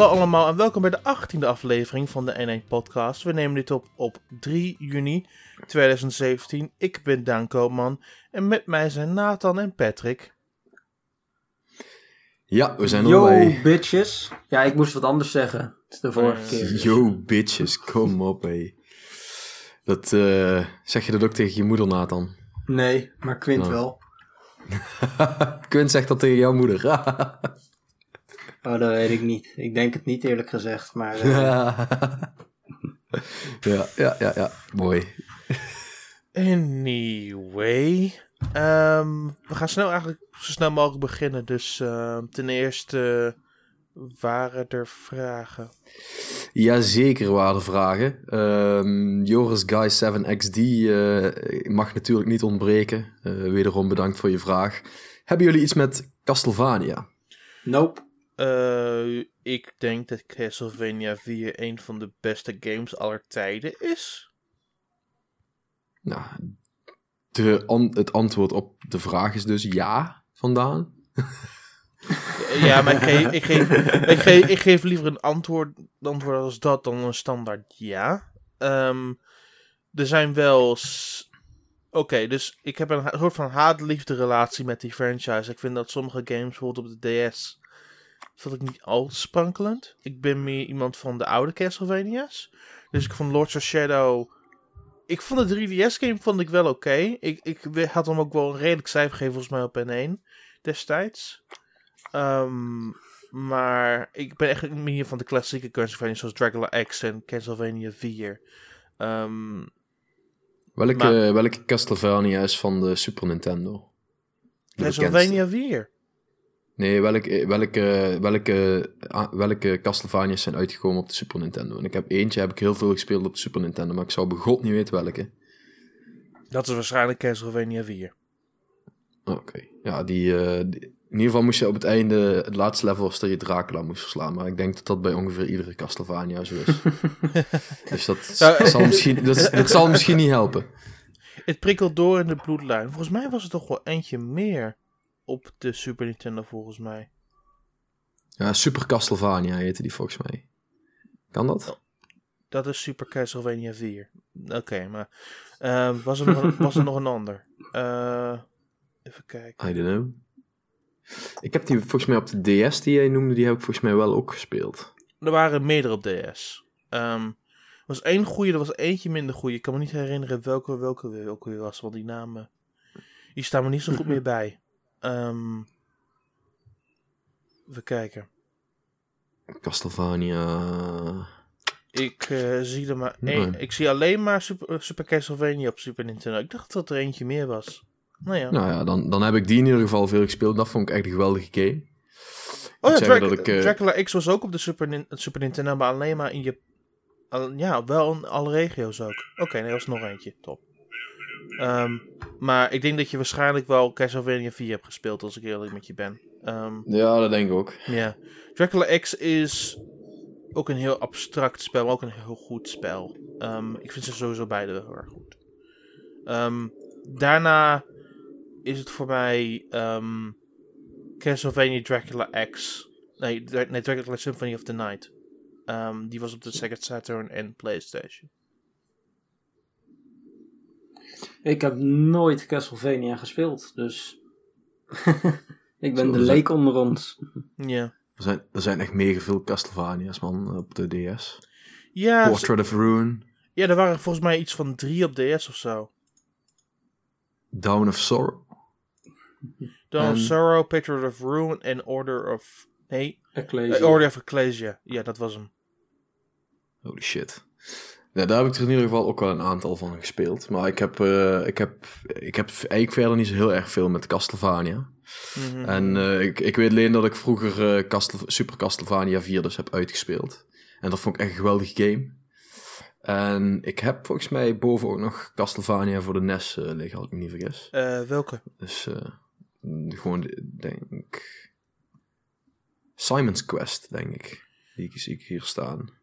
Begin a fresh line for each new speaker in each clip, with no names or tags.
Hallo allemaal en welkom bij de 18e aflevering van de N1 Podcast. We nemen dit op op 3 juni 2017. Ik ben Daan Koopman en met mij zijn Nathan en Patrick.
Ja, we zijn
Yo,
erbij.
bitches. Ja, ik moest wat anders zeggen. Het is de vorige
Eh,
keer.
Yo, bitches, kom op, hé. Dat, eh, zeg je dat ook tegen je moeder, Nathan?
Nee, maar Quint
Nou.
wel.
Quint zegt dat tegen jouw moeder.
Oh, dat weet ik niet. Ik denk het niet eerlijk gezegd, maar... eh,
ja, ja, ja, ja. Mooi.
Anyway, ehm, we gaan snel eigenlijk zo snel mogelijk beginnen. Dus ehm, ten eerste waren er vragen.
Jazeker waren vragen. Ehm, Joris Guy 7XD eh, mag natuurlijk niet ontbreken. Eh, wederom bedankt voor je vraag. Hebben jullie iets met Castlevania?
nope.
Eh, ik denk dat Castlevania 4 een van de beste games aller tijden is.
Nou, de an- het antwoord op de vraag is dus ja, vandaan.
Ja, maar ik geef, ik geef, ik geef, ik geef liever een antwoord, antwoord als dat dan een standaard ja. Ehm, er zijn wel. Oké, dus ik heb een soort van haat-liefde relatie met die franchise. Ik vind dat sommige games, bijvoorbeeld op de DS, vond ik niet al te sprankelend. Ik ben meer iemand van de oude Castlevania's. Dus ik vond Lords of Shadow. Ik vond de 3DS-game vond ik wel oké. Ik, ik had hem ook wel een redelijk cijfer gegeven, volgens mij op N1 destijds. Ehm, maar ik ben echt meer van de klassieke Castlevania zoals Dracula X en Castlevania 4. Ehm,
Welke,
Maar-
welke Castlevania is van de Super Nintendo? De
Castlevania 4.
Nee, welke, welke, welke, ah, welke Castlevania's zijn uitgekomen op de Super Nintendo? En ik heb eentje, heb ik heel veel gespeeld op de Super Nintendo, maar ik zou bij god niet weten welke.
Dat is waarschijnlijk Castlevania 4.
Oké, ja, die, eh, die- in ieder geval moest je op het einde, het laatste level was dat je Dracula moest verslaan, maar ik denk dat dat bij ongeveer iedere Castlevania zo is. dus dat,
Nou,
zal misschien, dat, dat zal misschien niet helpen.
Het prikkelt door in de bloedlijn. Volgens mij was het toch wel eentje meer op de Super Nintendo, volgens mij.
Ja, Super Castlevania heette die volgens mij. Kan dat?
Dat is Super Castlevania 4. Oké, maar ehm, was, er nog een, was er nog een ander? Eh, even kijken.
I don't know. Ik heb die volgens mij op de DS die jij noemde, die heb ik volgens mij wel ook gespeeld.
Er waren meerdere op DS. Ehm, er was één goede, er was eentje minder goede. Ik kan me niet herinneren welke welke, welke weer was, want die namen die staan me niet zo goed meer bij. Ehm even kijken.
Castlevania.
Ik eh, zie er maar één.
Nee.
Ik zie alleen maar Super, Super Castlevania op Super Nintendo. Ik dacht dat er eentje meer was. Nou ja.
Nou ja, dan, dan heb ik die in ieder geval veel gespeeld. Dat vond ik echt een geweldige game.
oh ja, Drac-
ik, eh,
Dracula X was ook op de Super, Nin- Super Nintendo, maar alleen maar in je. ja, wel in alle regio's ook. Oké, nee, er was nog eentje. Top. Ehm, maar ik denk dat je waarschijnlijk wel Castlevania 4 hebt gespeeld, als ik eerlijk met je ben. Ehm,
Ja, dat denk ik ook.
ja. Dracula X is ook een heel abstract spel, maar ook een heel goed spel. Ehm, ik vind ze sowieso beide wel heel erg goed. Daarna is het voor mij Castlevania Dracula X. Nee, Dra- nee, Dracula Symphony of the Night. Die was op de Sega Saturn en PlayStation.
Ik heb nooit Castlevania gespeeld, dus... ik ben
Zo,
de leek onder ons.
Ja.
Er zijn, er zijn echt mega veel Castlevania's, man, op de DS.
Ja,
Portrait of Ruin,
ja, er waren volgens mij iets van drie op DS of zo.
Down of Sorrow.
Dawn of Sorrow, Patriot of Ruin en Order of... Nee,
Ecclesia.
eh, Order of Ecclesia. Ja, dat was hem.
Holy shit. Ja, daar heb ik er in ieder geval ook wel een aantal van gespeeld. Maar ik heb, eh, ik heb, ik heb eigenlijk verder niet zo heel erg veel met Castlevania.
Mhm.
En eh, ik, ik weet alleen dat ik vroeger eh, Castle- Super Castlevania 4 dus heb uitgespeeld. En dat vond ik echt een geweldig game. En ik heb volgens mij boven ook nog Castlevania voor de NES liggen, als ik me niet vergis.
Welke?
Dus gewoon, denk Simon's Quest, denk ik. Die zie ik hier staan.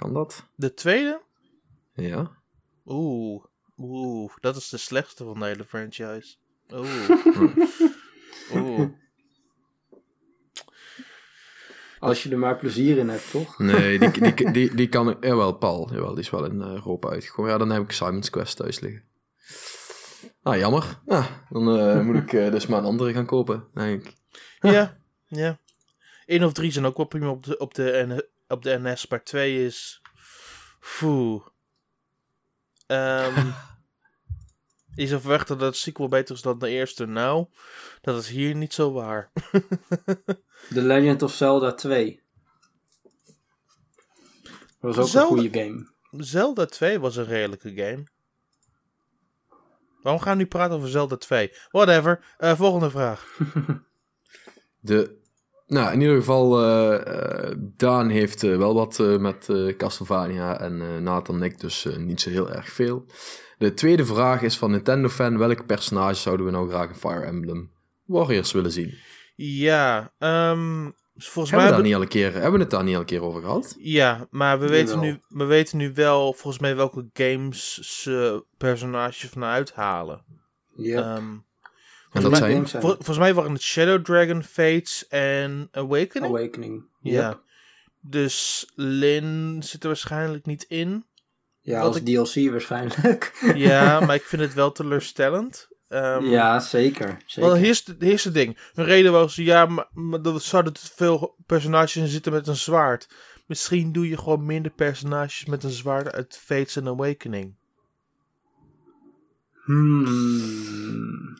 Kan dat?
De tweede?
Ja.
Oeh. Oeh, dat is de slechtste van de hele franchise. Oeh. Oeh.
Als je er maar plezier in hebt, toch?
Nee, die, die, die, die, kan ik... Jawel, Paul. Jawel, die is wel in eh, Europa uitgekomen. Ja, dan heb ik Simon's Quest thuis liggen. Nou, jammer. Nou, dan eh, moet ik eh, dus maar een andere gaan kopen, denk ik.
Ja, ja. 1 of 3 zijn ook wel prima op de, op de, op de NS, maar 2 is... Foe. Ehm je zou verwachten dat het sequel beter is dan de eerste. Nou, dat is hier niet zo waar.
The Legend of Zelda 2. Dat was ook
Zelda-
een goede game.
Zelda 2 was een redelijke game. Waarom gaan we nu praten over Zelda 2? Whatever. Eh, volgende vraag.
De, nou, in ieder geval, eh, eh, Daan heeft eh, wel wat eh, met eh, Castlevania en eh, Nathan en ik dus niet zo heel erg veel. De tweede vraag is van Nintendo-fan, welk personage zouden we nou graag in Fire Emblem Warriors willen zien?
Ja, ehm, volgens
Hebben we,
mij...
daar niet al een keer, hebben we het daar niet al een keer over gehad?
Ja, maar we weten, nu, we weten nu wel volgens mij welke games ze personages vanuit halen.
Ja.
Ehm,
En dat
Goede
zijn?
games zijn.
vol- volgens mij waren het Shadow Dragon, Fates en Awakening.
Awakening.
Ja. Dus Lin zit er waarschijnlijk niet in.
Ja, als
ik-
DLC waarschijnlijk.
Ja, maar ik vind het wel teleurstellend. Ehm,
ja, zeker. zeker.
Wel, hier is, de, hier is het ding. Hun reden was, ja, maar, maar er zouden te veel personages in zitten met een zwaard. Misschien doe je gewoon minder personages met een zwaard uit Fates en Awakening.
Hmm.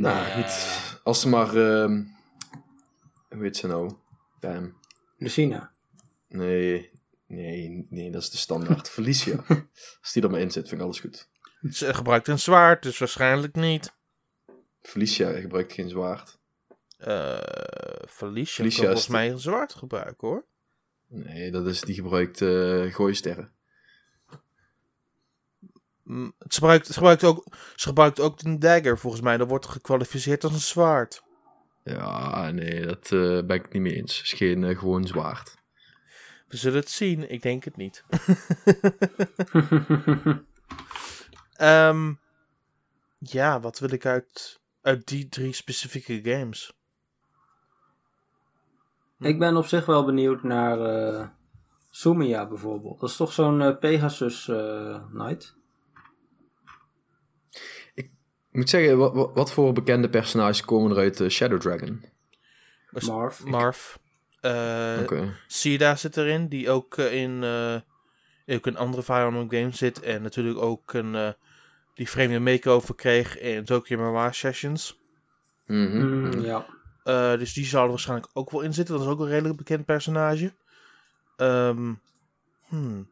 Nou, goed. Als ze maar, ehm, hoe heet ze nou? Bam.
Lucina.
Nee, nee, nee, dat is de standaard. Felicia. Als die er maar in zit, vind ik alles goed.
Ze gebruikt een zwaard, dus waarschijnlijk niet.
Felicia gebruikt geen zwaard.
Eh Felicia,
Felicia
volgens mij een zwaard gebruiken hoor.
Nee, dat is, die gebruikt eh gooisterren.
Mm, Ze gebruikt, ze, gebruikt ook, ze gebruikt ook een dagger volgens mij. Dat wordt gekwalificeerd als een zwaard.
Ja, nee, dat eh, ben ik het niet mee eens. Het is geen eh, gewoon zwaard.
We zullen het zien, ik denk het niet. Ehm, ja, wat wil ik uit, uit die drie specifieke games?
Ik ben op zich wel benieuwd naar eh Sumia bijvoorbeeld. Dat is toch zo'n Pegasus eh, Knight?
Ik moet zeggen, wat, voor bekende personages komen er uit eh, Shadow Dragon?
Marv.
Marv. Eh
Oké.
Sida zit erin, die ook eh, in, eh, ook in andere Fire Emblem games zit. En natuurlijk ook een, eh, die vreemde makeover kreeg in Tokyo Mirage Sessions.
Mhm.
Hmm, ja.
Eh, dus die zal er waarschijnlijk ook wel in zitten. Dat is ook een redelijk bekend personage. Ehm, hmm.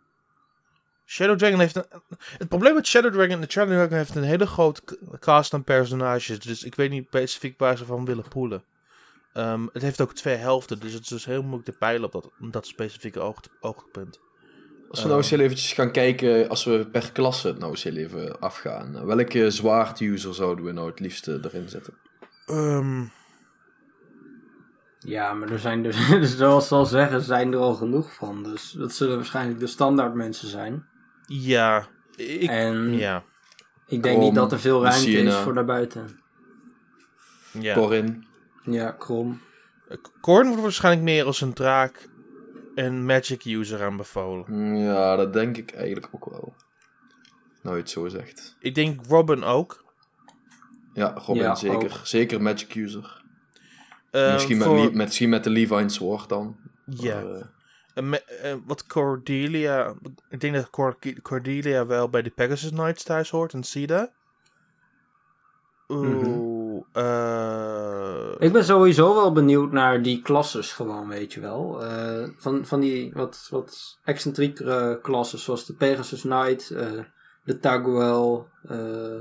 Shadow Dragon heeft een... Het probleem met Shadow Dragon... De Shadow Dragon heeft een hele grote cast aan personages. Dus ik weet niet specifiek waar ze van willen poelen. Ehm, het heeft ook twee helften. Dus het is dus heel moeilijk te peilen op dat, dat specifieke oog, oogpunt.
Als we nou eens heel eventjes gaan kijken, als we per klasse het nou eens heel even afgaan. Welke zwaard-user zouden we nou het liefste erin zetten?
Ehm,
ja, maar er zijn er, dus zoals ze al zeggen, zijn er al genoeg van. Dus dat zullen waarschijnlijk de standaard mensen zijn.
Ja. Ik,
en
ja.
ik denk
Krom,
niet dat er veel ruimte is voor daarbuiten.
ja.
Corin.
Ja, krom.
Korn wordt waarschijnlijk meer als een draak en magic user aanbevolen.
Mm, Ja, dat denk ik eigenlijk ook wel. Nou, je het zo zegt.
Ik denk Robin ook.
Ja, Robin
Ja,
zeker.
ook.
Zeker Magic User.
Eh,
misschien,
voor-
met, misschien met de Levine Sword dan.
Ja.
Maar, eh,
wat Cordelia... Ik denk dat Cor- Cordelia wel bij de Pegasus Knights thuis hoort en Sida. Oeh. eh,
Ik ben sowieso wel benieuwd naar die klasses gewoon, weet je wel. Eh, van, van die wat, wat excentriekere klasses, zoals de Pegasus Knight, eh, de Taguel, eh,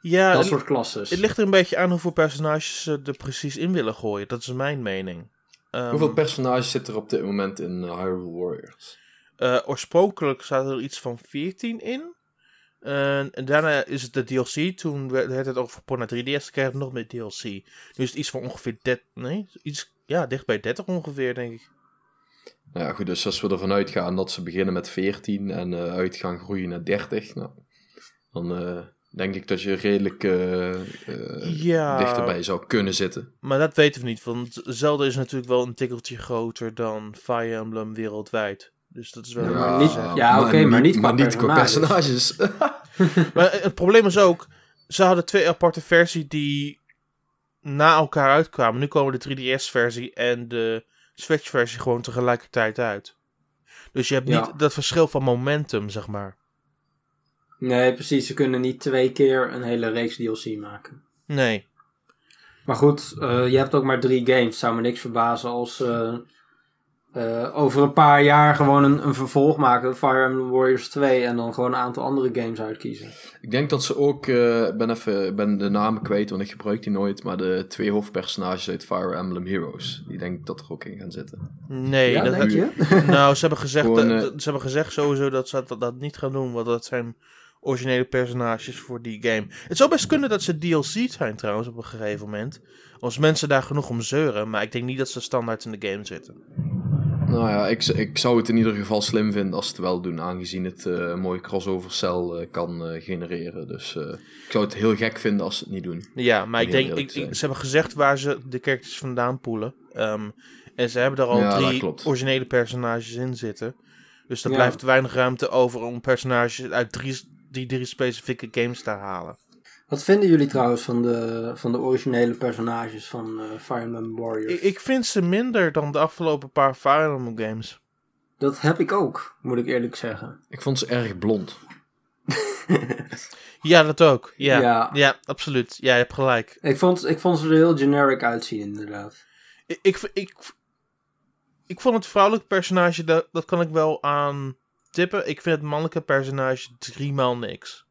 ja,
dat soort klasses.
het ligt er een beetje aan hoeveel personages ze er precies in willen gooien. Dat is mijn mening. Ehm,
hoeveel personages zit er op dit moment in eh, Hyrule Warriors?
eh, oorspronkelijk zaten er iets van 14 in. En, en daarna is het de DLC. Toen werd het over naar 3DS. Toen kreeg het nog meer DLC. Nu is het iets van ongeveer 30. Nee, iets, ja, dicht bij 30 ongeveer, denk ik.
Nou ja, goed, dus als we ervan uitgaan dat ze beginnen met 14 en eh uit gaan groeien naar 30, nou, dan, eh, denk ik dat je redelijk eh, eh,
Ja.
dichterbij zou kunnen zitten.
Maar dat weten we niet, want Zelda is natuurlijk wel een tikkeltje groter dan Fire Emblem wereldwijd. Dus dat is wel...
maar
een
niet- ja, oké, maar niet qua
qua personages.
Maar het probleem is ook, ze hadden twee aparte versies die na elkaar uitkwamen. Nu komen de 3DS-versie en de Switch-versie gewoon tegelijkertijd uit. Dus je hebt
Ja.
niet dat verschil van momentum, zeg maar.
Nee, precies. Ze kunnen niet twee keer een hele reeks DLC maken.
Nee.
Maar goed, eh, je hebt ook maar drie games. Zou me niks verbazen als ze eh, over een paar jaar gewoon een, een vervolg maken. Fire Emblem Warriors 2 en dan gewoon een aantal andere games uitkiezen.
ik denk dat ze ook, eh, ik ben even ik ben de namen kwijt, want ik gebruik die nooit, maar de twee hoofdpersonages uit Fire Emblem Heroes, die denk ik dat er ook in gaan zitten.
Nee,
ja,
dat
denk je?
Nou, ze hebben, gezegd
Gewoon,
dat, ze hebben gezegd sowieso dat ze dat, dat niet gaan doen, want dat zijn originele personages voor die game. Het zou best kunnen dat ze DLC zijn trouwens op een gegeven moment. Als mensen daar genoeg om zeuren, maar ik denk niet dat ze standaard in de game zitten.
Nou ja, ik, ik zou het in ieder geval slim vinden als ze het wel doen, aangezien het eh, een mooie crossover cel eh, kan eh, genereren. Dus eh, ik zou het heel gek vinden als ze het niet doen.
Ja, maar ik denk, ik, ze hebben gezegd waar ze de characters vandaan poelen. Ehm, en ze hebben er al
Ja,
drie originele personages in zitten. Dus er
Ja.
blijft weinig ruimte over om personages uit drie, die drie specifieke games te halen.
Wat vinden jullie trouwens van de, van de originele personages van eh, Fire Emblem Warriors?
Ik, ik vind ze minder dan de afgelopen paar Fire Emblem games.
Dat heb ik ook, moet ik eerlijk zeggen.
Ik vond ze erg blond.
Ja, dat ook. Ja, ja.
Ja.
absoluut. Ja, je hebt gelijk.
Ik vond, ik vond ze er heel generic uitzien, inderdaad.
Ik, ik, ik, ik vond het vrouwelijke personage, dat, dat kan ik wel aan tippen. Ik vind het mannelijke personage driemaal niks.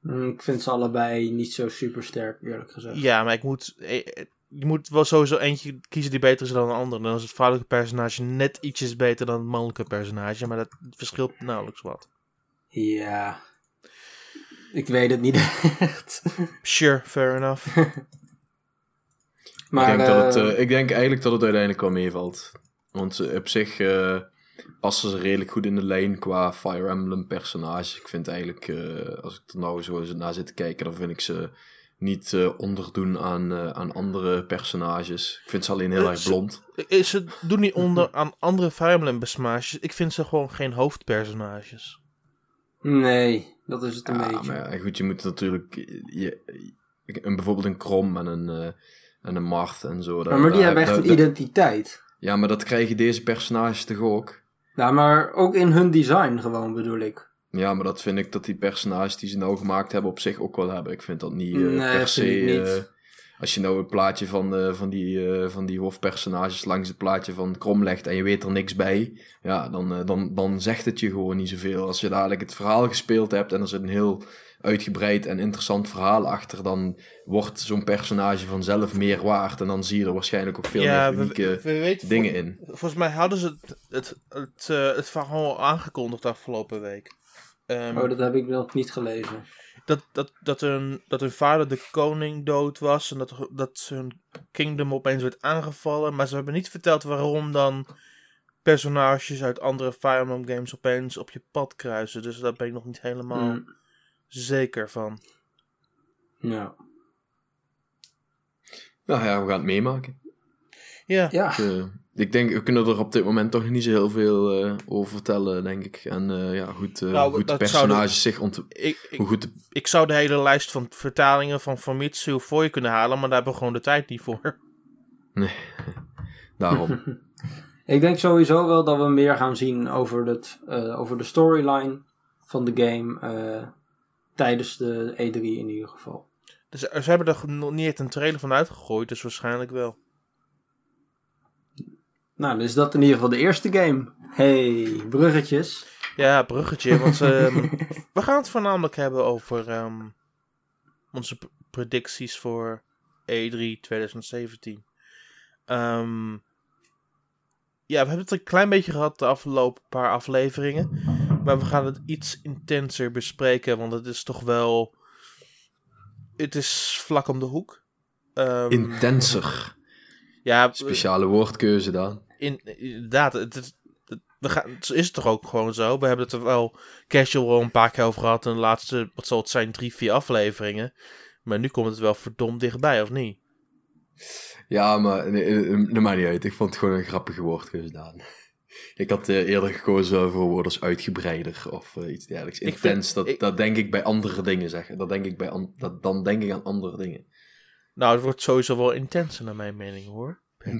Mm, Ik vind ze allebei niet zo super sterk, eerlijk gezegd.
Ja, maar ik moet, eh, eh, je moet wel sowieso eentje kiezen die beter is dan een ander. Dan is het vrouwelijke personage net ietsjes beter dan het mannelijke personage. Maar dat verschilt nauwelijks wat.
Ja. Ik weet het niet echt.
Sure, fair enough.
Maar,
ik, denk dat het,
eh,
ik denk eigenlijk dat het uiteindelijk wel meevalt. Want op zich eh, passen ze redelijk goed in de lijn qua Fire Emblem personages. Ik vind eigenlijk, eh, als ik er nou zo eens naar zit te kijken, dan vind ik ze niet eh, onderdoen aan, eh, aan andere personages. Ik vind ze alleen heel erg
ze-
blond.
Eh, Ze doen niet onder aan andere Fire Emblem personages. Ik vind ze gewoon geen hoofdpersonages.
Nee, dat is het een
Ja,
beetje.
maar ja, goed, je moet natuurlijk... Je, een, bijvoorbeeld een Krom en een, eh, en een Marth en zo.
Maar,
daar-
maar die
daar-
hebben echt
daar-
een identiteit.
Ja, maar dat krijgen deze personages toch ook?
Nou, maar ook in hun design gewoon, bedoel ik.
Ja, maar dat vind ik dat die personages die ze nou gemaakt hebben op zich ook wel hebben. Ik vind dat niet eh,
Nee,
per se...
niet.
eh, als je nou een plaatje van, eh, van, die, van die hoofdpersonages langs het plaatje van Krom legt en je weet er niks bij, ja, dan, dan, dan zegt het je gewoon niet zoveel. Als je dadelijk het verhaal gespeeld hebt en er zit een heel uitgebreid en interessant verhaal achter, dan wordt zo'n personage vanzelf meer waard. En dan zie je er waarschijnlijk ook veel
ja,
meer unieke
we weten
dingen
vol-
in.
Volgens mij hadden ze het, het, het, eh, het verhaal al aangekondigd afgelopen week. Ehm,
Oh, dat heb ik nog niet gelezen.
dat, dat, dat, hun, dat hun vader de koning dood was en dat, dat hun kingdom opeens werd aangevallen. Maar ze hebben niet verteld waarom dan personages uit andere Fire Emblem games opeens op je pad kruisen. Dus daar ben ik nog niet helemaal
Mm,
zeker van.
ja.
Nou ja, we gaan het meemaken.
Ja,
Ja.
Eh, ik denk, we kunnen er op dit moment toch nog niet zo heel veel eh, over vertellen, denk ik. En eh, ja, goed, eh,
Nou,
hoe de personages zich ontwikkelen.
ik, ik,
Hoe goed de
ik zou de hele lijst van vertalingen van Famitsu voor je kunnen halen, maar daar hebben we gewoon de tijd niet voor.
daarom.
Ik denk sowieso wel dat we meer gaan zien over, het, eh, over de storyline van de game eh, tijdens de E3 in ieder geval.
Dus ze hebben er nog niet echt een trailer van uitgegooid, dus waarschijnlijk wel.
Nou, dus dat in ieder geval de eerste game. Hey, bruggetjes.
Ja, bruggetje, want ehm, we gaan het voornamelijk hebben over ehm, onze predicties voor E E3 2017. Ehm, ja, we hebben het een klein beetje gehad de afgelopen paar afleveringen. Maar we gaan het iets intenser bespreken, want het is toch wel... Het is vlak om de hoek. Ehm,
Intenser.
ja,
Speciale woordkeuze dan.
in, inderdaad, het, is- het- we gaan, is het toch ook gewoon zo? We hebben het er wel casual al een paar keer over gehad. En de laatste, wat zal het zijn, drie, vier afleveringen. Maar nu komt het wel verdomd dichtbij, of niet?
Ja, maar nee, nee, nee, maakt niet uit. Ik vond het gewoon een grappige woord gedaan. Ik had eh, eerder gekozen voor woorden als uitgebreider of eh, iets dergelijks.
Ik
Intens,
vind-
dat,
ik-
dat denk ik bij andere dingen zeggen. Dat denk ik bij an- dat, dan denk ik aan andere dingen.
Nou, het wordt sowieso wel intenser naar mijn mening, hoor.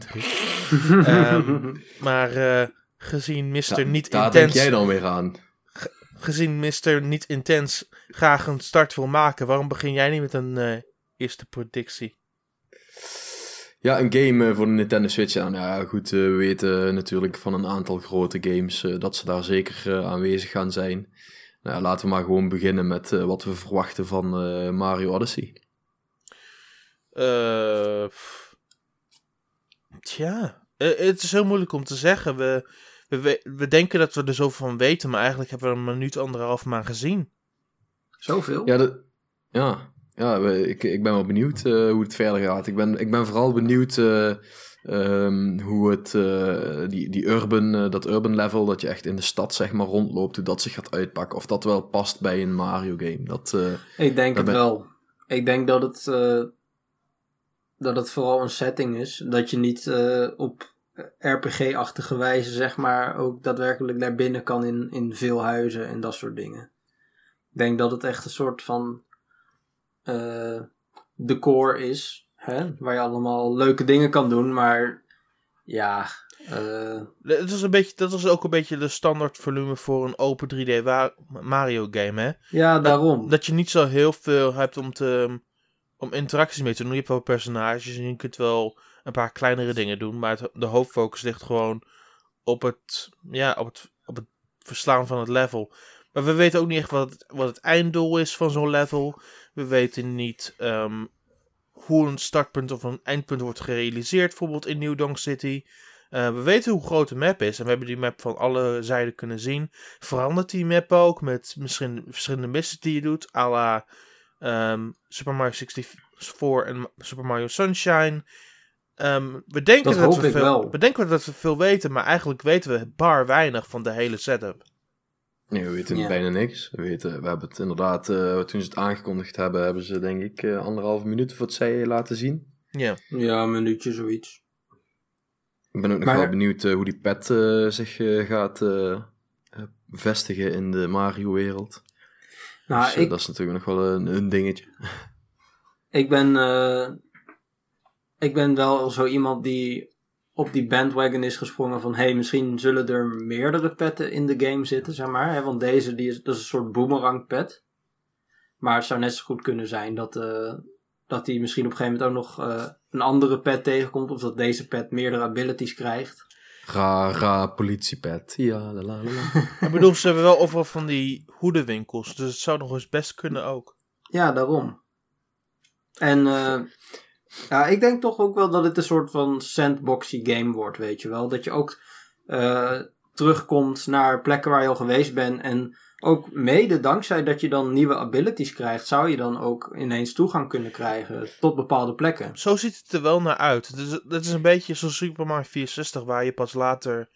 Ehm, maar eh, gezien Mr.
Ja,
niet
daar denk
intens...
jij dan weer aan.
gezien Mr. niet intens graag een start wil maken, waarom begin jij niet met een eerste predictie?
Ja, een game eh, voor de Nintendo Switch. Ja, nou ja, goed, eh, we weten natuurlijk van een aantal grote games eh, dat ze daar zeker eh, aanwezig gaan zijn. Nou, laten we maar gewoon beginnen met eh, wat we verwachten van eh, Mario Odyssey.
Eh, tja, eh, het is heel moeilijk om te zeggen. We, we, we, denken dat we er zoveel van weten, maar eigenlijk hebben we er een minuut, anderhalf maar gezien.
Zoveel?
Ja, de, ja, ja ik, ik ben wel benieuwd eh, hoe het verder gaat. Ik ben, ik ben vooral benieuwd eh, ehm, hoe het, eh, die, die urban, dat urban level, dat je echt in de stad zeg maar rondloopt, hoe dat zich gaat uitpakken. Of dat wel past bij een Mario game. Dat,
Ik denk het
ben-
wel. Ik denk dat het, dat het vooral een setting is. Dat je niet op RPG-achtige wijze, zeg maar, ook daadwerkelijk naar binnen kan in, in veel huizen en dat soort dingen. Ik denk dat het echt een soort van eh, decor is, hè? waar je allemaal leuke dingen kan doen, maar ja, eh,
Het is een beetje, dat is ook een beetje de standaard volume voor een open 3D wa- Mario game, hè?
ja daarom.
Dat je niet zo heel veel hebt om, te, om interacties mee te doen. Je hebt wel personages en je kunt wel een paar kleinere dingen doen. Maar het, de hoofdfocus ligt gewoon op het, ja, op, het, op het verslaan van het level. Maar we weten ook niet echt wat het, wat het einddoel is van zo'n level. We weten niet ehm, hoe een startpunt of een eindpunt wordt gerealiseerd. Bijvoorbeeld in New Donk City. Eh, we weten hoe groot de map is. En we hebben die map van alle zijden kunnen zien. Verandert die map ook met misschien verschillende missies die je doet. à la ehm, Super Mario 64 en Super Mario Sunshine. Ehm, we, denken
Dat
we veel, we denken dat we veel weten. Maar eigenlijk weten we bar weinig van de hele setup.
Nee, we weten
Ja.
bijna niks. We, weten, we hebben het inderdaad, eh, toen ze het aangekondigd hebben, hebben ze denk ik eh, anderhalve minuut of wat zij laten zien.
Ja.
Ja, een minuutje zoiets.
Ik ben ook nog
Maar-
wel benieuwd eh, hoe die pet zich eh, gaat vestigen in de Mario-wereld.
Nou,
dus,
ik,
Dat is natuurlijk nog wel een, een dingetje.
Ik ben, eh, ik ben wel zo iemand die op die bandwagon is gesprongen van... hey, misschien zullen er meerdere petten in de game zitten, zeg maar. Hè? Want deze, die is, dat is een soort boomerang pet. Maar het zou net zo goed kunnen zijn dat, eh dat die misschien op een gegeven moment ook nog eh, een andere pet tegenkomt. Of dat deze pet meerdere abilities krijgt.
Ra, ra, politiepet. Ja, la, la, la, la.
Ik bedoel, ze hebben wel overal van die hoedenwinkels. Dus het zou nog eens best kunnen ook.
Ja, daarom. En eh, ja, ik denk toch ook wel dat het een soort van sandboxy game wordt, weet je wel. Dat je ook eh, terugkomt naar plekken waar je al geweest bent. En ook mede dankzij dat je dan nieuwe abilities krijgt, zou je dan ook ineens toegang kunnen krijgen tot bepaalde plekken.
Zo ziet het er wel naar uit. Het is, het is een beetje zoals Super Mario 64, waar je pas later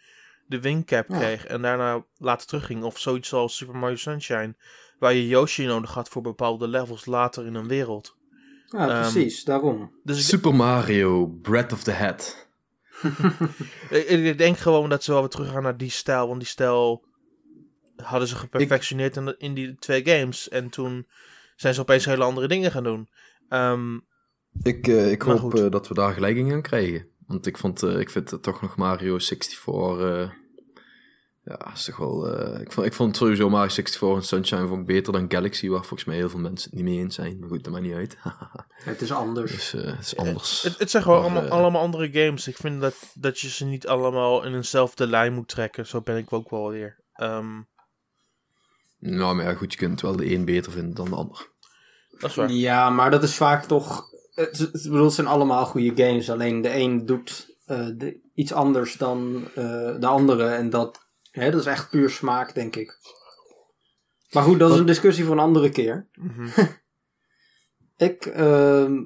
de wingcap
Ja.
kreeg en daarna later terugging. Of zoiets als Super Mario Sunshine, waar je Yoshi nodig had voor bepaalde levels later in een wereld.
Ja,
Ehm,
precies, daarom.
Dus
Super Mario, Breath of the Hat.
ik, denk gewoon dat ze wel weer teruggaan naar die stijl, want die stijl hadden ze geperfectioneerd in, die twee games. En toen zijn ze opeens hele andere dingen gaan doen. Ehm,
Ik, eh, ik hoop eh, dat we daar gelijk in gaan krijgen. Want ik, vond, eh, ik vind het toch nog Mario 64... ja, is toch wel... eh, ik, vond, ik vond sowieso Mario 64 en Sunshine vond ik beter dan Galaxy... waar volgens mij heel veel mensen het niet mee eens zijn. Maar goed, dat maakt niet uit.
Het is anders.
dus eh, het is anders.
Het, het zijn gewoon
Maar,
allemaal,
eh,
allemaal andere games. Ik vind dat, dat je ze niet allemaal in eenzelfde lijn moet trekken. Zo ben ik ook wel weer. Ehm,
Nou, maar ja, goed, je kunt wel de een beter vinden dan de ander.
dat is waar.
Ja, maar dat is vaak toch. Het, bedoel, het zijn allemaal goede games. Alleen de een doet eh, de- iets anders dan eh, de andere. En dat, hè, dat is echt puur smaak, denk ik. Maar goed, dat is een discussie voor een andere keer.
Mhm.
Ik, ehm,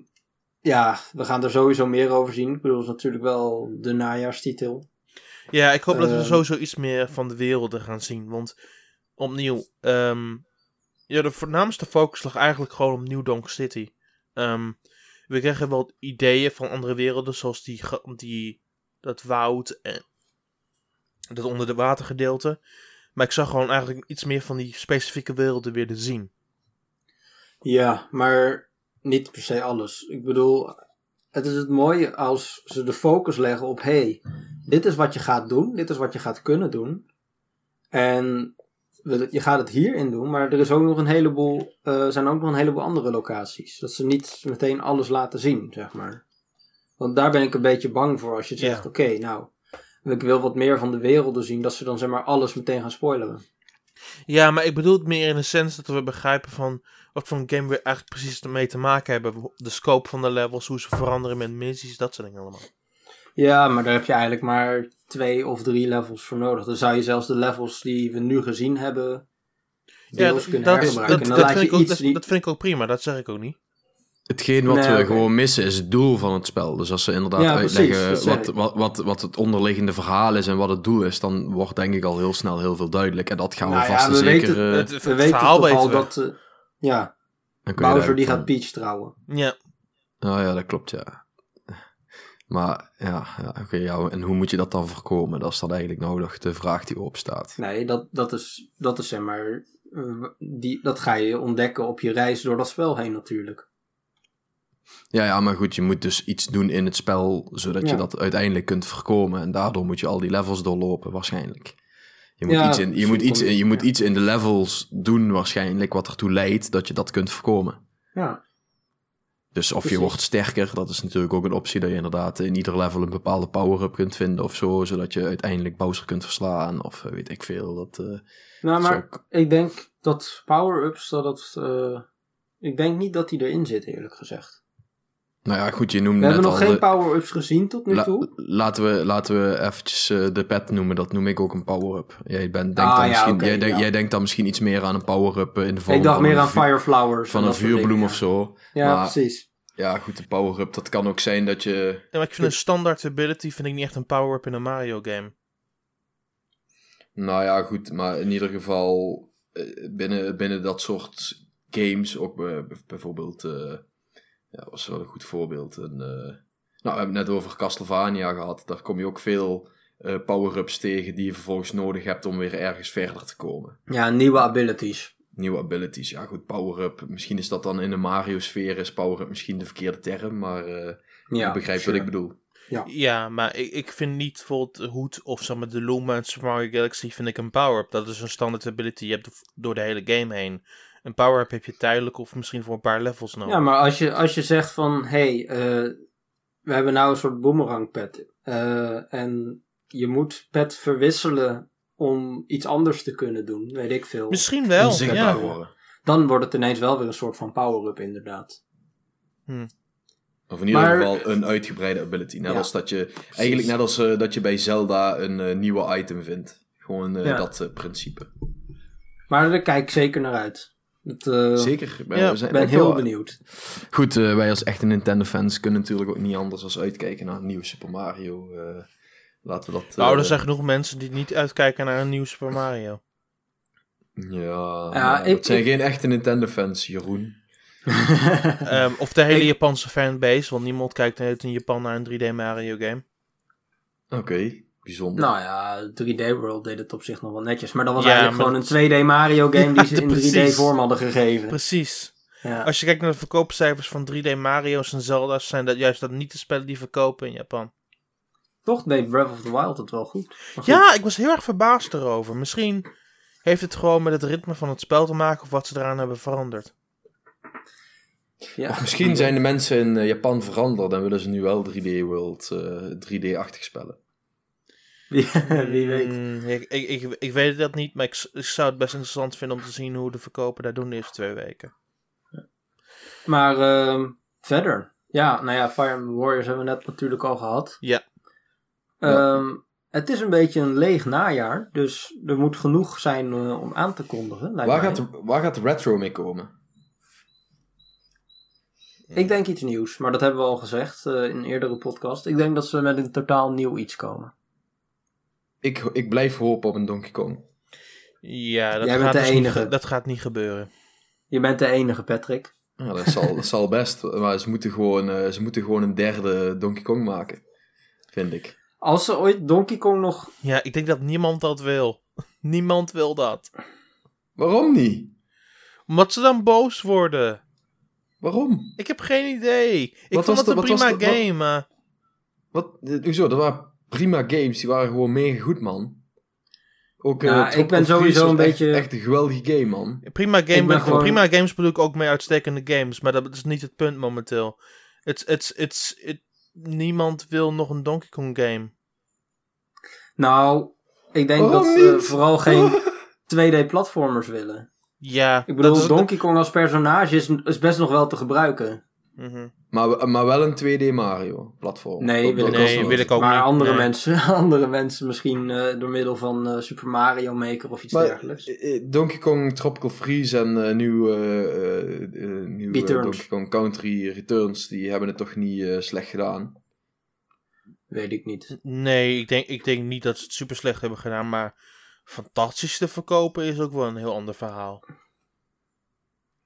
ja, we gaan er sowieso meer over zien. Ik bedoel, het is natuurlijk wel de najaarstitel.
Ja, ik hoop dat we
Ehm.
sowieso iets meer van de werelden gaan zien. Want opnieuw, ehm, ja, de voornaamste focus lag eigenlijk gewoon op New Donk City. We kregen wel ideeën van andere werelden, zoals die, die, dat woud en dat onder de watergedeelte. Maar ik zag gewoon eigenlijk iets meer van die specifieke werelden weer te zien.
Ja, maar niet per se alles. Ik bedoel, het is het mooie als ze de focus leggen op: hey, dit is wat je gaat doen, dit is wat je gaat kunnen doen. En je gaat het hierin doen, maar er is ook nog een heleboel, eh, zijn ook nog een heleboel andere locaties. Dat ze niet meteen alles laten zien, zeg maar. Want daar ben ik een beetje bang voor als je zegt: oké, nou, ik wil wat meer van de werelden zien, dat ze dan zeg maar alles meteen gaan spoileren.
Ja, maar ik bedoel het meer in de sens dat we begrijpen van wat voor een game we eigenlijk precies ermee te maken hebben. De scope van de levels, hoe ze veranderen met missies, dat soort dingen allemaal.
Ja, maar daar heb je eigenlijk maar twee of drie levels voor nodig. Dan zou je zelfs de levels die we nu gezien hebben, deels
dat,
kunnen
dat,
hergebruiken.
dat, vind ik ook,
die...
dat vind ik ook prima, dat zeg ik ook niet.
Hetgeen wat
Nee,
we gewoon missen is het doel van het spel. Dus als ze inderdaad
Ja,
uitleggen
zeg
wat, wat, wat, wat het onderliggende verhaal is en wat het doel is, dan wordt denk ik al heel snel heel veel duidelijk. En dat gaan we
Nou ja,
vast en
we
zeker...
weten-
eh,
het,
we
het
weten
verhaal
toch al
weten we.
dat... eh, ja, Bowser die
daar-
gaat Peach trouwen.
Ja,
Oh ja, dat klopt, ja. Maar ja, ja oké, ja, en hoe moet je dat dan voorkomen? Dat is dan eigenlijk nog de vraag die opstaat.
Nee, dat, dat, is, dat is zeg maar... eh, die, dat ga je ontdekken op je reis door dat spel heen natuurlijk.
Ja, ja, maar goed, je moet dus iets doen in het spel, zodat je dat uiteindelijk kunt voorkomen. En daardoor moet je al die levels doorlopen, waarschijnlijk. Je moet,
Ja,
iets, in, je moet, iets,
je-
moet iets in de levels doen, waarschijnlijk, wat ertoe leidt dat je dat kunt voorkomen.
Ja,
Dus of je wordt sterker, dat is natuurlijk ook een optie dat je inderdaad in ieder level een bepaalde power-up kunt vinden of zo, zodat je uiteindelijk Bowser kunt verslaan of eh, weet ik veel. Dat, eh,
nou maar
ook-
ik denk dat power-ups, dat eh, ik denk niet dat die erin zit eerlijk gezegd.
Nou ja, goed, je noemde
We
net
hebben nog
al...
geen
de-
power-ups gezien tot nu
La-
toe.
laten, we, laten we eventjes eh, de pet noemen, dat noem ik ook een power-up. Jij, bent, denkt
Ah,
dan
ja,
misschien, jij, jij denkt dan misschien iets meer aan een power-up eh, in de vorm
Ik dacht
van
meer aan
vu-
Fire Flowers.
van
en
een vuurbloem
dingen,
of zo.
Ja,
Maar-
precies.
Ja, goed, de power-up, dat kan ook zijn dat je...
Ja, maar ik vind een standaard ability vind ik niet echt een power-up in een Mario game.
Nou ja, goed, maar in ieder geval eh, binnen, binnen dat soort games, ook bij- bij- bijvoorbeeld, eh ja, was wel een goed voorbeeld. Een, eh, nou, we hebben het net over Castlevania gehad. Daar kom je ook veel eh, power-ups tegen die je vervolgens nodig hebt om weer ergens verder te komen.
Ja, nieuwe abilities.
Nieuwe abilities, ja goed, power-up. Misschien is dat dan in de Mario-sfeer, is power-up misschien de verkeerde term, maar eh
Ja,
je begrijpt
sure.
wat ik bedoel.
Ja, maar ik, ik vind niet bijvoorbeeld de hoed of zeg maar, de Luma in Super Mario Galaxy vind ik een power-up. Dat is een standaard ability. Je hebt door de hele game heen. Een power-up heb je tijdelijk of misschien voor een paar levels nodig.
Ja, maar als je, als je zegt van, hé, hey, eh, we hebben nou een soort boomerang pet. eh, en je moet pet verwisselen om iets anders te kunnen doen, weet ik veel.
Misschien wel.
Onzichtbaar
Ja.
worden.
Dan wordt het ineens wel weer een soort van power-up inderdaad.
Of in ieder
Maar-
geval een uitgebreide ability. Net
Ja.
als dat je, eigenlijk net als eh, dat je bij Zelda een nieuwe item vindt. Gewoon
Ja.
dat principe.
Maar daar kijk ik zeker naar uit. Eh,
Zeker. Ik ben,
Ja,
we zijn
ben heel
wel-
benieuwd.
Goed, eh, wij als echte Nintendo-fans kunnen natuurlijk ook niet anders dan uitkijken naar een nieuwe Super Mario. eh, laten we dat...
Nou, er zijn genoeg mensen die niet uitkijken naar een nieuw Super Mario.
Ja,
Ja,
maar
ik-
het zijn
ik-
geen echte Nintendo-fans, Jeroen.
Ehm, of de hele
Ik-
Japanse fanbase, want niemand kijkt uit in Japan naar een 3D Mario game.
Oké, bijzonder.
nou ja, 3D World deed het op zich nog wel netjes. Maar dat was
Ja,
eigenlijk gewoon
dat-
een 2D Mario game die ze in
precies.
3D vorm hadden gegeven.
Precies.
Ja.
Als je kijkt naar de verkoopcijfers van 3D Mario's en Zelda's, zijn dat juist dat niet de spellen die verkopen in Japan.
Toch deed Breath of the Wild het wel goed.
Ja, ik was heel erg verbaasd erover. Misschien heeft het gewoon met het ritme van het spel te maken of wat ze eraan hebben veranderd.
Ja.
Of misschien zijn de mensen in eh, Japan veranderd en willen ze nu wel 3D World, eh, 3D-achtig spellen.
Wie, wie weet.
Mm, ik, ik, ik, ik weet dat niet, maar ik, zou het best interessant vinden om te zien hoe de verkopen daar doen de eerste twee weken.
Maar ehm, verder. Ja, nou ja, Fire Emblem Warriors hebben we net natuurlijk al gehad.
Ja.
Ehm, Het is een beetje een leeg najaar. Dus er moet genoeg zijn eh, om aan te kondigen. lijkt
Waar
mij.
gaat, waar gaat retro mee komen?
Ik denk iets nieuws. Maar dat hebben we al gezegd eh, in een eerdere podcast. Ik denk dat ze met een totaal nieuw iets komen.
Ik, ik blijf hopen op een Donkey Kong.
Ja, dat,
Jij bent
gaat
de
dus niet
enige.
ge- dat gaat niet gebeuren.
Je bent de enige, Patrick.
Ja, dat zal, dat zal best. Maar ze moeten, gewoon, eh, ze moeten gewoon een derde Donkey Kong maken. Vind ik.
Als ze ooit Donkey Kong nog...
Ja, ik denk dat niemand dat wil. Niemand wil dat.
Waarom niet?
Omdat ze dan boos worden.
Waarom?
Ik heb geen idee. Ik
Wat
vond
was
het
de-
een
wat was
prima
de- wat-
game. maar
Wat? eh, Hoezo? Dat waren prima games. Die waren gewoon mega goed, man. Ook, eh,
Ja, ik
Tropical
ben sowieso een
echt-
beetje-
Echt een geweldige game, man.
Prima,
Ik
game,
ben gewoon-
prima games bedoel ik ook mee uitstekende games. Maar dat is niet het punt momenteel. It's, it's, it's, it- niemand wil nog een Donkey Kong game.
Nou, ik denk dat ze
niet?
vooral geen 2D-platformers willen.
Ja,
Ik bedoel,
dat is,
Donkey Kong als personage is, is best nog wel te gebruiken.
Mhm.
Maar, maar wel een 2D Mario platform.
Nee,
Dat-
wil
dat
ik
Nee, wil ik ook
maar
niet.
andere,
nee.
mensen, andere mensen misschien eh, door middel van eh, Super Mario Maker of iets
Maar
dergelijks.
eh, Donkey Kong Tropical Freeze en eh nieuw. Donkey Kong Country Returns, die hebben het toch niet eh, slecht gedaan.
Weet ik niet.
Nee, ik denk, ik denk niet dat ze het super slecht hebben gedaan. Maar fantastisch te verkopen is ook wel een heel ander verhaal.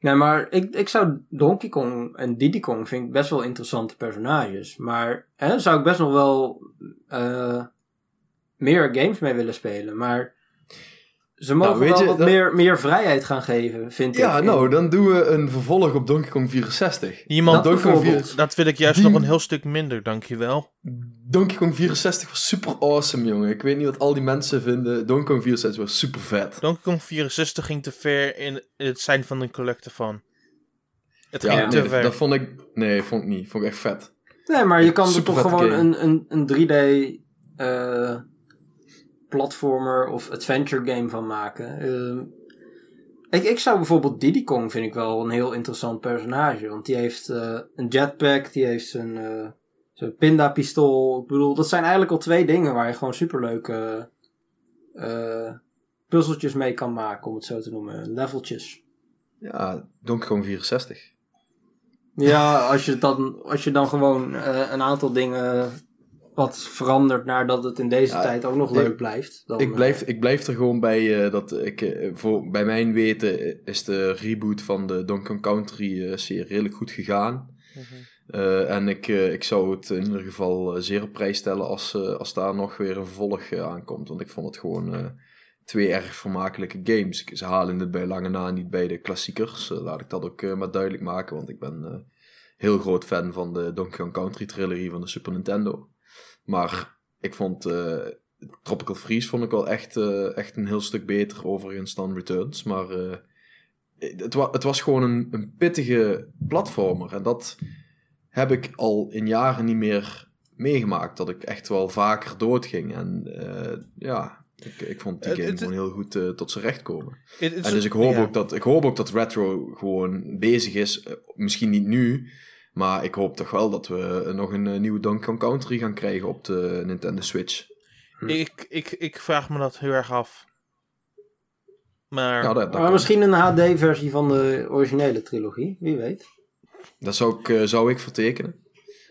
Nee, maar ik, ik zou Donkey Kong en Diddy Kong vind ik best wel interessante personages. Maar hè, zou ik best nog wel eh, meer games mee willen spelen. Maar ze mogen
weet
wel
je,
wat
dat-
meer, meer vrijheid gaan geven, vind
Ja,
ik.
nou, dan doen we een vervolg op Donkey Kong 64.
Iemand,
Dat
Donkey Kong,
bijvoorbeeld.
4
dat wil ik juist
Die-
nog een heel stuk minder, dankjewel.
Donkey Kong 64 was super awesome, jongen. Ik weet niet wat al die mensen vinden. Donkey Kong 64 was super vet.
Donkey Kong 64 ging te ver in het zijn van een collector Het
Ja,
ging
nee,
te
dat,
ver.
dat vond ik... Nee, vond ik niet. Vond ik echt vet.
Nee, maar je kan er toch gewoon
game.
een, een, een 3D eh, platformer of adventure game van maken. Ehm, ik, ik zou bijvoorbeeld Diddy Kong vind ik wel een heel interessant personage. Want die heeft eh, een jetpack, die heeft zijn, eh zijn pindapistool. Ik bedoel, dat zijn eigenlijk al twee dingen waar je gewoon superleuke eh puzzeltjes mee kan maken, om het zo te noemen. Leveltjes.
Ja, Donkey Kong 64.
Ja, als je dan, als je dan gewoon een aantal dingen wat verandert naar dat het in deze
Ja,
tijd ook nog
ik-
leuk blijft. Dan,
Ik blijf, ik blijf er gewoon bij eh, dat ik, eh, voor, bij mijn weten eh, is de reboot van de Donkey Kong Country eh, serie redelijk goed gegaan.
Mhm.
Eh, en ik, eh, ik zou het in ieder geval eh, zeer op prijs stellen als, eh, als daar nog weer een vervolg eh, aankomt. Want ik vond het gewoon eh, twee erg vermakelijke games. Ik- Ze halen het bij lange na niet bij de klassiekers. Eh, laat ik dat ook eh, maar duidelijk maken. Want ik ben eh, heel groot fan van de Donkey Kong Country trilogie van de Super Nintendo. Maar ik vond eh, Tropical Freeze vond ik wel echt, eh, echt een heel stuk beter overigens dan Returns. Maar eh, het, wa het was gewoon een, een pittige platformer. En dat heb ik al in jaren niet meer meegemaakt. Dat ik echt wel vaker doodging. En ja, ik, ik vond die game gewoon heel goed tot zijn recht komen. En dus ik hoop, ook dat, ik hoop ook dat Retro gewoon bezig is. Misschien niet nu, maar ik hoop toch wel dat we eh, nog een eh, nieuwe Donkey Kong Country gaan krijgen op de Nintendo Switch.
Ik, ik, ik vraag me dat heel erg af. Maar
Ja, dat, dat,
maar misschien een HD-versie van de originele trilogie, wie weet.
dat zou ik, eh, zou ik vertekenen.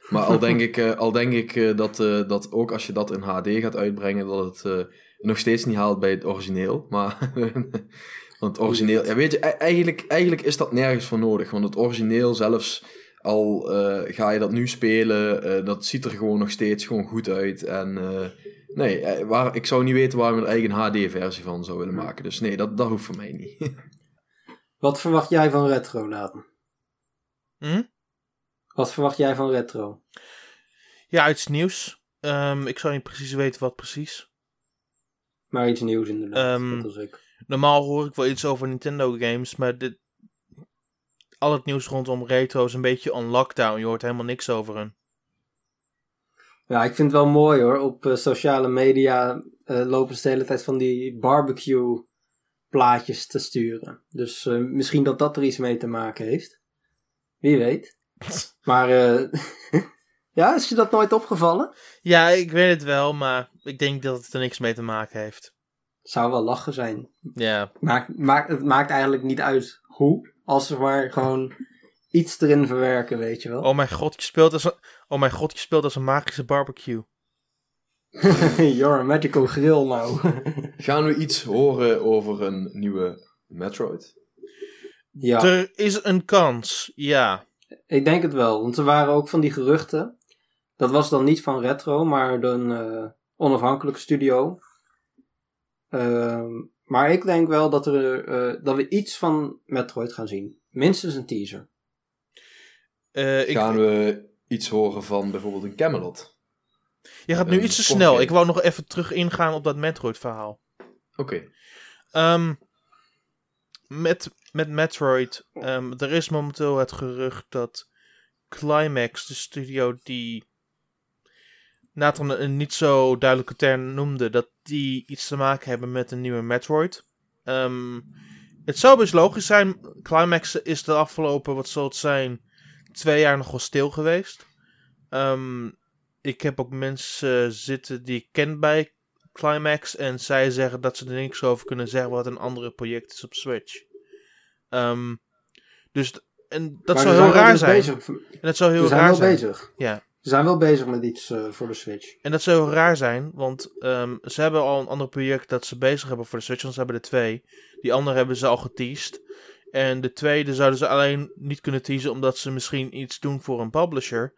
Maar al denk ik, al denk ik dat, eh, dat ook als je dat in HD gaat uitbrengen, dat het eh, nog steeds niet haalt bij het origineel. Maar, want het origineel, ja, weet je, e- eigenlijk, eigenlijk is dat nergens voor nodig. Want het origineel zelfs, al eh, ga je dat nu spelen, eh, dat ziet er gewoon nog steeds gewoon goed uit. En eh, nee, waar, ik zou niet weten waarom we er eigenlijk een HD-versie van zou willen maken. Dus nee, dat, dat hoeft voor mij niet.
Wat verwacht jij van retro, Nathan?
Hm?
Wat verwacht jij van retro?
ja, iets nieuws. Ehm, ik zou niet precies weten wat precies.
Maar iets nieuws inderdaad,
Ehm,
net als ik.
Normaal hoor ik wel iets over Nintendo games, maar dit, al het nieuws rondom retro is een beetje on lockdown. Je hoort helemaal niks over hun.
Ja, ik vind het wel mooi hoor. Op eh, sociale media eh, lopen ze de hele tijd van die barbecue plaatjes te sturen. Dus eh, misschien dat dat er iets mee te maken heeft. Wie weet. Maar ja, is je dat nooit opgevallen?
Ja, ik weet het wel, maar ik denk dat het er niks mee te maken heeft.
Zou wel lachen zijn.
Ja,
Maakt, maakt, het maakt eigenlijk niet uit hoe. Als ze maar gewoon iets erin verwerken, weet je wel.
oh mijn god, je speelt als een, oh mijn god, je speelt als een magische barbecue.
You're a magical grill nou.
Gaan we iets horen over een nieuwe Metroid?
ja,
Er is een kans, ja.
ik denk het wel. Want er waren ook van die geruchten. Dat was dan niet van Retro, maar een eh, onafhankelijke studio. Ehm, maar ik denk wel dat, er, eh, dat we iets van Metroid gaan zien. Minstens een teaser.
Eh, ik,
Gaan we iets horen van bijvoorbeeld een Camelot?
je gaat nu
een
iets te snel.
game?
Ik wou nog even terug ingaan op dat Metroid-verhaal.
Oké.
Ehm, met, met Metroid, ehm, er is momenteel het gerucht dat Climax, de studio die Nathan een niet zo duidelijke term noemde, dat die iets te maken hebben met een nieuwe Metroid. Ehm, het zou best logisch zijn. Climax is de afgelopen, wat zal het zijn, twee jaar nog wel stil geweest. Ehm, ik heb ook mensen zitten die ik ken bij Climax. En zij zeggen dat ze er niks over kunnen zeggen wat een andere project is op Switch. Ehm, dus en dat
Maar
zou heel raar zijn.
Bezig.
En dat zou heel
zijn
raar
wel
zijn.
bezig.
Ja.
Ze zijn wel bezig met iets eh, voor de Switch.
En dat zou raar zijn, want ehm, ze hebben al een ander project dat ze bezig hebben voor de Switch, want ze hebben er twee. Die andere hebben ze al geteased. En de tweede zouden ze alleen niet kunnen teasen omdat ze misschien iets doen voor een publisher.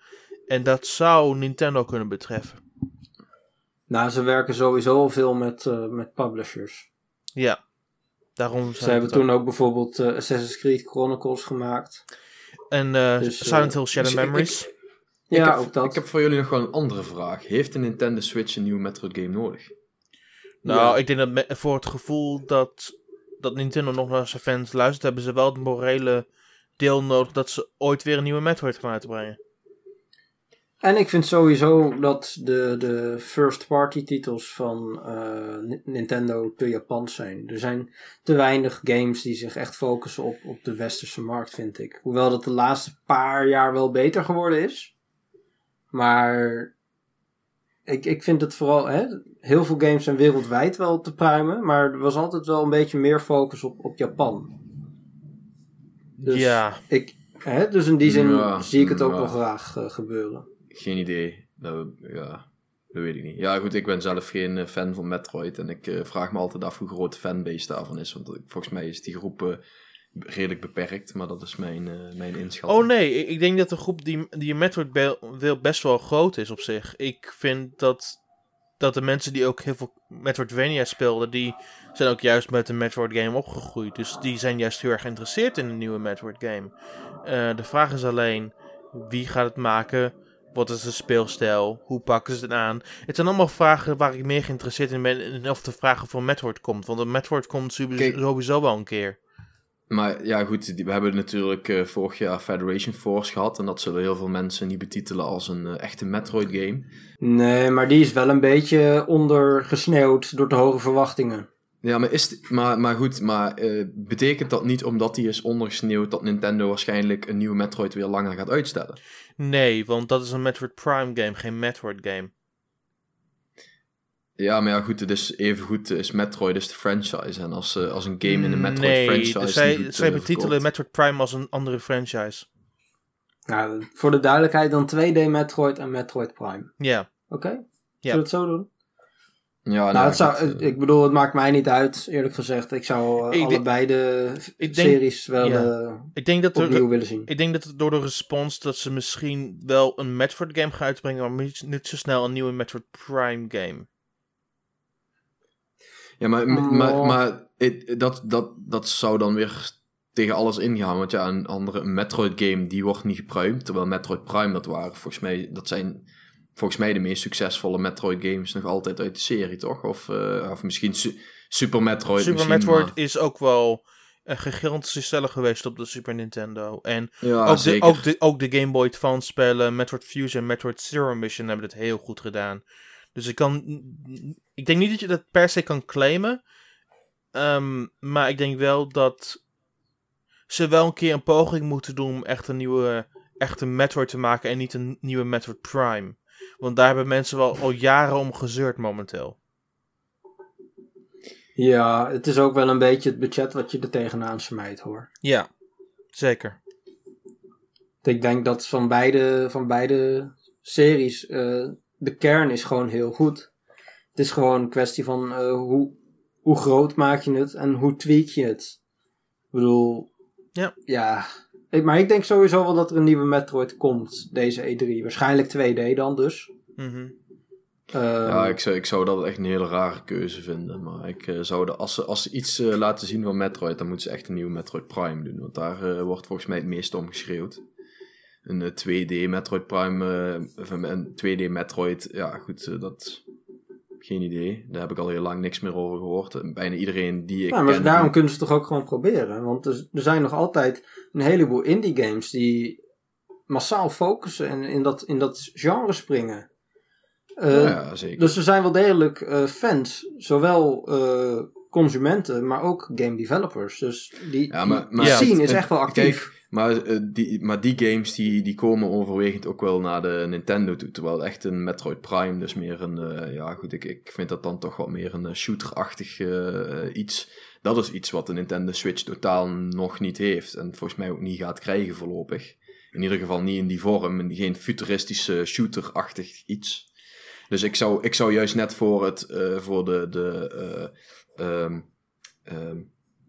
En dat zou Nintendo kunnen betreffen.
Nou, ze werken sowieso veel met, eh, met publishers.
Ja. Daarom
Ze hebben toen ook bijvoorbeeld eh, Assassin's Creed Chronicles gemaakt.
En
Dus,
Silent Hill Shadow
dus ik-
Memories.
Ja,
ik, heb,
ook dat.
ik heb voor jullie nog wel een andere vraag. Heeft de Nintendo Switch een nieuwe Metroid game nodig?
Nou,
Ja.
ik denk dat me- voor het gevoel dat, dat Nintendo nog naar zijn fans luistert, hebben ze wel het morele deel nodig dat ze ooit weer een nieuwe Metroid gaan uitbrengen.
En ik vind sowieso dat de, de first-party titels van eh, Ni- Nintendo te Japans zijn. Er zijn te weinig games die zich echt focussen op, op de westerse markt, vind ik. Hoewel dat de laatste paar jaar wel beter geworden is. Maar ik, ik vind het vooral... Hè, heel veel games zijn wereldwijd wel te pruimen. Maar er was altijd wel een beetje meer focus op, op Japan. Dus
ja,
Ik, hè, dus in die zin
Ja,
zie ik het ook
ja.
wel graag eh, gebeuren.
Geen idee. Dat, ja, dat weet ik niet. Ja, goed, ik ben zelf geen eh, fan van Metroid. En ik eh, vraag me altijd af hoe groot de fanbase daarvan is. Want volgens mij is die groep eh, redelijk beperkt. Maar dat is mijn, eh, mijn inschatting.
Oh nee, ik, denk dat de groep die, die een Metroid wil best wel groot is op zich. Ik vind dat, dat de mensen die ook heel veel Metroidvania speelden, die zijn ook juist met een Metroid game opgegroeid. Dus die zijn juist heel erg geïnteresseerd in een nieuwe Metroid game. Eh, de vraag is alleen, wie gaat het maken? Wat is de speelstijl? Hoe pakken ze het aan? Het zijn allemaal vragen waar ik meer geïnteresseerd in ben. En of de vragen voor Metroid komt. Want een Metroid komt sowieso wel een keer.
Maar ja, goed, we hebben natuurlijk eh, vorig jaar Federation Force gehad. En dat zullen heel veel mensen niet betitelen als een eh, echte Metroid game.
Nee, maar die is wel een beetje ondergesneeuwd door de hoge verwachtingen.
Ja, maar, is maar, maar goed, maar eh, betekent dat niet omdat die is ondergesneeuwd dat Nintendo waarschijnlijk een nieuwe Metroid weer langer gaat uitstellen?
Nee, want dat is een Metroid Prime game, geen Metroid game.
Ja, maar ja, goed, het is even goed is Metroid is de franchise. En als, eh, als een game in de Metroid
nee,
franchise.
dus zij,
niet goed,
zij
eh,
betitelen. Metroid Prime als een andere franchise.
Nou, voor de duidelijkheid dan 2D Metroid en Metroid Prime.
Ja,
Oké? Zullen we het zo doen?
Ja,
nou, het zou,
goed, eh,
ik bedoel, het maakt mij niet uit, eerlijk gezegd. Ik zou
Ik
allebei de
ik denk-
series wel
ja.
eh,
ik denk dat er,
opnieuw willen zien.
ik denk dat het door de respons dat ze misschien wel een Metroid game gaan uitbrengen, maar niet, niet zo snel een nieuwe Metroid Prime game.
Ja, maar, maar,
Oh.
maar het- dat, dat, dat zou dan weer tegen alles ingaan. Want ja, een andere een Metroid game die wordt niet gepruimd. Terwijl Metroid Prime dat waren. Volgens mij, dat zijn volgens mij de meest succesvolle Metroid games nog altijd uit de serie, toch? Of, eh, of misschien Su- Super Metroid.
Super Metroid
maar-
is ook wel een gigantische stelling geweest op de Super Nintendo. En
ja,
ook, de, ook, de, ook de Game Boy Advance spellen, Metroid Fusion en Metroid Zero Mission hebben het heel goed gedaan. Dus ik kan. Ik denk niet dat je dat per se kan claimen. Ehm, maar ik denk wel dat ze wel een keer een poging moeten doen om echt een nieuwe echt een Metroid te maken en niet een nieuwe Metroid Prime. Want daar hebben mensen wel al jaren om gezeurd momenteel.
Ja, het is ook wel een beetje het budget wat je er tegenaan smijt hoor.
Ja, zeker.
Ik denk dat van beide, van beide series eh, de kern is gewoon heel goed. Het is gewoon een kwestie van eh, hoe, hoe groot maak je het en hoe tweak je het. Ik bedoel,
Ja.
ja. Ik, maar ik denk sowieso wel dat er een nieuwe Metroid komt, deze E3. Waarschijnlijk 2D dan dus.
Mhm.
Ehm,
Ja, ik zou, ik zou dat echt een hele rare keuze vinden. Maar ik eh, zou de, als, ze, als ze iets eh, laten zien van Metroid, dan moeten ze echt een nieuwe Metroid Prime doen. Want daar wordt volgens mij het meest om geschreeuwd. Een eh, 2D Metroid Prime, eh, of een- een 2D Metroid, ja goed, eh, dat... Geen idee. Daar heb ik al heel lang niks meer over gehoord. En Bijna iedereen die ik
Ja, maar
ken...
daarom kunnen ze het toch ook gewoon proberen. Want er, er zijn nog altijd een heleboel indie games die massaal focussen en in dat, in dat genre springen. Eh,
Ja, zeker.
Dus er zijn wel degelijk eh, fans, zowel eh, consumenten, maar ook game developers. Dus die,
Ja, maar-
die
maar
Ja,
scene
het-
is echt wel actief.
Maar, eh, die, maar die games die, die komen overwegend ook wel naar de Nintendo toe. Terwijl echt een Metroid Prime, dus meer een. eh, ja, goed, ik, ik vind dat dan toch wat meer een eh, shooter-achtig iets. Dat is iets wat de Nintendo Switch totaal nog niet heeft. En volgens mij ook niet gaat krijgen voorlopig. In ieder geval niet in die vorm. en Geen futuristische shooter-achtig iets. Dus ik zou, ik zou juist net voor, het, voor de. de eh, ehm, ehm,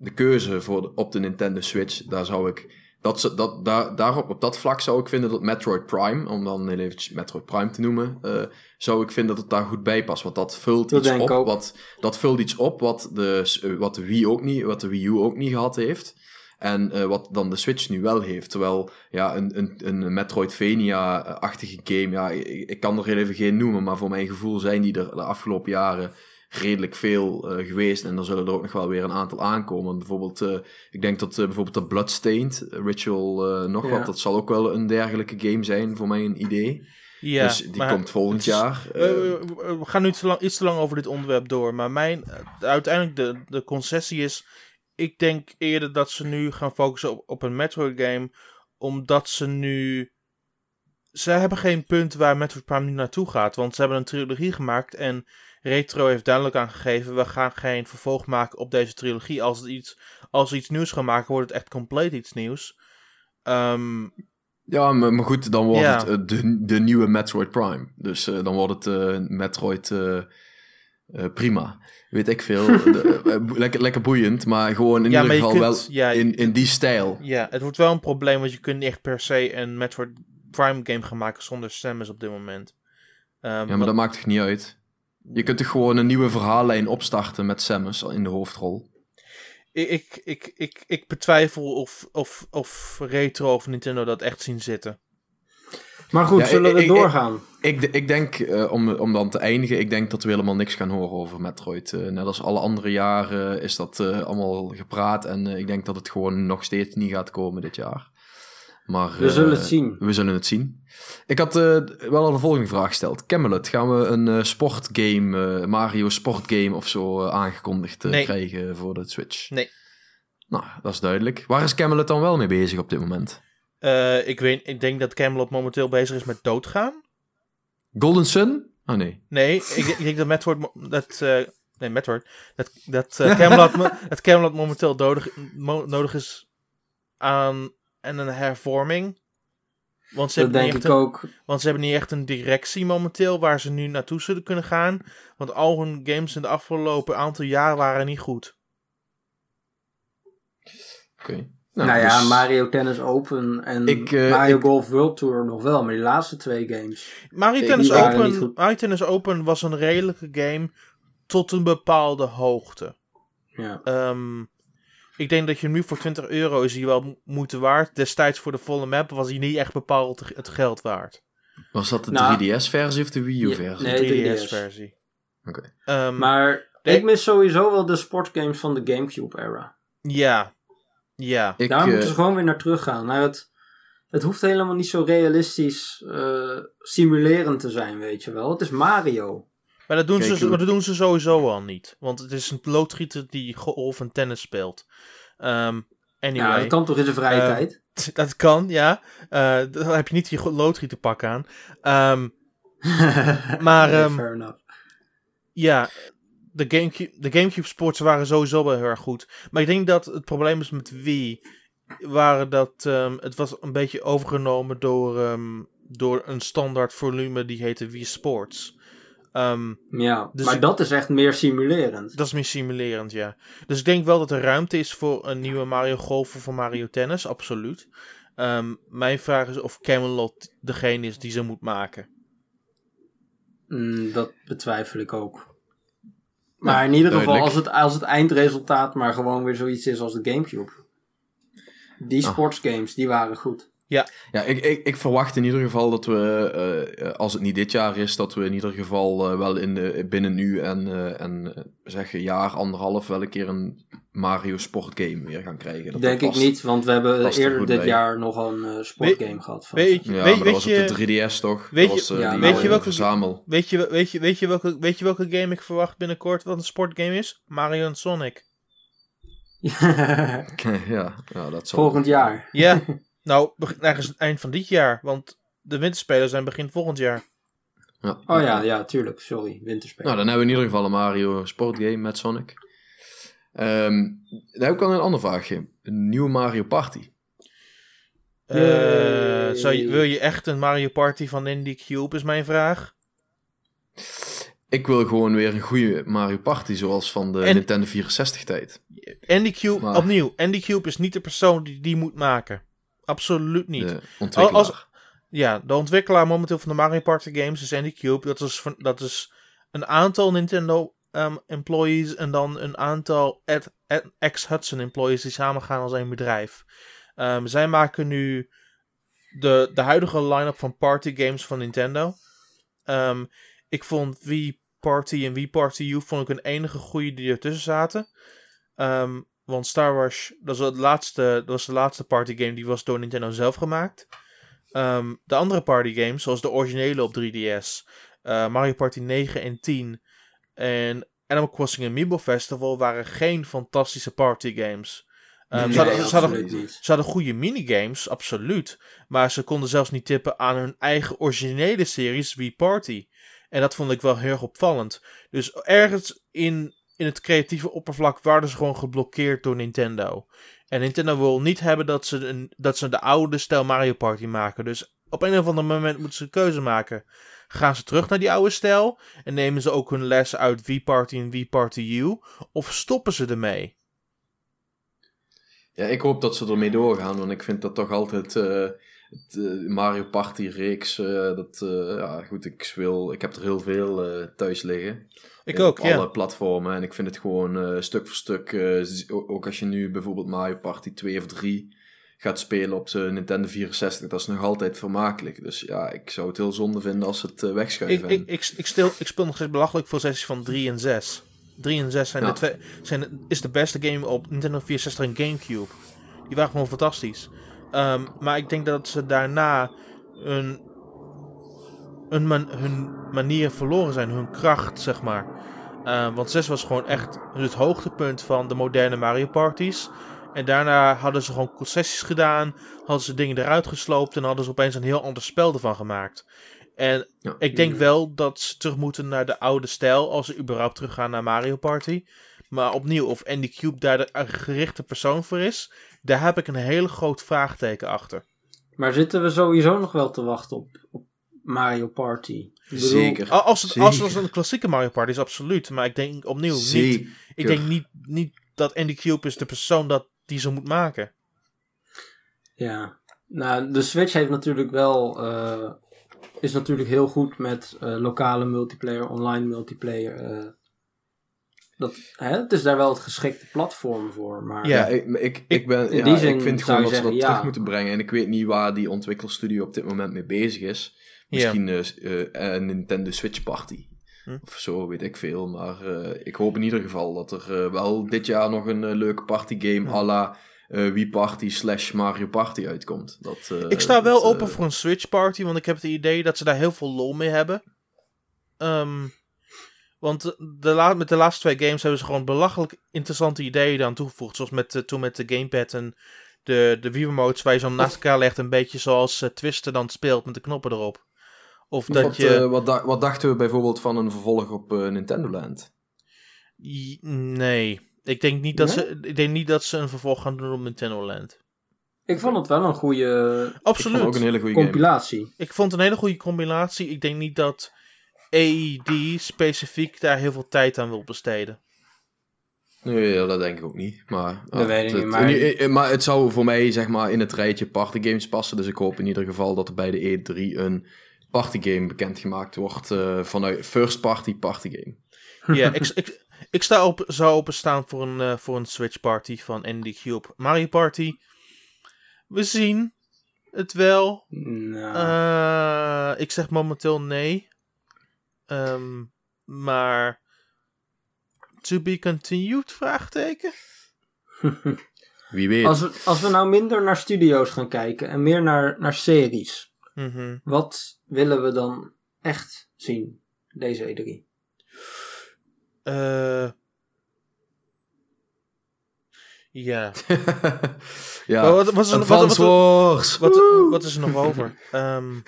de keuze voor op de Nintendo Switch, daar zou ik. Dat, ze- dat, daar, daarop, op dat vlak zou ik vinden dat Metroid Prime, om dan heel eventjes Metroid Prime te noemen, eh, zou ik vinden dat het daar goed bij past. Want dat vult
Dat
iets op. Wat, dat vult iets op wat de, eh, wat de Wii ook niet, wat de Wii U ook niet gehad heeft. En eh, wat dan de Switch nu wel heeft. Terwijl ja, een, een, een Metroidvania-achtige game, ja, ik, ik kan er heel even geen noemen, maar voor mijn gevoel zijn die er de afgelopen jaren redelijk veel eh, geweest. En er zullen er ook nog wel weer een aantal aankomen. Bijvoorbeeld, eh, ik denk dat eh, bijvoorbeeld de Bloodstained, Ritual nog
Ja.
wat, dat zal ook wel een dergelijke game zijn, voor mij een idee.
Ja,
dus die komt volgend
is-
jaar.
We, gaan nu te lang, iets te lang over dit onderwerp door. Maar mijn, uiteindelijk de, de concessie is... Ik denk eerder dat ze nu gaan focussen op, op een Metroid game. Omdat ze nu... Ze hebben geen punt waar Metroid Prime nu naartoe gaat. Want ze hebben een trilogie gemaakt. En Retro heeft duidelijk aangegeven... We gaan geen vervolg maken op deze trilogie. Als, het iets, als iets nieuws gaan maken, wordt het echt compleet iets nieuws. Ehm,
Ja, maar, maar goed, dan wordt het eh, de, de nieuwe Metroid Prime. Dus eh, dan wordt het eh, Metroid prima. Weet ik veel. De- lekker, lekker boeiend, maar gewoon in
Ja,
ieder geval
kunt-
wel
ja,
in, in die stijl.
Ja, het wordt wel een probleem, want je kunt niet echt per se een Metroid Prime game gaan maken zonder Samus op dit moment. Ehm,
Ja, maar
wat-
dat maakt toch niet uit? Je kunt toch gewoon een nieuwe verhaallijn opstarten met Samus in de hoofdrol?
ik, ik, ik, ik, ik betwijfel of, of, of Retro of Nintendo dat echt zien zitten.
Maar goed,
Ja,
zullen
ik-
we
ik-
doorgaan?
Ik, ik denk, eh, om, om dan te eindigen, ik denk dat we helemaal niks gaan horen over Metroid. Eh, net als alle andere jaren is dat eh, allemaal gepraat. En ik denk dat het gewoon nog steeds niet gaat komen dit jaar. Maar,
We zullen
eh,
het zien.
We zullen het zien. Ik had eh, wel al de volgende vraag gesteld. Camelot, gaan we een eh, sportgame, Mario sportgame of zo aangekondigd
Nee.
krijgen voor de Switch?
Nee.
Nou, dat is duidelijk. Waar is Camelot dan wel mee bezig op dit moment?
Ik, weet, ik denk dat Camelot momenteel bezig is met doodgaan.
Golden Sun? Oh nee.
Nee, ik, ik denk dat Metroid... Dat, eh, nee, Metroid. Dat, dat, Camelot, dat Camelot momenteel dodig, mo- nodig is aan en een hervorming. Want ze,
Dat
hebben niet
denk
echt
ik
een-
ook.
Want ze hebben niet echt een directie momenteel waar ze nu naartoe zullen kunnen gaan. Want al hun games in de afgelopen aantal jaar waren niet goed.
Oké.
Nou, ja,
dus-
Mario Tennis Open en
Ik, eh,
Mario
ik-
Golf World Tour nog wel, maar die laatste twee games.
Mario Tennis, Open. Mario Tennis Open was een redelijke game tot een bepaalde hoogte.
Ja.
Ehm, ik denk dat je nu voor 20 euro is die wel mo- moeite waard. Destijds voor de volle map was hij niet echt bepaald het geld waard.
Was dat de
Nou,
3DS-versie of de Wii
Ja,
U-versie?
nee. 3DS.
3DS-versie.
Oké.
Ehm,
Maar ik mis sowieso wel de sportgames van de Gamecube-era.
Ja. Ja.
Ik,
Daar
eh,
moeten ze gewoon weer naar terug gaan. Naar het, het hoeft helemaal niet zo realistisch eh, simulerend te zijn, weet je wel. Het is Mario.
Maar dat, doen
Kijk,
ze, dat doen ze sowieso al niet. Want het is een loodgieter die golf en tennis speelt. Ehm, anyway.
Ja, dat kan toch in zijn vrije
Eh,
tijd?
Dat kan, ja. Eh, dan heb je niet je loodgieterpak aan. Ehm, maar,
Nee,
ehm,
fair enough.
ja, de Gamecube, de Gamecube sports waren sowieso wel heel erg goed. Maar ik denk dat het probleem is met Wii... Waren dat ehm, het was een beetje overgenomen door, ehm, door een standaard volume die heette Wii Sports. Ehm,
Ja,
Dus
maar
ik-
dat is echt meer simulerend.
dat is meer simulerend, ja. Dus ik denk wel dat er ruimte is voor een nieuwe Mario Golf of voor Mario Tennis, absoluut. Ehm, mijn vraag is of Camelot degene is die ze moet maken.
Mm, dat betwijfel ik ook. Maar in ieder geval, als het, als het eindresultaat maar gewoon weer zoiets is als de Gamecube. Die
Ah.
sportsgames, die waren goed.
Ja, ik, ik, ik verwacht in ieder geval dat we, eh, eh, als het niet dit jaar is, dat we in ieder geval eh, wel in de, binnen nu en, eh, en zeg een jaar, anderhalf, wel een keer een Mario sportgame weer gaan krijgen. Dat
Denk ik
past-
niet, want we hebben
er
eerder dit
bij.
jaar nog een sportgame gehad. Van.
Weet, je-
Ja,
weet,
maar
weet
dat was
je,
op de 3DS toch?
weet
dat
je-
was, eh,
ja,
die
weet
je welke-
verzamel.
weet, je, weet, je, weet, je welke, weet je welke game ik verwacht binnenkort wat een sportgame is? Mario en Sonic.
ja, ja, dat zal
Volgend jaar.
Ja, nou, begin- ergens het eind van dit jaar, want de winterspelen zijn begin volgend jaar.
Ja.
Oh ja, ja, tuurlijk. Sorry, winterspelen.
Nou, dan hebben we in ieder geval een Mario sportgame met Sonic. Ehm dan heb ik al een ander vraagje. Een nieuwe Mario Party.
Eh, zou je, wil je echt een Mario Party van Indie Cube, is mijn vraag.
Ik wil gewoon weer een goede Mario Party, zoals van de
En-
Nintendo 64 tijd.
Andy Cube,
Maar-
opnieuw, Andy Cube is niet de persoon die die moet maken. Absoluut niet.
De ontwikkelaar.
Als- Ja, de ontwikkelaar momenteel van de Mario Party games is Andy Cube. Dat is, van- dat is een aantal Nintendo ehm, employees en dan een aantal ex-Hudson employees die samengaan als één bedrijf. Ehm, zij maken nu de, de huidige line-up van party games van Nintendo. Ehm, ik vond Wii Party en Wii Party U vond ik een enige goede die ertussen zaten. Ehm, want Star Wars, dat was, het laatste, dat was de laatste party game die was door Nintendo zelf gemaakt. Ehm, de andere party games, zoals de originele op 3DS, eh, Mario Party 9 en 10 en Animal Crossing Amiibo Festival, waren geen fantastische party games.
Nee,
ze, hadden, ze, hadden, ze hadden goede minigames, absoluut. Maar ze konden zelfs niet tippen aan hun eigen originele series Wii Party. En dat vond ik wel heel erg opvallend. Dus ergens in, in het creatieve oppervlak waren ze gewoon geblokkeerd door Nintendo. En Nintendo wil niet hebben dat ze, een, dat ze de oude stijl Mario Party maken. Dus op een of ander moment moeten ze een keuze maken. Gaan ze terug naar die oude stijl? En nemen ze ook hun les uit Wii Party en Wii Party U? Of stoppen ze ermee?
Ja, ik hoop dat ze ermee doorgaan, want ik vind dat toch altijd eh, het eh, Mario Party reeks. eh, dat, ja, goed, ik speel, ik heb er heel veel thuis liggen.
Ik ook,
op
ja.
alle platformen. En ik vind het gewoon eh, stuk voor stuk. eh, ook als je nu bijvoorbeeld Mario Party 2 of 3 gaat spelen op de Nintendo 64, dat is nog altijd vermakelijk. Dus ja, ik zou het heel zonde vinden als ze het eh,
Ik,
wegschuiven.
ik, ik, ik, stil, ik speel nog steeds belachelijk veel sessies van 3 en 6. 3 en 6 zijn
Ja.
de twee, zijn, is de beste game op Nintendo 64 en Gamecube. Die waren gewoon fantastisch. Ehm, maar ik denk dat ze daarna hun, hun, man- hun manier verloren zijn, hun kracht, zeg maar. Ehm, want 6 was gewoon echt het hoogtepunt van de moderne Mario Parties. En daarna hadden ze gewoon concessies gedaan, hadden ze dingen eruit gesloopt en hadden ze opeens een heel ander spel ervan gemaakt. En
Ja.
ik denk wel dat ze terug moeten naar de oude stijl, als ze überhaupt teruggaan naar Mario Party. Maar opnieuw, of Andy Cube daar de gerichte persoon voor is, daar heb ik een hele groot vraagteken achter.
Maar zitten we sowieso nog wel te wachten op, op Mario Party? Bedoel,
Zeker.
Al- Als het, als het een klassieke Mario Party is, absoluut. Maar ik denk opnieuw niet. Ik denk niet, niet dat Andy Cube is de persoon dat die ze moet maken.
Ja. Nou, de Switch heeft natuurlijk wel... eh, is natuurlijk heel goed met eh, lokale multiplayer, online multiplayer. eh. dat, hè, het is daar wel het geschikte platform voor, maar...
Ja.
Ik, ik, ik, ben,
in
ja,
die zin
ik vind gewoon dat ze dat terug moeten brengen. En ik weet niet waar die ontwikkelstudio op dit moment mee bezig is. Misschien eh, een Nintendo Switch Party.
Hm.
Of zo, weet ik veel. Maar eh, ik hoop in ieder geval dat er eh, wel dit jaar nog een leuke partygame
Hm.
à la Wii Party slash Mario Party uitkomt. Dat,
Ik sta wel
dat,
open voor een Switch Party, want ik heb het idee dat ze daar heel veel lol mee hebben. Ehm, want de la- met de laatste twee games hebben ze gewoon belachelijk interessante ideeën aan toegevoegd. Zoals met, toen met de gamepad en de, de Wii Remotes, waar je zo naast elkaar legt. Een beetje zoals Twister dan speelt met de knoppen erop. Of dat
wat,
je...
eh, wat, da- wat dachten we bijvoorbeeld van een vervolg op eh, Nintendo Land?
I- Nee. Ik denk, niet dat
Nee?
ze, ik denk niet dat ze een vervolg gaan doen op Nintendo Land.
Ik vond het wel een goede
Ik
Absoluut.
vond ook een hele goede game.
compilatie.
Ik vond het een hele goede combinatie. Ik denk niet dat AED specifiek daar heel veel tijd aan wil besteden.
Nee, dat denk ik ook niet. Maar,
Dat
ja,
weet ik
het,
niet, maar-
het zou voor mij zeg maar in het rijtje partygames passen. Dus ik hoop in ieder geval dat er bij de E3 een partygame bekendgemaakt wordt eh, vanuit first party partygame.
Ja, ik, ik, ik sta op, zou openstaan voor een, eh, voor een Switch party van Andy Cube. Mario Party. We zien het wel.
Nou,
Eh, ik zeg momenteel nee. Ehm, maar. To be continued? Vraagteken?
Wie weet.
als, we, als we nou minder naar studio's gaan kijken en meer naar, naar series,
Mhm.
wat willen we dan echt zien deze E E3?
Eh, ja.
ja,
wat, wat, is er, wat, wat is er nog over? Ehm,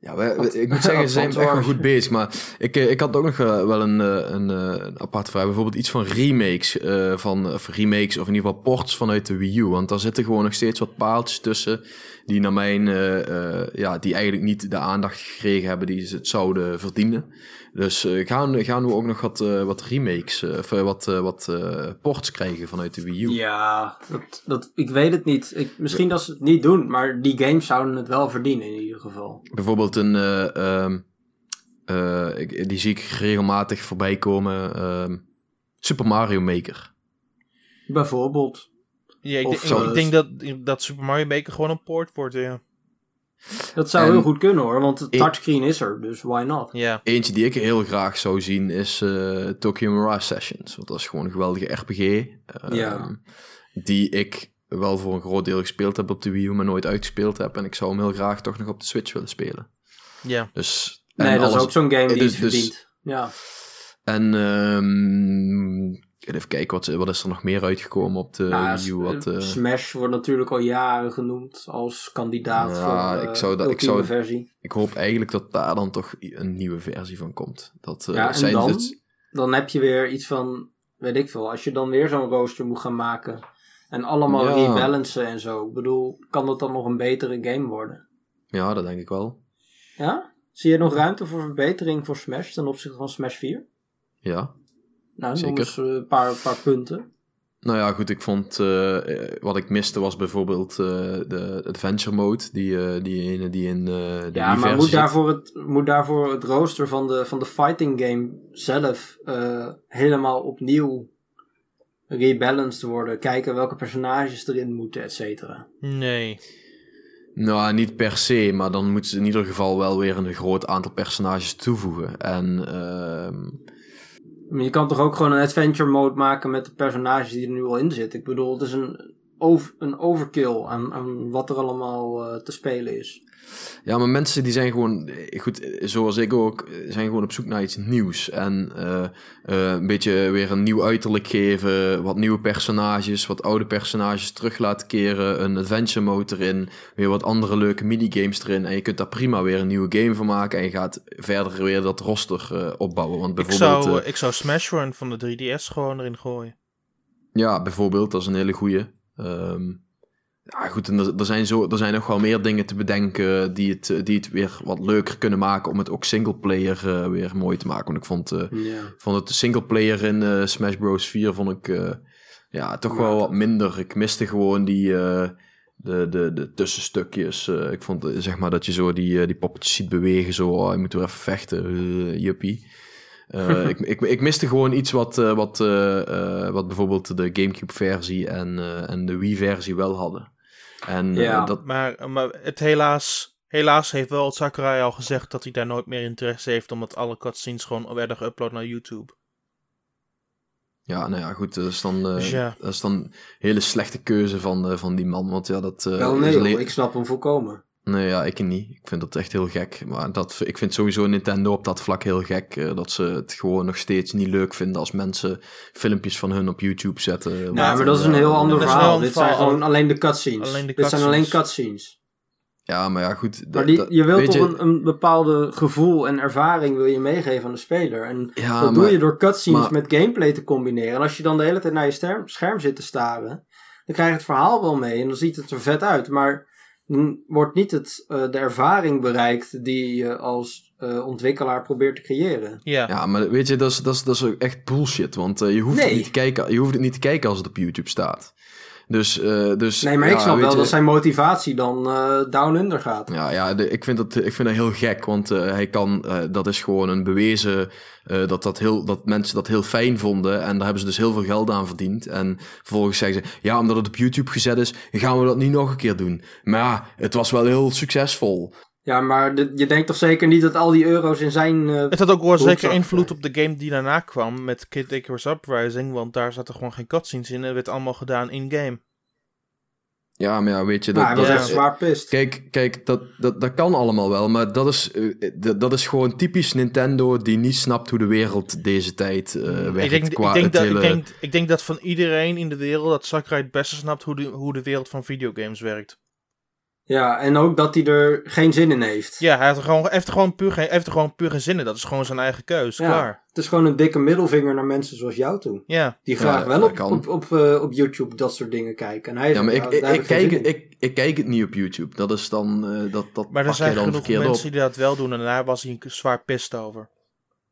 Ja, ik moet zeggen, ze zijn wel goed bezig. Maar ik, eh, ik had ook nog eh, wel een, eh, een, een aparte vraag. Bijvoorbeeld iets van remakes, van, of remakes, of in ieder geval ports vanuit de Wii U. Want daar zitten gewoon nog steeds wat paaltjes tussen. Die naar mijn, ja, die eigenlijk niet de aandacht gekregen hebben die ze het zouden verdienen. Dus eh, gaan, gaan we ook nog wat, eh, wat remakes, eh, of wat, wat ports krijgen vanuit de Wii U.
Ja, dat, dat, ik weet het niet. Ik, misschien dat ze het niet doen, maar die games zouden het wel verdienen in ieder geval.
Bijvoorbeeld een, eh, ehm, eh, ik- die zie ik regelmatig voorbij komen. ehm, Super Mario Maker.
Bijvoorbeeld.
ja, ik,
Of
denk- ik denk dat, dat Super Mario Maker gewoon een port wordt, ja.
Dat zou
En-
heel goed kunnen hoor, want het
Ik-
touchscreen is er, dus why not?
Ja,
Eentje die ik heel graag zou zien is eh, Tokyo Mirage Sessions. Want dat is gewoon een geweldige RPG. ehm. Die ik wel voor een groot deel gespeeld heb op de Wii U, maar nooit uitgespeeld heb. En ik zou hem heel graag toch nog op de Switch willen spelen.
ja.
Dus,
Nee,
en
dat is ook zo'n game die
dus-
het
dus-
verdient. Ja.
En ehm, even kijken, wat, wat is er nog meer uitgekomen op de
Nou,
Wii U? Wat,
eh,
eh,
Smash wordt natuurlijk al jaren genoemd als kandidaat
Ja,
voor
ik
ik
zou dat- ik zou-
versie.
ik hoop eigenlijk dat daar dan toch een nieuwe versie van komt. Dat, eh,
Ja, en
zijn
dan?
het-
Dan heb je weer iets van, weet ik veel, als je dan weer zo'n rooster moet gaan maken en allemaal
Ja.
rebalancen en zo. Ik bedoel, kan dat dan nog een betere game worden?
ja, dat denk ik wel.
Ja? Zie je nog ruimte voor verbetering voor Smash ten opzichte van Smash 4?
Ja.
Nou,
Zeker.
eens eh, een paar, paar punten.
Nou ja, goed, ik vond... eh, eh, wat ik miste was bijvoorbeeld eh, de adventure mode. Die, eh, die ene die in de
Ja, maar moet
zit.
daarvoor, het, moet daarvoor het rooster van de, van de fighting game zelf eh, helemaal opnieuw rebalanced worden? Kijken welke personages erin moeten, et cetera.
Nee.
Nou, niet per se, maar dan moeten ze in ieder geval wel weer een groot aantal personages toevoegen. En ehm,
Maar je kan toch ook gewoon een adventure mode maken met de personages die er nu al in zitten? Ik bedoel, het is een, over, een overkill aan, wat er allemaal eh, te spelen is.
Ja, maar mensen die zijn gewoon, eh, goed, zoals ik ook, eh, zijn gewoon op zoek naar iets nieuws. En eh, een beetje weer een nieuw uiterlijk geven, wat nieuwe personages, wat oude personages terug laten keren, een adventure mode erin, weer wat andere leuke minigames erin. En je kunt daar prima weer een nieuwe game van maken en je gaat verder weer dat roster opbouwen. Want
Ik
bijvoorbeeld,
zou, ik zou Smash Run van de 3DS gewoon erin gooien.
ja, bijvoorbeeld, dat is een hele goeie. Ehm, ja, goed, en er, er, zijn zo, er zijn nog wel meer dingen te bedenken die het, eh, die het weer wat leuker kunnen maken om het ook singleplayer eh weer mooi te maken. Want ik vond,
Ja.
vond het singleplayer in Smash Bros. 4 vond ik ja, toch
Ja.
wel wat minder. Ik miste gewoon die, de, de, de tussenstukjes. Ik vond zeg maar dat je zo die, die poppetjes ziet bewegen, zo, oh, je moet weer even vechten, juppie. Ik, ik, ik miste gewoon iets wat, wat, wat bijvoorbeeld de GameCube-versie en, en de Wii-versie wel hadden. En eh,
Ja.
dat,
Maar, maar het helaas, helaas heeft wel Sakurai al gezegd dat hij daar nooit meer interesse heeft, omdat alle cutscenes gewoon werden geüpload naar YouTube.
ja, nou ja, goed, dat is dan, eh,
Dus ja.
dat is dan een hele slechte keuze van, eh, van die man. Want ja, dat. eh,
Wel
is
nee,
alleen-
ik snap hem volkomen.
Nee, ja, ik niet. Ik vind dat echt heel gek. Maar dat, ik vind sowieso Nintendo op dat vlak heel gek. eh, dat ze het gewoon nog steeds niet leuk vinden als mensen filmpjes van hun op YouTube zetten.
Ja,
Wat,
maar dat is een heel ander verhaal. Dit zijn gewoon alleen de cutscenes.
Alleen de
Dit zijn alleen
cutscenes.
Ja, maar ja, goed.
Maar die, je wilt toch een, een bepaalde gevoel en ervaring wil je meegeven aan de speler. En
Ja,
dat
maar,
doe je door cutscenes
maar-
met gameplay te combineren. En als je dan de hele tijd naar je sterm- scherm zit te staren, dan krijg je het verhaal wel mee en dan ziet het er vet uit. Maar wordt niet het, eh, de ervaring bereikt die je als eh, ontwikkelaar probeert te creëren.
Ja.
Ja, maar weet je, dat is, dat is, dat is echt bullshit. Want eh, je, hoeft het
Nee.
niet te kijken, je hoeft het niet te kijken als het op YouTube staat. Dus, eh, dus
Nee, maar
ja,
ik snap wel
je-
dat zijn motivatie dan eh, down under gaat.
Ja, ja de- ik, vind dat, ik vind dat heel gek, want eh, hij kan, eh, dat is gewoon een bewezen eh, dat, dat, heel, dat mensen dat heel fijn vonden. En daar hebben ze dus heel veel geld aan verdiend. En vervolgens zeggen ze, ja, omdat het op YouTube gezet is, gaan we dat niet nog een keer doen. Maar ja, het was wel heel succesvol.
Ja, maar de- je denkt toch zeker niet dat al die euro's in zijn... eh,
Het had ook wel zeker invloed op de game die daarna kwam met Kid Icarus Uprising, want daar zaten gewoon geen cutscenes in en het werd allemaal gedaan in-game.
Ja, maar ja, weet je, dat,
nou,
dat
echt
is-
zwaar pist.
Kijk, kijk dat, dat, dat kan allemaal wel, maar dat is, eh, dat, dat is gewoon typisch Nintendo die niet snapt hoe de wereld deze tijd eh werkt.
ik, denk,
qua
ik, denk dat,
hele-
ik, denk, ik denk dat van iedereen in de wereld dat Sakurai het beste snapt hoe de, hoe de wereld van videogames werkt.
Ja, en ook dat hij er geen zin in heeft.
Ja, hij heeft er gewoon, heeft er gewoon, puur, geen, heeft er gewoon puur geen zin in. Dat is gewoon zijn eigen keus.
Ja.
Klaar.
Het is gewoon een dikke middelvinger naar mensen zoals jou toe.
Ja.
Die graag
Ja,
wel op, op, op, eh, op YouTube dat soort dingen kijken. En hij
Ja, maar ik, ik, kijk, ik, ik kijk het niet op YouTube. Dat is dan, eh, dat, dat
Maar er zijn
dan
genoeg mensen
op.
die dat wel doen en daar was hij zwaar pist over.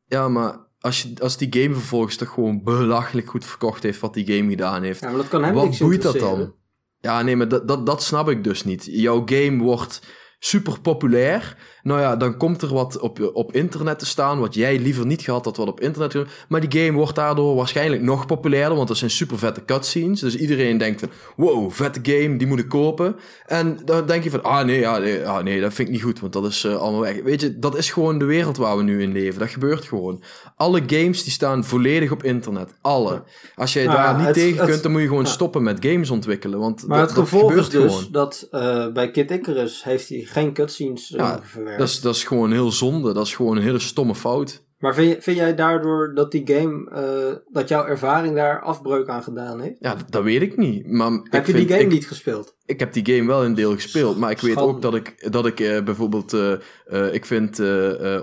Ja, maar als, je, als die game vervolgens toch gewoon belachelijk goed verkocht heeft wat die game gedaan heeft.
Ja, maar dat kan hem
Wat
niks
boeit dat dan? Ja, nee, maar dat, dat, dat snap ik dus niet. Jouw game wordt super populair. Nou ja, dan komt er wat op, op internet te staan, wat jij liever niet gehad had wat op internet. Maar die game wordt daardoor waarschijnlijk nog populairder, want er zijn super vette cutscenes. Dus iedereen denkt van, wow, vette game, die moet ik kopen. En dan denk je van, ah nee, ja, nee, ah, nee dat vind ik niet goed, want dat is eh, allemaal weg. Weet je, dat is gewoon de wereld waar we nu in leven. Dat gebeurt gewoon. Alle games die staan volledig op internet. Alle. Als jij daar niet
het-
tegen
het-
kunt, dan moet je gewoon
ja.
stoppen met games ontwikkelen. Want
Maar
dat,
het
dat
gevolg is dus
gewoon.
dat eh, bij Kid Icarus heeft hij geen cutscenes eh,
Ja,
verwerkt.
Dat is, dat is gewoon heel zonde. Dat is gewoon een hele stomme fout.
Maar vind, je- vind jij daardoor dat die game, eh, dat jouw ervaring daar afbreuk aan gedaan heeft?
Ja, dat, dat weet ik niet. Maar
Heb
ik
je
vind,
die game
ik,
niet gespeeld?
ik heb die game wel in deel gespeeld. Maar ik weet ook dat ik, dat ik eh, bijvoorbeeld... eh, ik vind,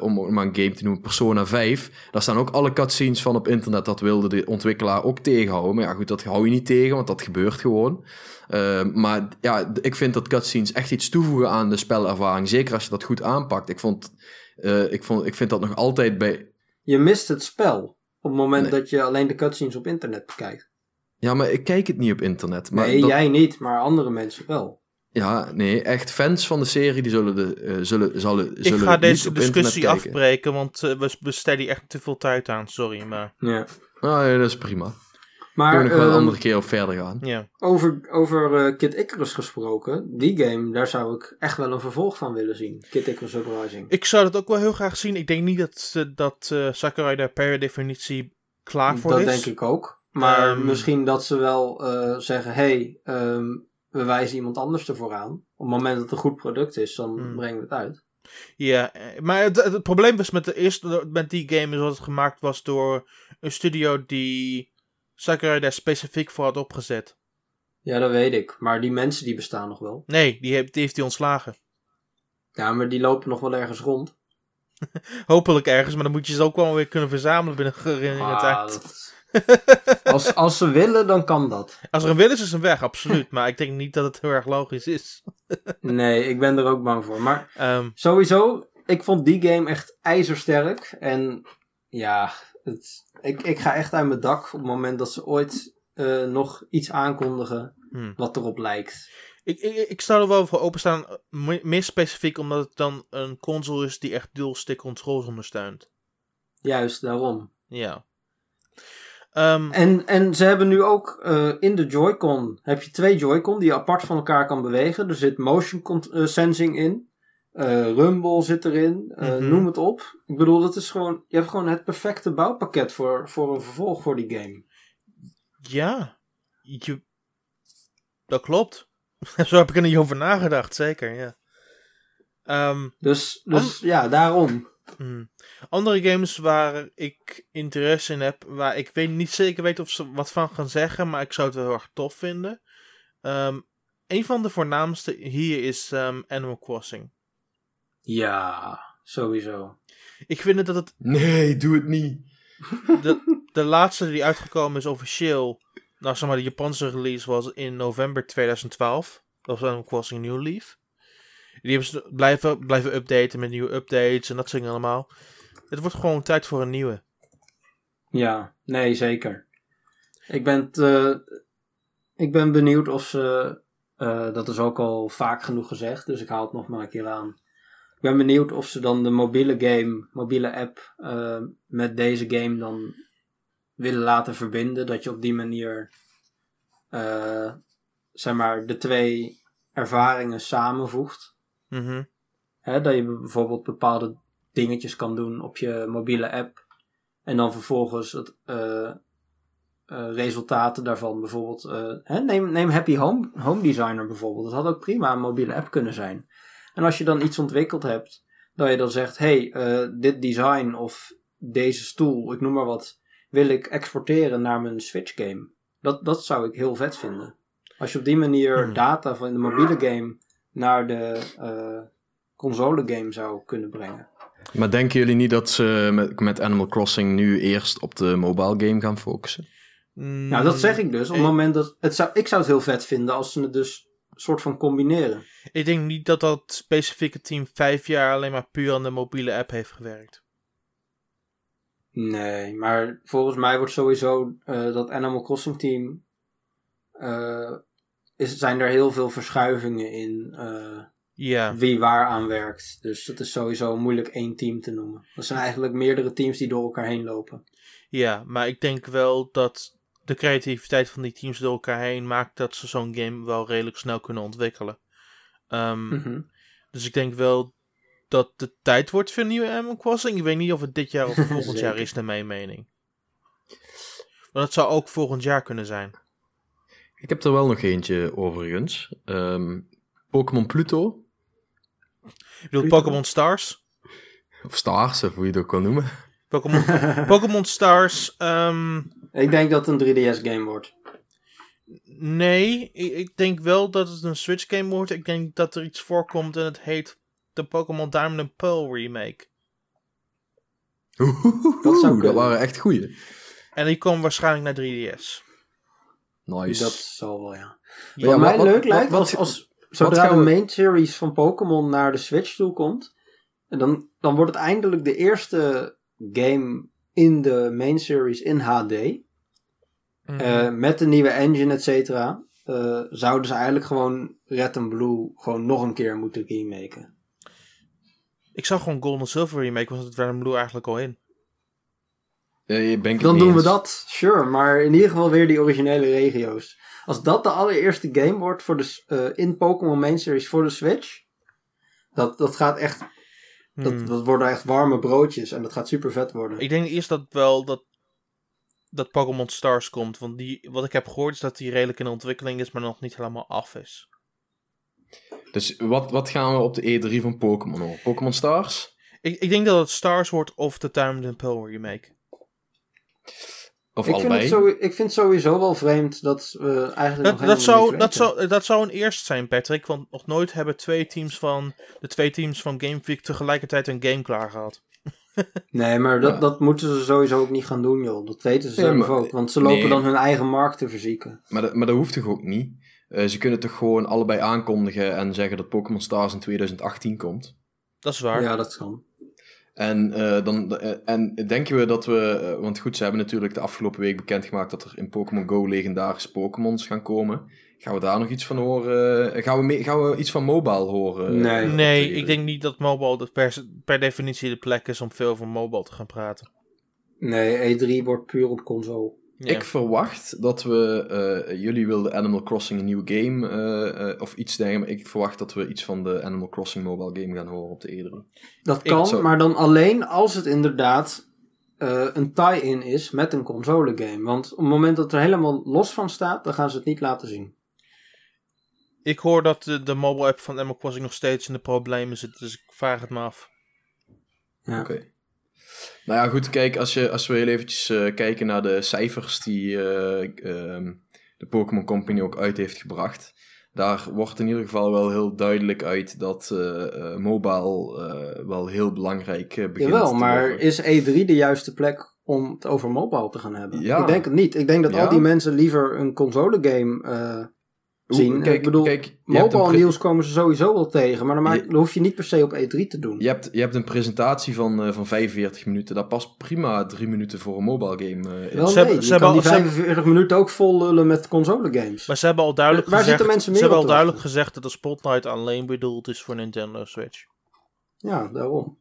om maar een game te noemen, Persona 5... Daar staan ook alle cutscenes van op internet. Dat wilde de ontwikkelaar ook tegenhouden. Maar ja, goed, dat hou je niet tegen, want dat gebeurt gewoon. Eh, maar ja, ik vind dat cutscenes echt iets toevoegen aan de spelervaring. Zeker als je dat goed aanpakt. Ik, vond, eh, ik, vond, ik vind dat nog altijd bij...
Je mist het spel op het moment
Nee.
dat je alleen de cutscenes op internet bekijkt.
Ja, maar ik kijk het niet op internet. Maar
nee,
dat-
jij niet, maar andere mensen wel.
Ja, nee, echt fans van de serie die zullen, de, eh, zullen, zullen,
Ik
zullen
ga
niet
deze discussie afbreken, want eh, we besteden hier echt te veel tijd aan. Sorry, maar
Ja.
Ah, ja, dat is prima.
Maar
Kunnen we nog wel een
ehm,
andere keer op verder gaan.
ja.
over, over eh, Kid Icarus gesproken, die game, daar zou ik echt wel een vervolg van willen zien. Kid Icarus Uprising.
Ik zou dat ook wel heel graag zien. Ik denk niet dat, eh, dat eh, Sakurai daar per definitie klaar voor
dat
is.
denk ik ook. Maar
Ehm,
misschien dat ze wel eh, zeggen, hey, ehm, we wijzen iemand anders ervoor aan. Op het moment dat het een goed product is, dan
Hmm.
brengen we het uit.
Ja, maar het, het probleem was met, de eerste, met die game is dat het gemaakt was door een studio die Sakurai daar specifiek voor had opgezet.
Ja, dat weet ik. Maar die mensen die bestaan nog wel.
Nee, die, heeft- die heeft hij ontslagen.
Ja, maar die lopen nog wel ergens rond.
Hopelijk ergens, maar dan moet je ze ook wel weer kunnen verzamelen binnen geringe
Ah,
tijd.
dat- als, als ze willen, dan kan dat.
Als er een wil is, is een weg, absoluut. maar ik denk niet dat het heel erg logisch is.
Nee, ik ben er ook bang voor. Maar
Ehm,
sowieso, ik vond die game echt ijzersterk. En ja, het, ik, ik ga echt uit mijn dak op het moment dat ze ooit eh, nog iets aankondigen
hmm.
wat erop lijkt.
ik, ik, ik zou er wel voor openstaan, me- meer specifiek omdat het dan een console is die echt dual-stick controls ondersteunt.
Juist daarom.
Ja. Ehm,
En, en ze hebben nu ook eh, in de Joy-Con heb je twee Joy-Con die je apart van elkaar kan bewegen. Er zit motion eh, sensing in. Eh, Rumble zit erin. eh,
Mhm.
Noem het op. Ik bedoel, dat is gewoon, je hebt gewoon het perfecte bouwpakket voor, voor een vervolg voor die game.
Ja, je... dat klopt. Zo heb ik er niet over nagedacht, zeker, ja. Ehm,
Dus, dus ja, daarom.
hmm. Andere games waar ik interesse in heb, waar ik weet, niet zeker weet of ze wat van gaan zeggen, maar ik zou het wel heel erg tof vinden. Ehm, een van de voornaamste hier is ehm, Animal Crossing.
Ja, sowieso.
Ik vind het dat het
Nee, doe het niet.
de, de laatste die uitgekomen is officieel, nou zeg maar de Japanse release was in november 2012. Dat was Animal Crossing New Leaf. Die hebben ze blijven, blijven updaten met nieuwe updates en dat soort dingen allemaal. Het wordt gewoon tijd voor een nieuwe.
Ja, nee, zeker. Ik ben, te- ik ben benieuwd of ze, eh, dat is ook al vaak genoeg gezegd, dus ik haal het nog maar een keer aan. Ik ben benieuwd of ze dan de mobiele game, mobiele app, eh, met deze game dan willen laten verbinden. Dat je op die manier, eh, zeg maar, de twee ervaringen samenvoegt.
Mhm.
Hè, dat je bijvoorbeeld bepaalde dingetjes kan doen op je mobiele app. En dan vervolgens het eh, resultaten daarvan. Bijvoorbeeld, hè, neem, neem Happy Home, Home Designer bijvoorbeeld. Dat had ook prima een mobiele app kunnen zijn. En als je dan iets ontwikkeld hebt, dat je dan zegt: hey, eh, dit design of deze stoel, ik noem maar wat, wil ik exporteren naar mijn Switch game. Dat, dat zou ik heel vet vinden. Als je op die manier
Hmm.
data van de mobiele game naar de eh, console game zou kunnen brengen.
Maar denken jullie niet dat ze met, met Animal Crossing nu eerst op de mobile game gaan focussen?
Nou, dat zeg ik dus. Op het moment dat. Het zou, ik zou het heel vet vinden als ze het dus soort van combineren.
Ik denk niet dat dat specifieke team vijf jaar alleen maar puur aan de mobiele app heeft gewerkt.
Nee, maar volgens mij wordt sowieso eh, dat Animal Crossing team. eh, is, zijn er heel veel verschuivingen in eh, wie waar aan werkt. Dus het is sowieso moeilijk één team te noemen. Dat zijn eigenlijk meerdere teams die door elkaar heen lopen.
ja, maar ik denk wel dat de creativiteit van die teams door elkaar heen maakt dat ze zo'n game wel redelijk snel kunnen ontwikkelen. Ehm,
Mhm.
Dus ik denk wel dat de tijd wordt voor een nieuwe Animal Crossing. Ik weet niet of het dit jaar of volgend jaar is, naar mijn mening. Maar dat zou ook volgend jaar kunnen zijn.
Ik heb er wel nog eentje overigens. Ehm, Pokémon Pluto,
Ik bedoel,
Pluto?
Pokémon Stars.
of Stars, of hoe je het ook kan noemen.
Pokémon, Pokémon Stars. ehm,
Ik denk dat het een 3DS game wordt.
nee, ik, ik denk wel dat het een Switch game wordt. Ik denk dat er iets voorkomt en het heet de Pokémon Diamond and Pearl remake.
Dat,
zou kunnen.
waren echt goeie.
En die komen waarschijnlijk naar 3DS.
Nice.
Dat zal wel, ja.
Ja,
Wat
maar
mij
wat-
leuk
wat-
lijkt,
wat-
als, als zodra de
we-
main series van Pokémon naar de Switch toe komt, en dan, dan wordt het eindelijk de eerste game in de main series in HD.
Mhm.
Eh, met de nieuwe engine, et cetera. eh, zouden ze eigenlijk gewoon Red and Blue gewoon nog een keer moeten remaken.
ik zou gewoon Gold en Silver remake, want het werd Blue eigenlijk al in.
Eh, ben ik
Dan doen we dat, sure. Maar in ieder geval weer die originele regio's. Als dat de allereerste game wordt voor de, eh, in Pokémon Main Series voor de Switch. Dat, dat gaat echt. Dat,
Hmm.
dat worden echt warme broodjes. En dat gaat super vet worden.
Ik denk eerst dat wel dat, dat Pokémon Stars komt. Want die, wat ik heb gehoord is dat die redelijk in ontwikkeling is, maar nog niet helemaal af is.
Dus wat, wat gaan we op de E3 van Pokémon horen? Pokémon Stars?
Ik, ik denk dat het Stars wordt of de Diamond and Pearl remake.
Of
ik, vind
allebei?
het zo, ik vind het sowieso wel vreemd dat we eigenlijk nog
Dat,
helemaal
dat, zou, dat, zou, dat zou een eerst zijn, Patrick. Want nog nooit hebben twee teams van de twee teams van Game Freak tegelijkertijd een game klaar gehad.
Nee, maar dat,
Ja.
dat moeten ze sowieso ook niet gaan doen, joh. Dat weten ze zelf ook. Want ze lopen
nee.
dan hun eigen markt te verzieken.
Maar, dat, maar dat hoeft toch ook niet? Eh, ze kunnen toch gewoon allebei aankondigen en zeggen dat Pokémon Stars in 2018 komt?
Dat is waar.
Ja, dat kan.
En, eh, dan, eh, en denken we dat we... eh, want goed, ze hebben natuurlijk de afgelopen week bekendgemaakt dat er in Pokémon Go legendarische Pokémons gaan komen. Gaan we daar nog iets van horen? Eh, gaan, we mee- gaan we iets van mobile horen?
Nee.
Nee, ik denk niet dat mobile de per, per definitie de plek is om veel over mobile te gaan praten.
Nee, E3 wordt puur op console.
Ja.
Ik verwacht dat we... eh, jullie wilden Animal Crossing een nieuwe game eh, eh, of iets dergelijks. Maar ik verwacht dat we iets van de Animal Crossing mobile game gaan horen op de E E3.
Dat kan,
zou-
maar dan alleen als het inderdaad eh, een tie-in is met een console game. Want op het moment dat het er helemaal los van staat, dan gaan ze het niet laten zien.
Ik hoor dat de, de mobile app van Animal Crossing nog steeds in de problemen zit, dus ik vraag het me af.
Ja.
Oké. Nou ja, goed, kijk, als, je, als we heel eventjes eh, kijken naar de cijfers die eh, ehm, de Pokémon Company ook uit heeft gebracht. Daar wordt in ieder geval wel heel duidelijk uit dat eh, mobile wel heel belangrijk begint
Jawel,
te
maar
worden.
is E3 de juiste plek om het over mobile te gaan hebben?
Ja.
Ik denk het niet. Ik denk dat
Ja.
al die mensen liever een console game zien.
kijk,
ik bedoel,
kijk,
mobile nieuws komen ze sowieso wel tegen. Maar dan, maak-
Je-
dan hoef je niet per se op E3 te doen.
Je hebt, je hebt een presentatie van, eh, van 45 minuten. Daar past prima drie minuten voor een mobile game in.
Wel
Ze
nee,
hebben-
je
ze
kan
hebben
die
al- ze
45 minuten ook vol lullen met console games.
Maar ze hebben al duidelijk
Waar
gezegd,
zitten mensen meer
ze hebben al duidelijk gezegd dat de Spotlight alleen bedoeld is voor Nintendo Switch.
Ja, daarom.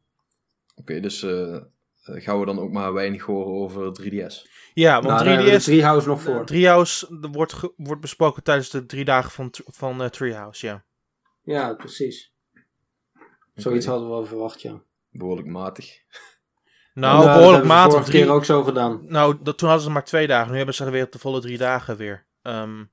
Oké, dus eh, gaan we dan ook maar weinig horen over 3DS.
Ja,
Nou,
want
we
3DS,
de Treehouse nog voor.
Treehouse wordt, wordt besproken tijdens de drie dagen van, van eh, Treehouse, ja.
Ja, precies. Zoiets hadden we wel verwacht, ja.
Behoorlijk matig.
Nou,
En, eh, dat
behoorlijk
hebben we
matig.
vorige
Drie,
keer ook zo gedaan.
Nou, dat, toen hadden ze maar twee dagen. Nu hebben ze er weer de volle drie dagen weer. Ehm,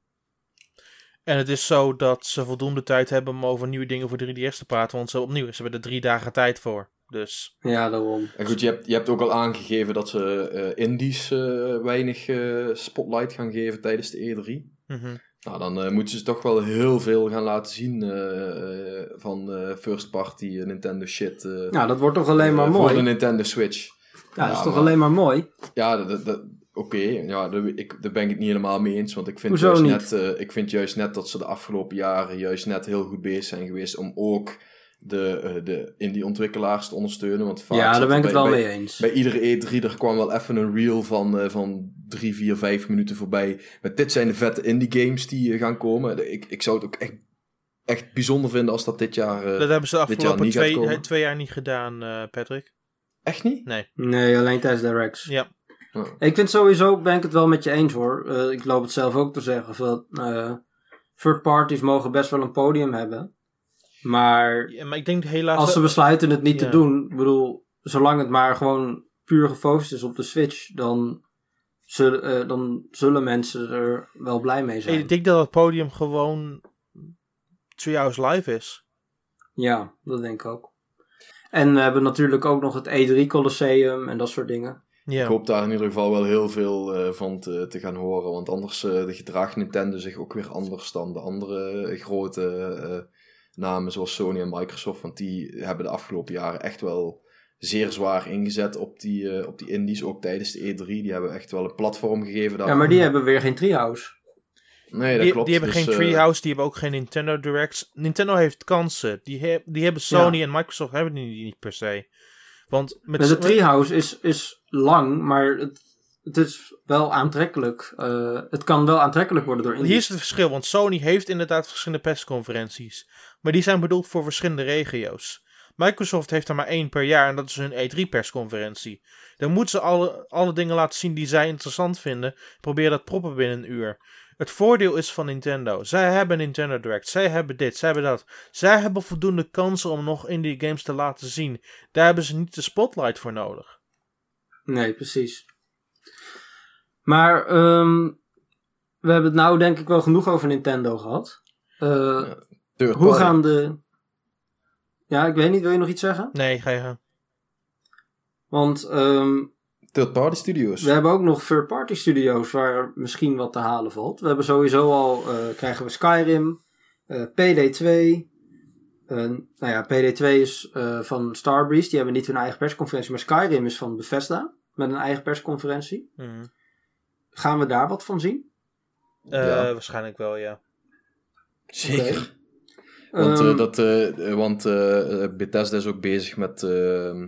en het is zo dat ze voldoende tijd hebben om over nieuwe dingen voor 3DS te praten. Want ze opnieuw, ze hebben er drie dagen tijd voor. Dus
Ja, daarom.
En goed, je hebt, je hebt ook al aangegeven dat ze eh indies eh, weinig eh, spotlight gaan geven tijdens de E3.
mhm.
Nou, dan moeten ze toch wel heel veel gaan laten zien eh, eh, van eh, first party Nintendo shit. eh,
Nou, dat wordt toch alleen maar
eh, Voor
mooi.
de Nintendo Switch.
Ja, dat is
Ja,
toch
maar-
alleen maar mooi.
Ja, dat, dat, dat- oké. Ja, daar, ik, daar ben ik het niet helemaal mee eens. Want ik vind,
Hoezo
juist
niet?
net, ik vind juist net dat ze de afgelopen jaren juist net heel goed bezig zijn geweest om ook de, eh, de indie ontwikkelaars te ondersteunen. Want vaak
Ja, daar ben ik het wel
bij,
mee eens.
bij iedere E3 er kwam wel even een reel van, eh, van drie, vier, vijf minuten voorbij. Met dit zijn de vette indie games die eh, gaan komen. Ik, ik zou het ook echt, echt bijzonder vinden als dat dit jaar... eh,
dat hebben ze de
dit jaar
afgelopen twee,
komen.
twee jaar niet gedaan, eh, Patrick.
Echt niet?
Nee.
Nee, alleen tijdens Directs.
Ja.
Oh.
Ik vind sowieso, ben ik het wel met je eens hoor. Eh, ik loop het zelf ook te zeggen. Dat eh third parties mogen best wel een podium hebben. Maar
Ja, maar ik denk helaas...
als ze besluiten het niet
Ja.
te doen, ik bedoel, zolang het maar gewoon puur gefocust is op de Switch, dan zullen, eh, dan zullen mensen er wel blij mee zijn.
ik denk dat het podium gewoon Treehouse Live is.
Ja, dat denk ik ook. En we hebben natuurlijk ook nog het E3 Colosseum en dat soort dingen.
Ja.
Ik hoop daar in ieder geval wel heel veel eh, van te, te gaan horen. Want anders eh, gedraagt Nintendo zich ook weer anders dan de andere grote eh, namen zoals Sony en Microsoft. Want die hebben de afgelopen jaren echt wel zeer zwaar ingezet op die, eh, op die indies. Ook tijdens de E3. Die hebben echt wel een platform gegeven daar.
Ja, maar die hebben weer geen Treehouse.
Nee, dat
Die,
klopt.
die hebben
Dus,
geen
eh,
Treehouse, die hebben ook geen Nintendo Directs. Nintendo heeft kansen. Die, he- die hebben Sony en Microsoft hebben die niet per se. Want met,
Maar de Treehouse is, is lang, maar het, het is wel aantrekkelijk. Eh, het kan wel aantrekkelijk worden door
Hier
indies.
is het verschil, want Sony heeft inderdaad verschillende persconferenties. Maar die zijn bedoeld voor verschillende regio's. Microsoft heeft er maar één per jaar en dat is hun E3-persconferentie. Dan moeten ze alle, alle dingen laten zien die zij interessant vinden. Probeer dat proppen binnen een uur. Het voordeel is van Nintendo. Zij hebben Nintendo Direct. Zij hebben dit, zij hebben dat. Zij hebben voldoende kansen om nog indie games te laten zien. Daar hebben ze niet de spotlight voor nodig.
Nee, precies. Maar ehm, we hebben het nou denk ik wel genoeg over Nintendo gehad. Eh,
third
hoe
party.
gaan de... Ja, ik weet niet, wil je nog iets zeggen?
Nee, ga je gaan.
Want ehm,
Third party studios.
we hebben ook nog third-party studio's waar misschien wat te halen valt. We hebben sowieso al, eh, krijgen we Skyrim, eh, PD2. eh, nou ja, PD2 is eh, van Starbreeze, die hebben niet hun eigen persconferentie, maar Skyrim is van Bethesda, met een eigen persconferentie.
Mhm.
Gaan we daar wat van zien?
Eh,
Ja.
Waarschijnlijk wel, ja.
Zeker. Want,
Ehm,
eh, dat, eh, want eh, Bethesda is ook bezig met eh,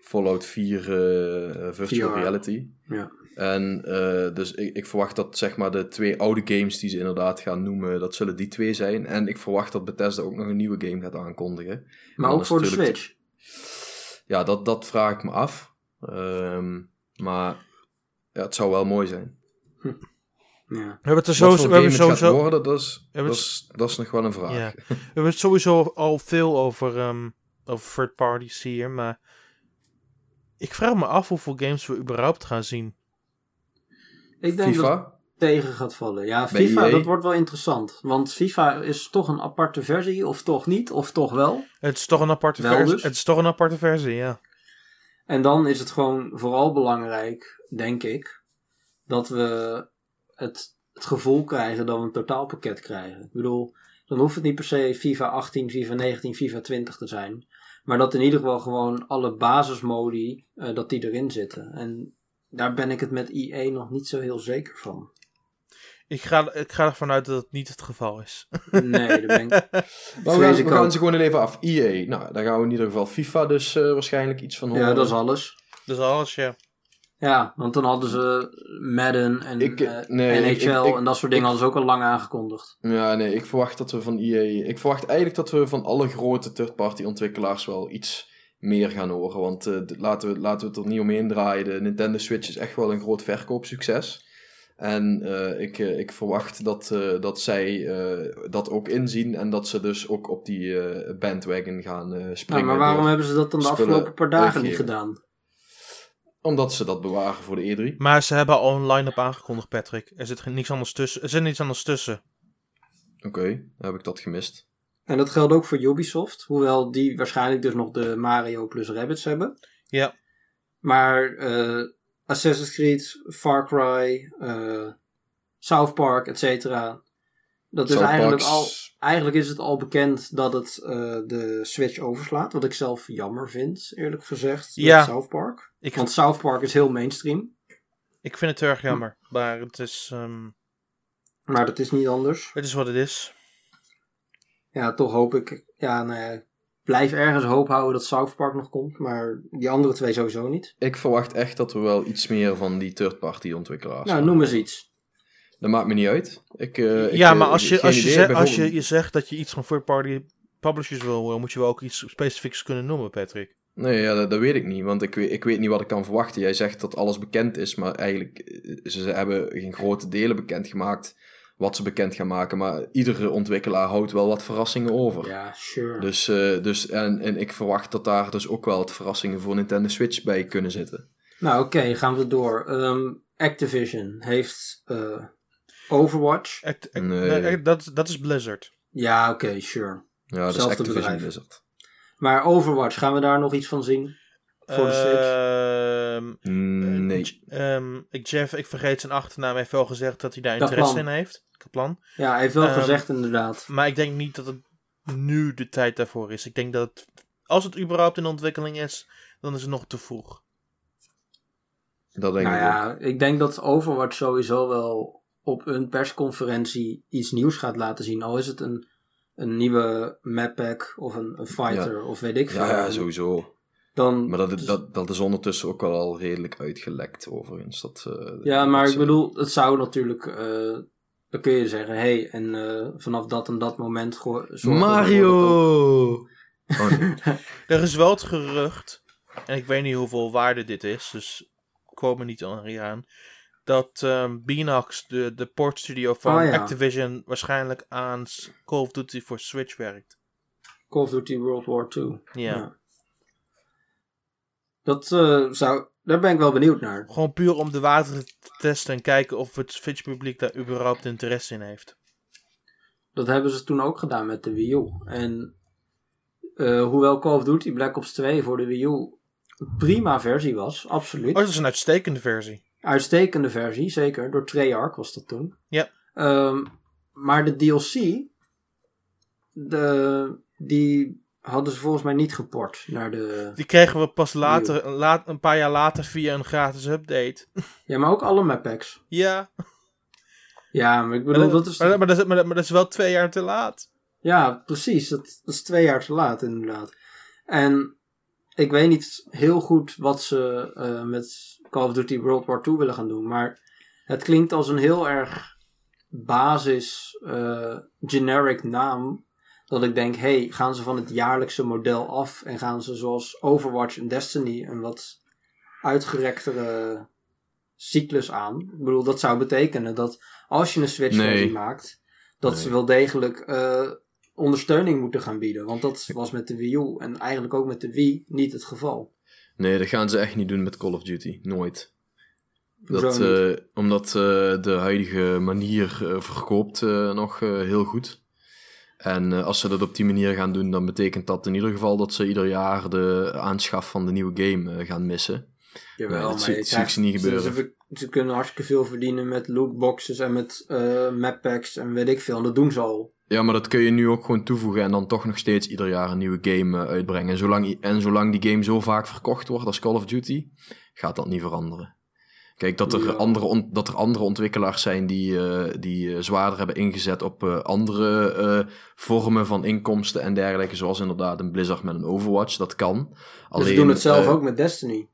Fallout 4 eh, virtual
VR.
reality.
Ja.
En dus ik, ik verwacht dat zeg maar de twee oude games die ze inderdaad gaan noemen, dat zullen die twee zijn. En ik verwacht dat Bethesda ook nog een nieuwe game gaat aankondigen.
Maar ook voor de Switch.
Ja, dat, dat vraag ik me af. Ehm, maar ja, het zou wel mooi zijn.
Ja.
We hebben het er we hebben sowieso,
worden, dat is,
hebben
dat, is, dat is nog wel een vraag.
Ja. We hebben het sowieso al veel over, ehm over third parties hier, maar ik vraag me af hoeveel games we überhaupt gaan zien.
Ik denk dat
FIFA?
tegen gaat vallen. Ja, FIFA,
EA?
dat wordt wel interessant. Want FIFA is toch een aparte versie, of toch niet, of toch wel.
Het is toch een aparte
Wel
versie.
dus?
Het is toch een aparte versie, ja.
En dan is het gewoon vooral belangrijk, denk ik, dat we het, het gevoel krijgen dat we een totaalpakket krijgen. Ik bedoel, dan hoeft het niet per se FIFA 18, FIFA 19, FIFA 20 te zijn. Maar dat in ieder geval gewoon alle basismodi, eh, dat die erin zitten. En daar ben ik het met EA nog niet zo heel zeker van.
Ik ga, ik ga ervan uit dat het niet het geval is.
Nee, daar ben ik...
Maar we gaan, we ze gewoon even af. EA, nou, daar gaan we in ieder geval FIFA dus eh, waarschijnlijk iets van horen.
Ja, dat is alles.
Dus alles, ja.
Ja, want dan hadden ze Madden en
Ik,
eh,
nee,
NHL
ik- ik-
en dat soort dingen hadden ze ook al lang aangekondigd.
Ja, nee, ik verwacht dat we van EA... Ik verwacht eigenlijk dat we van alle grote third-party ontwikkelaars wel iets meer gaan horen. Want eh, laten, we, laten we het er niet omheen draaien. De Nintendo Switch is echt wel een groot verkoopsucces. En eh, ik, ik verwacht dat, dat zij dat ook inzien. En dat ze dus ook op die bandwagon gaan
Nou,
springen.
maar waarom hebben ze dat dan de afgelopen paar dagen niet gedaan?
Omdat ze dat bewaren voor de E3.
Maar ze hebben al een line-up aangekondigd, Patrick. Er zit niks anders tussen. Er zit niets anders tussen.
Oké, dan heb ik dat gemist.
En dat geldt ook voor Ubisoft, hoewel die waarschijnlijk dus nog de Mario plus Rabbids hebben.
Ja.
Maar eh, Assassin's Creed, Far Cry, eh, South Park, et cetera. Dat is
South
eigenlijk
Parks-
al, eigenlijk is het al bekend dat het eh, de Switch overslaat. Wat ik zelf jammer vind, eerlijk gezegd,
Ja.
South Park.
Ik,
Want South Park is heel mainstream,
ik vind het erg jammer. Maar het is, ehm,
maar dat is niet anders.
het is wat het is.
Ja, toch hoop ik. Ja, nou ja, blijf ergens hoop houden dat South Park nog komt, maar die andere twee sowieso niet.
Ik verwacht echt dat we wel iets meer van die third-party ontwikkelaars
Nou, noem eens iets.
Dat maakt me niet uit. Ik, eh,
ja,
eh,
maar als je, als, je
idee.
zegt, als je, je zegt dat je iets van third-party publishers wil horen, moet je wel ook iets specifieks kunnen noemen, Patrick.
Nee, ja, dat, dat weet ik niet, want ik weet, ik weet niet wat ik kan verwachten. Jij zegt dat alles bekend is, maar eigenlijk eh, ze hebben geen grote delen bekendgemaakt wat ze bekend gaan maken. Maar iedere ontwikkelaar houdt wel wat verrassingen over.
Ja, sure.
Dus, eh, dus en, en ik verwacht dat daar dus ook wel wat verrassingen voor Nintendo Switch bij kunnen zitten.
Nou, oké, gaan we door. Ehm, Activision heeft eh, Overwatch.
Act- act-
Nee.
dat, dat is Blizzard.
Ja, oké, sure.
Ja, dat is Activision
bedrijf.
Blizzard.
Maar Overwatch, gaan we daar nog iets van zien? Voor de Switch?
Ehm,
Mm, Nee.
Ehm, ik, Jeff, ik vergeet zijn achternaam, hij heeft wel gezegd dat hij daar
Kaplan.
interesse in heeft. Kaplan.
Ja, hij heeft wel gezegd inderdaad.
Maar ik denk niet dat het nu de tijd daarvoor is. Ik denk dat het, als het überhaupt in ontwikkeling is, dan is het nog te vroeg.
Dat denk
Nou
ik ook.
ja, ik denk dat Overwatch sowieso wel op een persconferentie iets nieuws gaat laten zien. Al is het een, een nieuwe map pack of een, een fighter of weet ik veel.
Ja, ja, sowieso.
Dan,
Maar dat, is- dat, dat is ondertussen ook wel al redelijk uitgelekt, overigens. Dat, eh,
ja, maar
dat
ik bedoel, het zou natuurlijk... eh, dan kun je zeggen, hé, hey, en eh, vanaf dat en dat moment...
Mario! Oh, nee.
Er is wel het gerucht, en ik weet niet hoeveel waarde dit is, dus ik niet aan hier aan, dat ehm Beanox, de, de portstudio van
Oh, ja.
Activision, waarschijnlijk aan Call of Duty voor Switch werkt.
Call of Duty World War II.
Ja.
Dat eh, zou... Daar ben ik wel benieuwd naar.
Gewoon puur om de waarde te testen en kijken of het Switch publiek daar überhaupt interesse in heeft.
Dat hebben ze toen ook gedaan met de Wii U. En eh, hoewel Call of Duty Black Ops 2 voor de Wii U een prima versie was, absoluut.
Oh, dat is een uitstekende versie.
Uitstekende versie, zeker. Door Treyarch was dat toen.
Ja.
Ehm, maar de DLC, de, die hadden ze volgens mij niet geport naar de...
Die kregen we pas later, laat, een paar jaar later via een gratis update.
Ja, maar ook alle map packs.
Ja,
Ja, maar ik
maar,
bedoel,
dat,
dat is...
maar, maar dat is, maar, dat- maar dat is wel twee jaar te laat.
Ja, precies. Dat, dat is twee jaar te laat, inderdaad. En ik weet niet heel goed wat ze eh, met Call of Duty World War II willen gaan doen. Maar het klinkt als een heel erg basis, eh, generic naam. Dat ik denk, hey, gaan ze van het jaarlijkse model af en gaan ze zoals Overwatch en Destiny een wat uitgerektere cyclus aan. Ik bedoel, dat zou betekenen dat als je een Switch
Nee.
maakt, dat
Nee.
ze wel degelijk eh, ondersteuning moeten gaan bieden. Want dat was met de Wii U en eigenlijk ook met de Wii niet het geval.
Nee, dat gaan ze echt niet doen met Call of Duty. Nooit. Dat, eh, omdat eh, de huidige manier eh, verkoopt nog heel goed. En als ze dat op die manier gaan doen, dan betekent dat in ieder geval dat ze ieder jaar de aanschaf van de nieuwe game gaan missen.
Jawel,
nee, dat
maar
zie- ik ze niet
ze-
gebeuren.
Ze, ze kunnen hartstikke veel verdienen met lootboxes en met eh map packs en weet ik veel. En dat doen ze al.
Ja, maar dat kun je nu ook gewoon toevoegen en dan toch nog steeds ieder jaar een nieuwe game eh, uitbrengen. En zolang, en zolang die game zo vaak verkocht wordt als Call of Duty, gaat dat niet veranderen. Kijk, dat er,
Ja.
andere, on- dat er andere ontwikkelaars zijn die, eh, die zwaarder hebben ingezet op andere vormen van inkomsten en dergelijke. Zoals inderdaad een Blizzard met een Overwatch. Dat kan.
Dus ze doen het zelf ook met Destiny.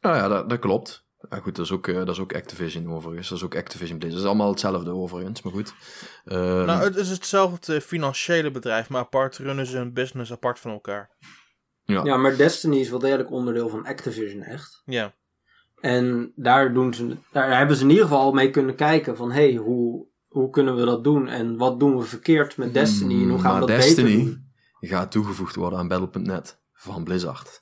Nou ja, dat, dat klopt. Ja, goed, dat is, ook, eh, dat is ook Activision overigens. Dat is ook Activision Blizzard. Dat is allemaal hetzelfde overigens, maar goed. Ehm,
Nou, het is hetzelfde financiële bedrijf, maar apart runnen ze hun business apart van elkaar.
ja.
Ja, maar Destiny is wel degelijk onderdeel van Activision, echt.
Ja.
En daar, doen ze, daar hebben ze in ieder geval al mee kunnen kijken van... hé, hey, hoe, hoe kunnen we dat doen? En wat doen we verkeerd met Destiny? En hoe gaan
maar
we dat
Destiny
beter doen?
gaat toegevoegd worden aan Battle.net van Blizzard.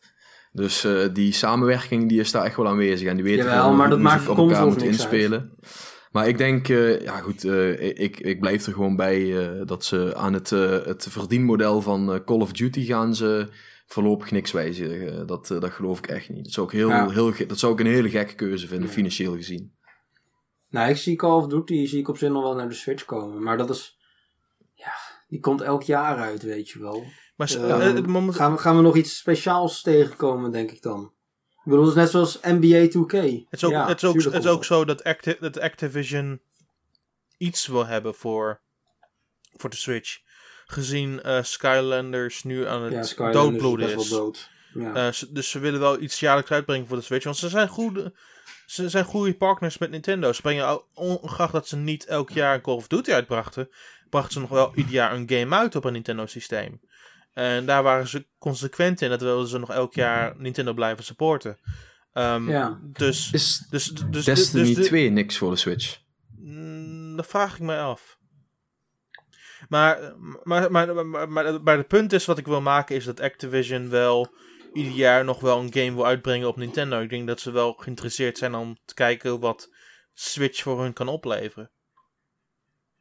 Dus eh, die samenwerking die is daar echt wel aanwezig. En die weten
Jawel,
gewoon
maar
hoe,
dat maakt
ze op elkaar
niks
inspelen. Maar ik denk, eh, ja goed, eh, ik, ik blijf er gewoon bij dat ze aan het, het verdienmodel van Call of Duty gaan ze voorlopig niks wijzigen. dat, dat geloof ik echt niet. Dat zou ik, heel,
Ja.
heel, dat zou ik een hele gekke keuze vinden,
Ja.
financieel gezien.
Nou, ik zie Call of Duty zie ik op zich nog wel naar de Switch komen. Maar dat is... Ja, die komt elk jaar uit, weet je wel.
Maar
Ehm,
eh, het moment,
gaan, we, gaan we nog iets speciaals tegenkomen, denk ik dan? Ik bedoel, het is net zoals NBA 2K.
het is ook,
Ja,
het is ook, het is ook zo dat, Acti dat Activision iets wil hebben voor, voor de Switch. Gezien eh, Skylanders nu aan het
Ja,
doodbloeden is.
wel dood. Ja.
Eh, dus ze willen wel iets jaarlijks uitbrengen voor de Switch. Want ze zijn goede, ze zijn goede partners met Nintendo. Ze brengen, ongeacht dat ze niet elk jaar Call of Duty uitbrachten, brachten ze nog wel ieder jaar een game uit op een Nintendo systeem. En daar waren ze consequent in. Dat wilden ze nog elk jaar Nintendo blijven supporten. Ehm,
Ja.
Dus,
Is
dus, dus,
Destiny
dus de-
2 niks voor de Switch?
Mm, dat vraag ik mij af. Maar, maar, maar, maar, maar, maar het punt is wat ik wil maken is dat Activision wel ieder jaar nog wel een game wil uitbrengen op Nintendo. Ik denk dat ze wel geïnteresseerd zijn om te kijken wat Switch voor hun kan opleveren.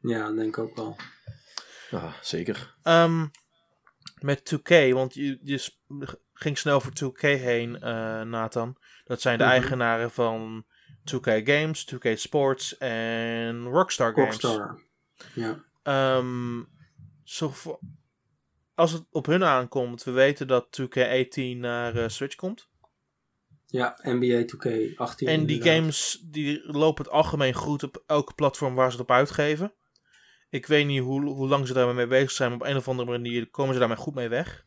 ja, dat denk ik ook wel.
Ja, zeker.
Ehm, met 2K, want je, ging snel voor 2K heen, eh, Nathan. Dat zijn de
Mhm.
eigenaren van 2K Games, 2K Sports en Rockstar Games.
Rockstar. Ja.
Zo voor- als het op hun aankomt, we weten dat 2K18 naar eh, Switch komt.
ja, NBA 2K18.
En die
inderdaad.
games die lopen het algemeen goed op elke platform waar ze het op uitgeven. Ik weet niet hoe, hoe lang ze daarmee bezig zijn, maar op een of andere manier komen ze daarmee goed mee weg.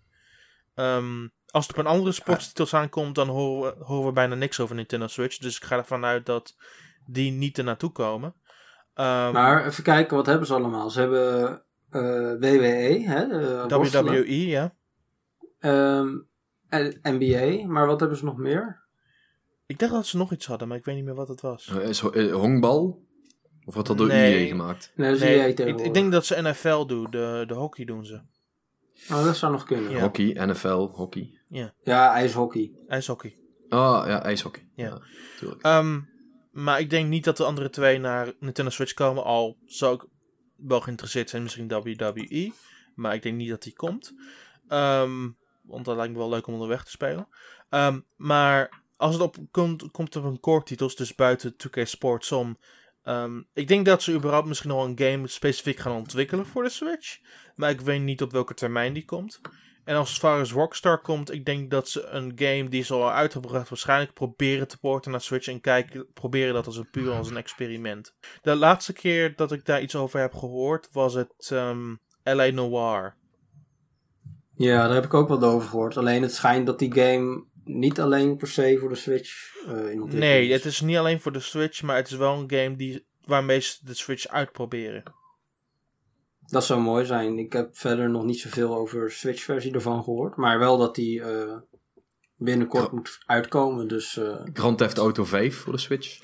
Ehm, als het op een andere sporttitels aankomt, dan horen we, horen we bijna niks over Nintendo Switch. Dus ik ga ervan uit dat die niet er naartoe komen. Ehm,
Maar even kijken, wat hebben ze allemaal? Ze hebben eh, WWE, hè, worstelen.
WWE, ja.
Ehm, en NBA, maar wat hebben ze nog meer?
Ik dacht dat ze nog iets hadden, maar ik weet niet meer wat het was.
Eh, Is ho- eh, honkbal? Of wordt dat door
Nee.
EA gemaakt?
Nee, dat is
Nee,
EA
ik,
tegenwoordig.
ik denk dat ze NFL doen, de, de hockey doen ze.
Oh, dat zou nog kunnen.
Ja.
Hockey, NFL, hockey.
Ja, ijshockey.
IJshockey.
Ah, ja, ijshockey.
Ja.
tuurlijk.
Ehm, maar ik denk niet dat de andere twee naar Nintendo Switch komen. Al zou ik wel geïnteresseerd zijn, misschien WWE. Maar ik denk niet dat die komt. Ehm, want dat lijkt me wel leuk om onderweg te spelen. Ehm, maar als het op komt, komt op een core titels, dus buiten 2K Sports om. Ehm, ik denk dat ze überhaupt misschien nog een game specifiek gaan ontwikkelen voor de Switch. Maar ik weet niet op welke termijn die komt. En als far as Rockstar komt, ik denk dat ze een game die ze al uitgebracht waarschijnlijk proberen te porten naar Switch en kijken, proberen dat als een puur als een experiment. De laatste keer dat ik daar iets over heb gehoord was het ehm LA Noir.
Ja, daar heb ik ook wat over gehoord. Alleen het schijnt dat die game niet alleen per se voor de Switch eh in ontwikkeling
Nee, het is niet alleen voor de Switch, maar het is wel een game die, waarmee ze de Switch uitproberen.
Dat zou mooi zijn. Ik heb verder nog niet zoveel over de Switch-versie ervan gehoord. Maar wel dat die eh, binnenkort moet uitkomen. Dus eh,
Grand Theft Auto 5 voor de Switch.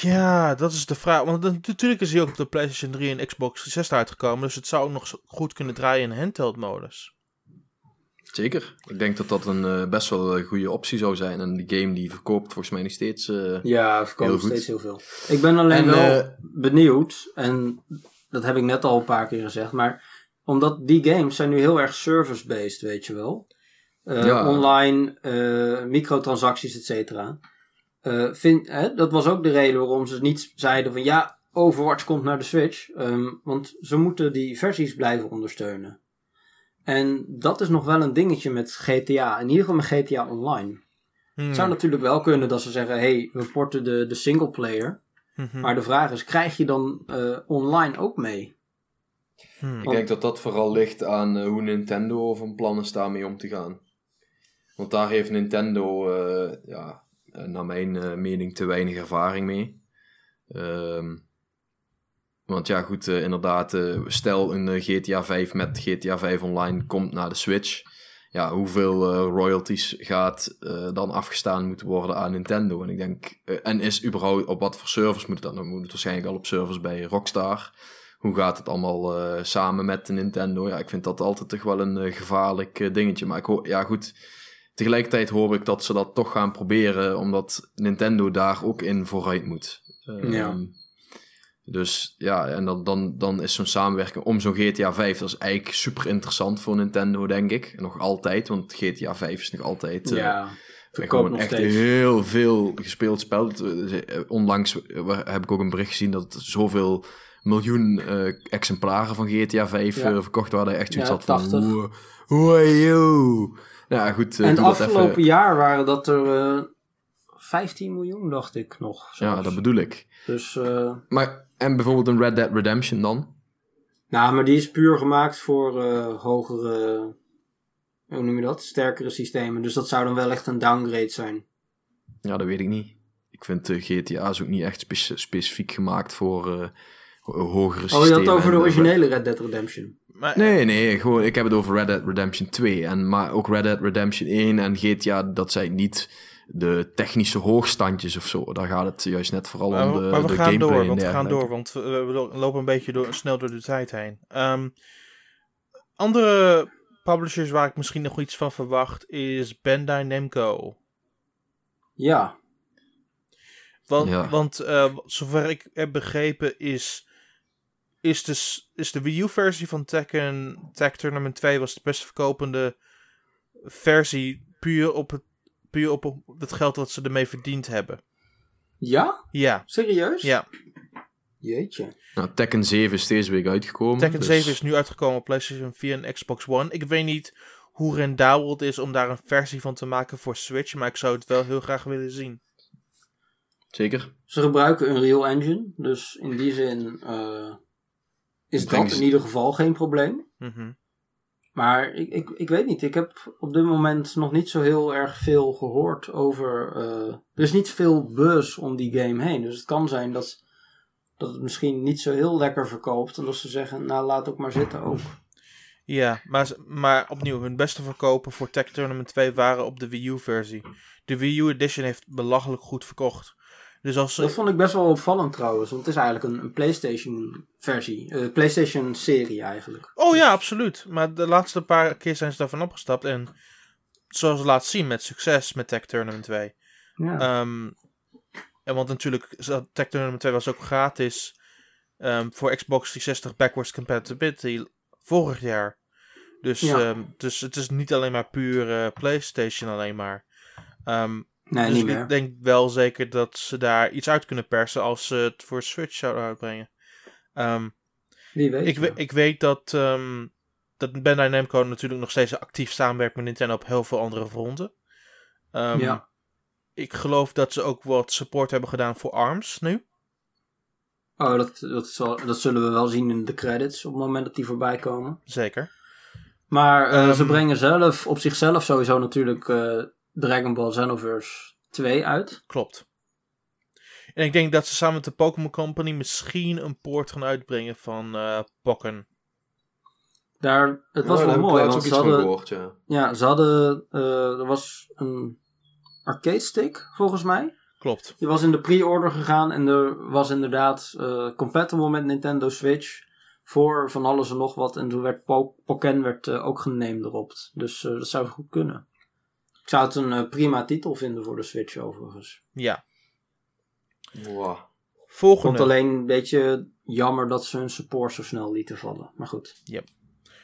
Ja, dat is de vraag. Want natuurlijk is hij ook op de PlayStation 3 en Xbox 360 uitgekomen. Dus het zou ook nog goed kunnen draaien in handheld modus.
Zeker. Ik denk dat dat een eh, best wel een goede optie zou zijn. En die game die verkoopt volgens mij nog steeds... eh,
ja, er
goed.
steeds heel veel. Ik ben alleen
En,
wel
eh,
benieuwd. En dat heb ik net al een paar keer gezegd. Maar omdat die games zijn nu heel erg service-based, weet je wel.
Ja.
Online, microtransacties, et cetera. Vind- hè, dat was ook de reden waarom ze niet zeiden van ja, Overwatch komt naar de Switch. Ehm, want ze moeten die versies blijven ondersteunen. En dat is nog wel een dingetje met GTA. In ieder geval met GTA Online.
Hmm.
Het zou natuurlijk wel kunnen dat ze zeggen, hey, we porten de, de singleplayer.
Mhm.
Maar de vraag is, krijg je dan eh, online ook mee?
Hmm.
Ik denk dat dat vooral ligt aan eh, hoe Nintendo van plan is daarmee om te gaan. Want daar heeft Nintendo, eh, ja, naar mijn mening, te weinig ervaring mee. Ehm, want ja, goed, eh, inderdaad, eh, stel een eh, GTA 5 met GTA 5 online komt naar de Switch. Ja, hoeveel royalties gaat dan afgestaan moeten worden aan Nintendo? En ik denk, en is überhaupt op wat voor servers moet dan? Dan moet het waarschijnlijk al op servers bij Rockstar. Hoe gaat het allemaal samen met de Nintendo? Ja, ik vind dat altijd toch wel een gevaarlijk dingetje. Maar ik hoor, ja goed, tegelijkertijd hoor ik dat ze dat toch gaan proberen, omdat Nintendo daar ook in vooruit moet. Ehm,
Ja.
Dus ja, en dan, dan, dan is zo'n samenwerking om zo'n GTA 5, dat is eigenlijk super interessant voor Nintendo, denk ik. Nog altijd, want GTA 5 is nog altijd... eh,
ja, verkoopt
gewoon echt
steeds.
heel veel gespeeld spel. Eh, Onlangs eh, waar- heb ik ook een bericht gezien dat zoveel miljoen exemplaren van GTA 5
Ja.
eh, verkocht waren. Echt zoiets
Ja,
had van...
80.
Wow, wow. Nou goed.
en het afgelopen
even.
jaar waren dat er eh 15 miljoen, dacht ik nog.
Ja, dat bedoel ik.
Dus,
Maar, en bijvoorbeeld een Red Dead Redemption dan?
nou, maar die is puur gemaakt voor eh, hogere, hoe noem je dat? Sterkere systemen. Dus dat zou dan wel echt een downgrade zijn.
Ja, dat weet ik niet. Ik vind eh, GTA is ook niet echt spe- specifiek gemaakt voor eh, ho- hogere systemen.
Oh, je had het over de
eh,
originele Red Dead Redemption.
Maar,
Nee, nee, gewoon, ik heb het over Red Dead Redemption 2. En, maar ook Red Dead Redemption 1 en GTA, dat zijn niet de technische hoogstandjes of zo. Daar gaat het juist net vooral
maar,
om de,
maar we
de
gaan
gameplay
door, want we gaan door, want we, we lo- lopen een beetje door, snel door de tijd heen. Ehm, andere publishers waar ik misschien nog iets van verwacht is Bandai Namco.
Ja,
Want,
Ja.
want eh, zover ik heb begrepen is, is, de, is de Wii U-versie van Tekken Tag Tournament 2 was de best verkopende versie puur op het, puur op, op het geld wat ze ermee verdiend hebben.
ja?
Ja,
Serieus?
ja.
Jeetje.
Nou, Tekken 7 is deze week uitgekomen.
Tekken
dus-
7 is nu uitgekomen op PlayStation 4 en Xbox One. Ik weet niet hoe rendabel het is om daar een versie van te maken voor Switch, maar ik zou het wel heel graag willen zien.
Zeker.
Ze gebruiken Unreal Engine, dus in die zin eh, is dat
ze-
in ieder geval geen probleem.
Mhm.
Maar ik, ik, ik weet niet, ik heb op dit moment nog niet zo heel erg veel gehoord over... eh, er is niet veel buzz om die game heen, dus het kan zijn dat, dat het misschien niet zo heel lekker verkoopt. En dat ze zeggen, nou laat ook maar zitten ook.
Ja, maar, maar opnieuw, hun beste verkopen voor Tech Tournament 2 waren op de Wii U-versie. De Wii U Edition heeft belachelijk goed verkocht. Dus als.
Dat vond ik best wel opvallend trouwens, want het is eigenlijk een, een PlayStation versie, eh, PlayStation serie eigenlijk.
Oh ja, absoluut. Maar de laatste paar keer zijn ze daarvan opgestapt. En zoals ze laten zien, met succes met Tech Tournament 2.
Ja.
Ehm, en want natuurlijk, Tech Tournament 2 was ook gratis ehm, voor Xbox 360 backwards compatibility vorig jaar. Dus,
Ja.
ehm, dus het is niet alleen maar puur PlayStation alleen maar.
Nee,
dus
niet meer.
ik denk wel zeker dat ze daar iets uit kunnen persen als ze het voor Switch zouden uitbrengen. Ehm,
Wie weet.
ik, we- ik weet dat, ehm dat Bandai Namco natuurlijk nog steeds actief samenwerkt met Nintendo op heel veel andere fronten. Ehm,
Ja.
Ik geloof dat ze ook wat support hebben gedaan voor ARMS nu.
Oh, dat, dat, zal, dat zullen we wel zien in de credits op het moment dat die voorbij komen.
Zeker.
Maar eh, ze brengen zelf op zichzelf sowieso natuurlijk eh, Dragon Ball Xenoverse 2 uit.
Klopt. En ik denk dat ze samen met de Pokémon Company misschien een poort gaan uitbrengen van eh Pokken.
Daar, het was
Ja,
wel mooi, want
ook
ze hadden,
gehoord, ja.
ja, ze hadden, eh, er was een arcade stick volgens mij.
Klopt.
Die was in de pre-order gegaan en er was inderdaad eh compatible met Nintendo Switch voor van alles en nog wat. En toen werd po Pokken werd, ook geneemd erop. Dus eh, dat zou goed kunnen. Ik zou het een eh, prima titel vinden voor de Switch overigens.
Ja.
Wow.
Ik
Volgende.
vond het alleen een beetje jammer dat ze hun support zo snel lieten vallen. Maar goed.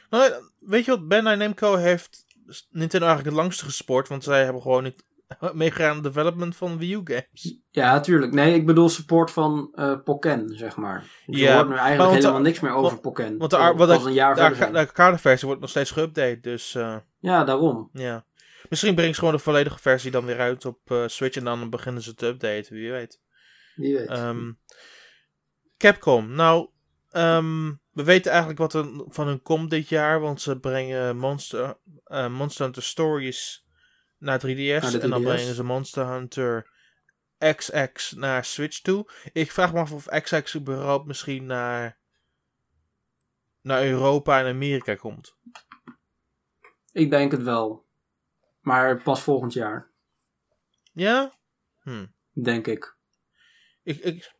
Nou, weet je wat? Bandai Namco heeft Nintendo eigenlijk het langste gespoord. Want zij hebben gewoon niet meegegaan aan het development van Wii U games.
Ja, natuurlijk. Nee, ik bedoel support van eh Pokken, zeg maar. Je
Ja,
hoort nu eigenlijk
want de-
helemaal niks meer over
want-
Pokken.
Want de, wat
een jaar
de, de wordt nog steeds geüpdate. Dus eh,
Ja, daarom.
ja. Misschien brengen ze gewoon de volledige versie dan weer uit op eh, Switch en dan beginnen ze te updaten, wie weet.
Wie weet.
Ehm, Capcom, nou, ehm, we weten eigenlijk wat er van hun komt dit jaar, want ze brengen Monster, eh, Monster Hunter Stories naar 3DS,
Naar de
en dan
3DS.
brengen ze Monster Hunter XX naar Switch toe. Ik vraag me af of XX überhaupt misschien naar, naar Europa en Amerika komt.
Ik denk het wel. Maar pas volgend jaar,
Ja? Hm.
denk ik.
Ik, ik,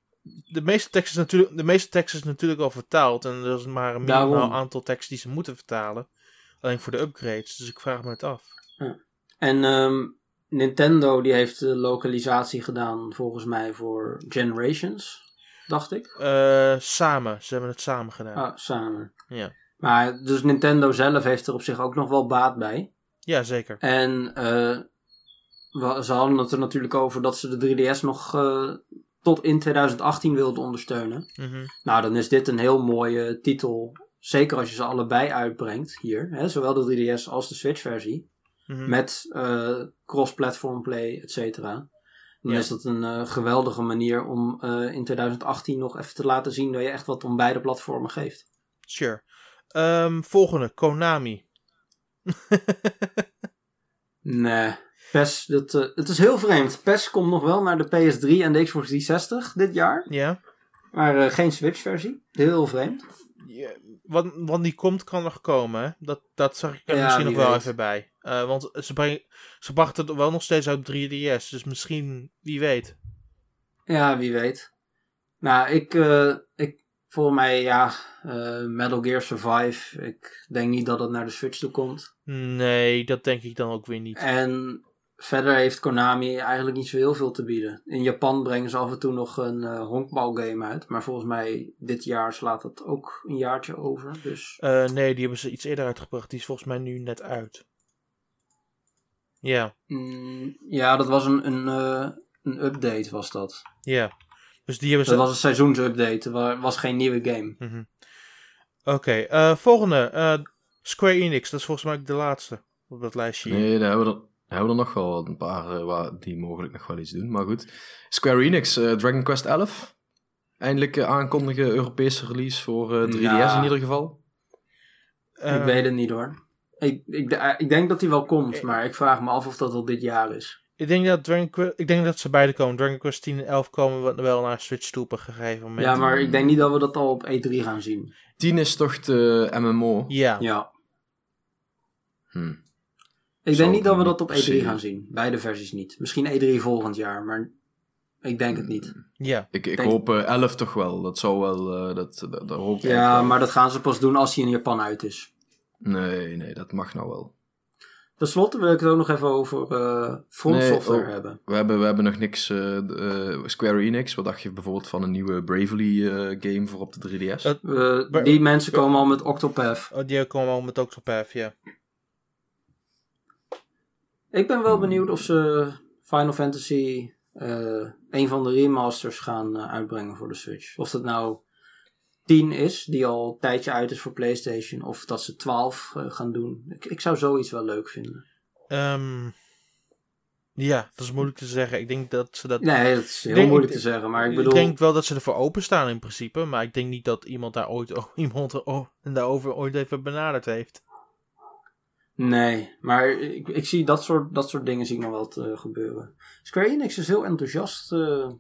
de, meeste tekst is natuurlijk, de meeste tekst is natuurlijk al vertaald. En er is maar een minimaal
Daarom.
aantal teksten die ze moeten vertalen. Alleen voor de upgrades. Dus ik vraag me het af.
En ehm, Nintendo die heeft de lokalisatie gedaan volgens mij voor Generations, dacht ik.
Eh, samen. Ze hebben het samen gedaan.
Ah, samen.
Ja.
Maar dus Nintendo zelf heeft er op zich ook nog wel baat bij.
Ja, zeker.
En eh, we- ze hadden het er natuurlijk over dat ze de 3DS nog eh, tot in 2018 wilden ondersteunen.
Mhm.
Nou, dan is dit een heel mooie titel. Zeker als je ze allebei uitbrengt hier. Hè, zowel de 3DS als de Switch-versie.
Mhm.
Met eh, cross-platform play, et cetera. Dan
Ja.
is dat een geweldige manier om in 2018 nog even te laten zien dat je echt wat om beide platformen geeft.
Sure. Ehm, volgende. Konami.
Nee. PES, dat, eh, het is heel vreemd. PES komt nog wel naar de PS3 en de Xbox 360 dit jaar.
Ja.
Maar eh, geen Switch-versie. Heel vreemd.
Ja, want, want die komt, kan nog komen. Dat, dat zag ik er
Ja,
misschien nog wel even bij. Eh, want ze, breng, ze brachten het wel nog steeds uit 3DS. Dus misschien, wie weet.
Ja, wie weet. Nou, ik, ik voor mij, ja, eh, Metal Gear Survive. Ik denk niet dat het naar de Switch toe komt.
Nee, dat denk ik dan ook weer niet.
En verder heeft Konami eigenlijk niet zo heel veel te bieden. In Japan brengen ze af en toe nog een eh honkbalgame uit. Maar volgens mij dit jaar slaat het ook een jaartje over. Dus
Eh, nee, die hebben ze iets eerder uitgebracht. Die is volgens mij nu net uit. Ja,
mm, ja, dat was een, een, een update was dat.
ja. Dus die hebben
Dat
ze...
was een seizoensupdate. Het was geen nieuwe game.
Mhm. Oké, eh, volgende. eh, Square Enix. Dat is volgens mij ook de laatste op dat lijstje. hier.
Nee, daar hebben we er, hebben we er nog wel een paar eh, waar, die mogelijk nog wel iets doen. Maar goed. Square Enix, eh, Dragon Quest 11. Eindelijk aankondigen Europese release voor eh, 3DS
Ja.
in ieder geval.
Eh,
ik weet het niet hoor. Ik, ik, ik denk dat die wel komt, maar ik vraag me af of dat al dit jaar is.
Ik denk dat, Dragon Quest, ik denk dat ze beide komen. Dragon Quest 10 en 11 komen we wel naar Switch toe op een gegeven moment.
Ja, maar ik denk niet dat we dat al op E3 gaan zien.
10 is toch de MMO?
Ja.
Ja.
Hm.
Ik denk niet dat we dat op
per
E3
se.
gaan zien. Beide versies niet. Misschien E3 volgend jaar, maar ik denk het niet.
ja.
Ik, ik
Denk-
hoop eh, 11 toch wel. Dat zou wel. eh, dat, dat, dat hoop ik
Ja,
wel.
maar dat gaan ze pas doen als hij in Japan uit is.
Nee, nee, dat mag nou wel.
Ten slotte wil ik het ook nog even over eh Front
Nee,
Software
oh.
hebben.
We hebben, we hebben nog niks. eh, eh, Square Enix. Wat dacht je bijvoorbeeld van een nieuwe Bravely eh, game voor op de 3DS?
Dat-
We-
Maar-
die mensen komen al met Octopath.
Oh, die komen al met Octopath, ja.
Ik ben wel benieuwd of ze Final Fantasy eh een van de remasters gaan uitbrengen voor de Switch. Of dat nou 10 is, die al een tijdje uit is voor PlayStation, of dat ze 12 eh, gaan doen. Ik, ik zou zoiets wel leuk vinden.
Ehm, ja, dat is moeilijk te zeggen. Ik denk dat ze dat...
Nee, dat is heel
denk-
moeilijk te zeggen, maar ik
ik
bedoel...
denk wel dat ze ervoor openstaan in principe. Maar ik denk niet dat iemand daar ooit iemand er o- daarover ooit even benaderd heeft.
Nee, maar ik, ik zie dat soort, dat soort dingen zie ik nog wel te, gebeuren. Square Enix is heel enthousiast eh,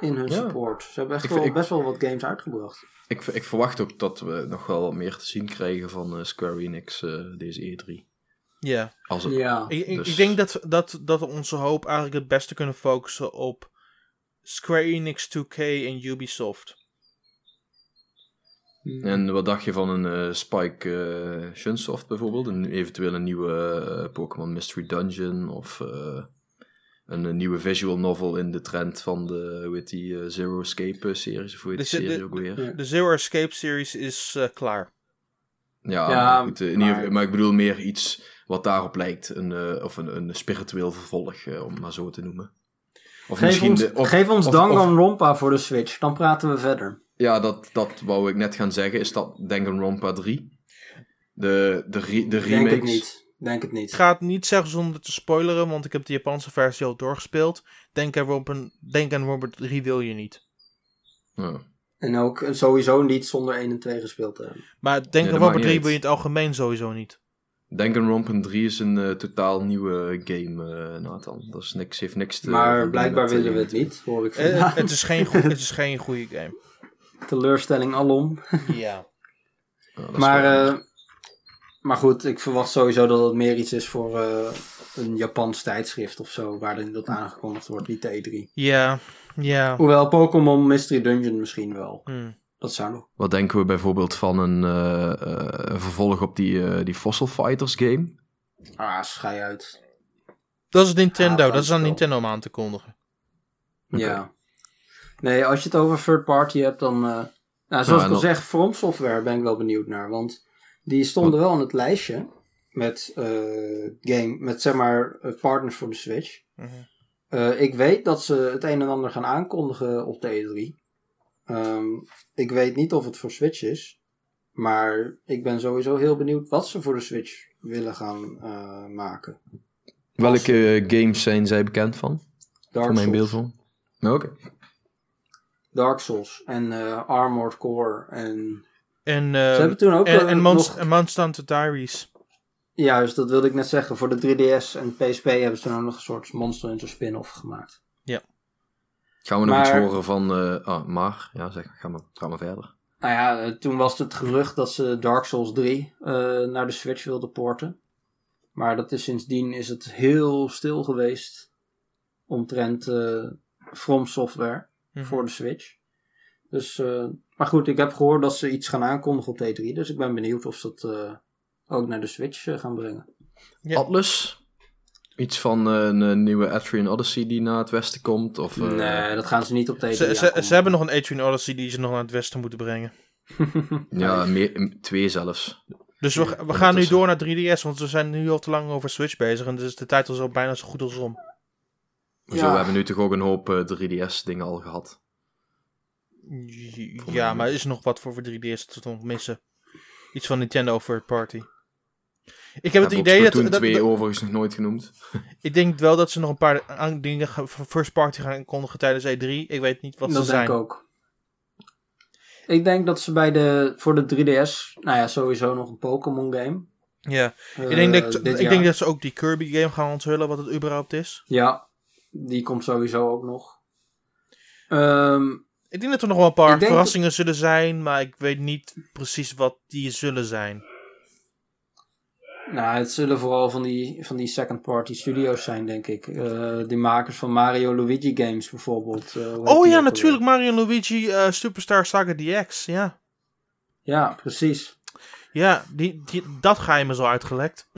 in hun
Ja.
support. Ze hebben echt
Ik
wel
ik-
best wel wat games uitgebracht.
Ik, ik verwacht ook dat we nog wel wat meer te zien krijgen van eh, Square Enix eh, deze E3.
Ja.
Als het,
Ja.
Ik, ik,
Dus-
ik denk dat, dat, dat we onze hoop eigenlijk het beste kunnen focussen op Square Enix, 2K en Ubisoft.
En wat dacht je van een eh, Spike Shunsoft bijvoorbeeld? Een, eventueel een nieuwe Pokémon Mystery Dungeon of een, eh, nieuwe visual novel in de trend van de hoe heet die, eh, Zero Escape eh, series of hoe heet die
de-
serie
de-
ook weer?
De Zero Escape series is eh, klaar.
Ja,
Ja,
maar, goed, in ieder
maar-
geval- maar ik bedoel meer iets wat daarop lijkt. Een, eh, of een, een spiritueel vervolg, eh, om het maar zo te noemen. Of
Geef ons,
de- of-
geef ons
of-
Danganronpa voor de Switch, dan praten we verder.
Ja, dat, dat wou ik net gaan zeggen. Is dat Danganronpa 3? De, de, re- de
Ik denk
remakes.
niet. Denk het
Ik
niet.
ga het niet zeggen zonder te spoileren, want ik heb de Japanse versie al doorgespeeld. Denk aan Robert, denk aan Robert 3 wil je niet.
Ja.
En ook sowieso niet zonder 1 en 2 gespeeld te hebben.
Maar denk aan Robert
niet
3
uit.
wil je in het algemeen sowieso niet.
Danganronpa 3 is een eh, totaal nieuwe game, eh, Nathan. Dat is niks, heeft niks te
Maar blijkbaar willen we het niet, hoor ik vandaan.
het, is geen goe- het is geen goede game.
Teleurstelling alom.
Ja.
ja,
Maar, eh, maar goed, ik verwacht sowieso dat het meer iets is voor eh, een Japans tijdschrift of zo, waar dan dat aangekondigd wordt, niet de E3.
Ja, ja.
Hoewel Pokémon Mystery Dungeon misschien wel.
Hm.
Dat zou nog.
Wat denken we bijvoorbeeld van een, eh, eh, een vervolg op die, eh, die Fossil Fighters game?
Ah, schei uit.
Dat is Nintendo,
Ah,
dat is aan. Nintendo om aan te kondigen.
Ja. Nee, als je het over third party hebt, dan. eh, nou, zoals ik al zeg, From Software ben ik wel benieuwd naar. Want die stonden wel in het lijstje met eh, game, met zeg maar partners voor de Switch.
Mhm.
Eh, ik weet dat ze het een en ander gaan aankondigen op de E3. Ehm, ik weet niet of het voor Switch is. Maar ik ben sowieso heel benieuwd wat ze voor de Switch willen gaan eh, maken.
Welke games zijn zij bekend van?
Dark
Voor mijn
Souls.
beeld van. Nou, Oké.
Dark Souls en Armored Core. En
En,
ze
eh,
hebben toen ook
en, en, Monst-
nog...
en Monster Hunter Diaries.
Juist, dat wilde ik net zeggen. Voor de 3DS en PSP hebben ze toen ook nog een soort Monster Hunter spin-off gemaakt.
Gaan we nog
Maar-
iets horen van... eh, ah, maar, ja, zeg, ga maar, ga maar verder.
Nou ja, eh, toen was het gerucht dat ze Dark Souls 3 eh, naar de Switch wilden porten. Maar dat is sindsdien is het heel stil geweest omtrent eh From Software
Mhm.
voor de Switch. Dus, eh, maar goed, ik heb gehoord dat ze iets gaan aankondigen op T3. Dus ik ben benieuwd of ze het eh, ook naar de Switch eh, gaan brengen.
Ja.
Atlus? Iets van een eh, nieuwe Atrian Odyssey die naar het westen komt? Of, eh,
nee, dat gaan ze niet op T3
Ze, ze, hebben nog een Atrian Odyssey die ze nog naar het westen moeten brengen.
Ja, meer, twee zelfs.
Dus we, we gaan nu door naar 3DS, want we zijn nu al te lang over Switch bezig. En dus de tijd is al bijna zo goed als om.
Ja.
we hebben nu toch ook een hoop eh, 3DS-dingen al gehad.
Ja, maar er is nog wat voor, voor 3DS te nog missen. Iets van Nintendo Third Party. Ik heb het idee dat, dat, dat-
twee overigens nog nooit genoemd.
Ik denk wel dat ze nog een paar dingen gaan- voor first party gaan kondigen tijdens E3. Ik weet niet wat
dat
ze
denk
zijn.
ik ook. Ik denk dat ze bij de, voor de 3DS, nou ja, sowieso nog een Pokémon game.
Ja,
eh,
ik, denk dat, ik
jaar.
denk dat ze ook die Kirby game gaan onthullen, wat het überhaupt is.
Ja, die komt sowieso ook nog. Ehm,
Ik denk dat er nog wel een paar verrassingen zullen zijn, maar ik weet niet precies wat die zullen zijn.
nou, het zullen vooral van die, van die second party studios zijn, denk ik. Eh die makers van Mario Luigi games bijvoorbeeld. eh,
Oh ja, natuurlijk? Mario Luigi eh, Superstar Saga DX. Ja,
Ja, precies.
ja die, die, dat ga je me zo uitgelekt.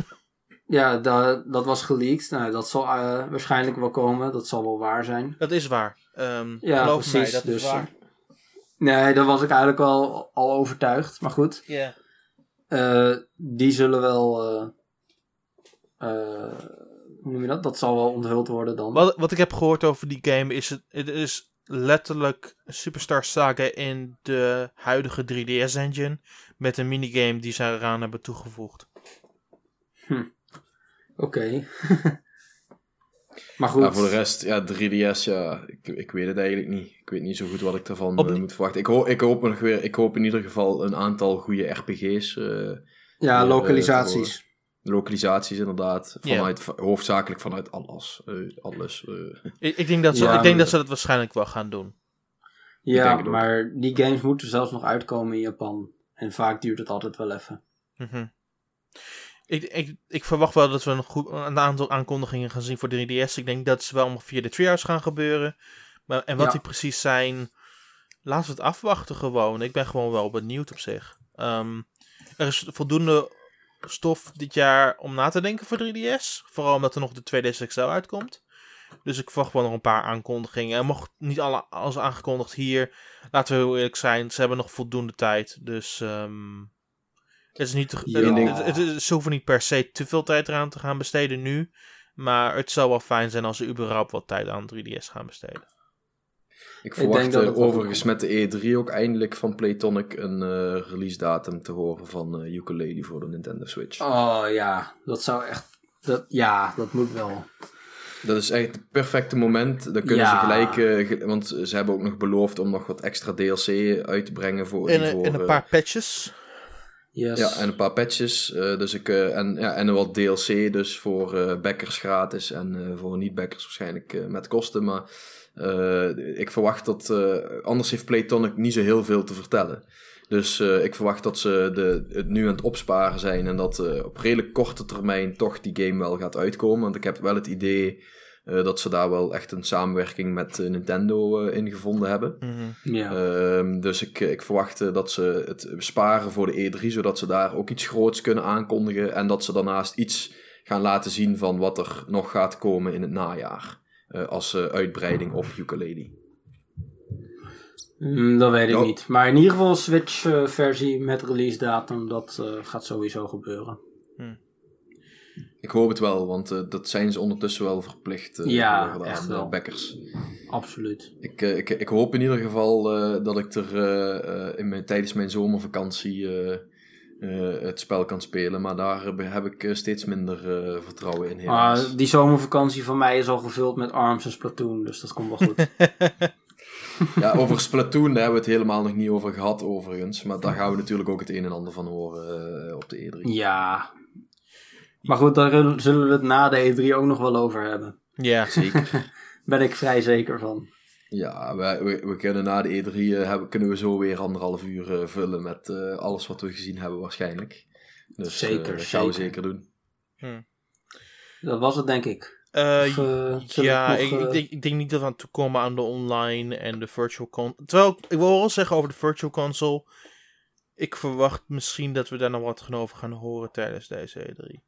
Ja, da- dat was geleakt. Nou, dat zal waarschijnlijk wel komen. Dat zal wel waar zijn.
Dat is waar. Ehm
Ja,
geloof
precies.
mij, dat
dus,
is waar.
eh, Nee, daar was ik eigenlijk al, al overtuigd. Maar goed.
Ja.
Eh, die zullen wel. eh, eh, hoe noem je dat? Dat zal wel onthuld worden dan.
Wat, wat ik heb gehoord over die game is het, het is letterlijk Superstar Saga in de huidige 3DS engine met een minigame die ze eraan hebben toegevoegd.
Oké. maar goed.
Ja, voor de rest, ja, 3DS, ja, ik, ik weet het eigenlijk niet. Ik weet niet zo goed wat ik daarvan
Op
eh, moet verwachten. Ik, hoop, ik, hoop nog weer, ik hoop in ieder geval een aantal goede RPG's. eh,
ja,
eh,
localisaties.
localisaties inderdaad. Vanuit, va- Hoofdzakelijk vanuit Atlas. eh, Atlas eh.
Ik, ik, denk, dat ze,
Ja,
ik denk dat ze dat waarschijnlijk wel gaan doen.
ja, maar die games moeten zelfs nog uitkomen in Japan. En vaak duurt het altijd wel even.
Mhm. Ik, ik, ik verwacht wel dat we een, goed, een aantal aankondigingen gaan zien voor 3DS. Ik denk dat ze wel via de Treehouse gaan gebeuren. Maar, en wat
Ja.
die precies zijn, laten we het afwachten gewoon. Ik ben gewoon wel benieuwd op zich. Ehm, er is voldoende stof dit jaar om na te denken voor 3DS. Vooral omdat er nog de 2DS XL uitkomt. Dus ik verwacht wel nog een paar aankondigingen. En mocht niet alle als aangekondigd hier, laten we heel eerlijk zijn, ze hebben nog voldoende tijd. Dus ehm, het is niet,
Ja.
het, het, het- ze hoeven niet per se te veel tijd eraan te gaan besteden nu. Maar het zou wel fijn zijn als ze überhaupt wat tijd aan 3DS gaan besteden.
Ik verwacht
denk dat
eh, overigens met de E3 ook eindelijk van Playtonic een eh, release datum te horen van eh Ukulele voor de Nintendo Switch.
Oh ja, dat zou echt... Dat, ja, dat moet wel.
Dat is echt het perfecte moment. Dan kunnen
Ja.
ze gelijk, eh, ge- want ze hebben ook nog beloofd om nog wat extra DLC uit te brengen voor,
In,
die
een-
voor,
in een paar patches.
Ja, en een paar patches. eh, dus ik, eh, en, ja, en wat DLC dus voor eh backers gratis en voor niet-backers waarschijnlijk met kosten. Maar ik verwacht dat... anders heeft Playtonic niet zo heel veel te vertellen. Dus ik verwacht dat ze de, het nu aan het opsparen zijn en dat op redelijk korte termijn toch die game wel gaat uitkomen. Want ik heb wel het idee eh, dat ze daar wel echt een samenwerking met eh, Nintendo eh, in gevonden hebben.
Mhm.
Ja.
Ehm, dus ik, ik verwacht dat ze het sparen voor de E3, zodat ze daar ook iets groots kunnen aankondigen. En dat ze daarnaast iets gaan laten zien van wat er nog gaat komen in het najaar. eh, als eh, uitbreiding op ukulele.
Mm, dat weet ik niet. Maar in ieder geval een Switch-versie met release datum, dat eh, gaat sowieso gebeuren.
Ik hoop het wel, want eh, dat zijn ze ondertussen wel verplicht eh,
Ja, echt
aan
wel.
eh, backers.
Absoluut.
Ik, eh, ik, ik hoop in ieder geval eh, dat ik er eh, eh, in mijn, tijdens mijn zomervakantie eh, eh, het spel kan spelen. Maar daar heb- ik eh, steeds minder eh, vertrouwen in. helaas.
Die zomervakantie van mij is al gevuld met ARMS en Splatoon, dus dat komt wel goed.
Ja, over Splatoon daar hebben we het helemaal nog niet over gehad, overigens. Maar daar gaan we natuurlijk ook het een en ander van horen eh, op de E3.
ja. Maar goed, daar zullen we het na de E3 ook nog wel over hebben.
Ja.
Zeker.
Ben ik vrij zeker van.
Ja, we, we, we kunnen na de E3 eh, hebben, kunnen we zo weer anderhalf uur eh, vullen met eh, alles wat we gezien hebben waarschijnlijk. Dus
Zeker,
dat gaan we
zeker.
doen.
Dat was het, denk ik. Of,
ja, ik,
nog,
ik, denk, ik denk niet dat we aan toe komen aan de online en de virtual console. Terwijl, ik wil wel zeggen over de virtual console. Ik verwacht misschien dat we daar nog wat over gaan horen tijdens deze E3.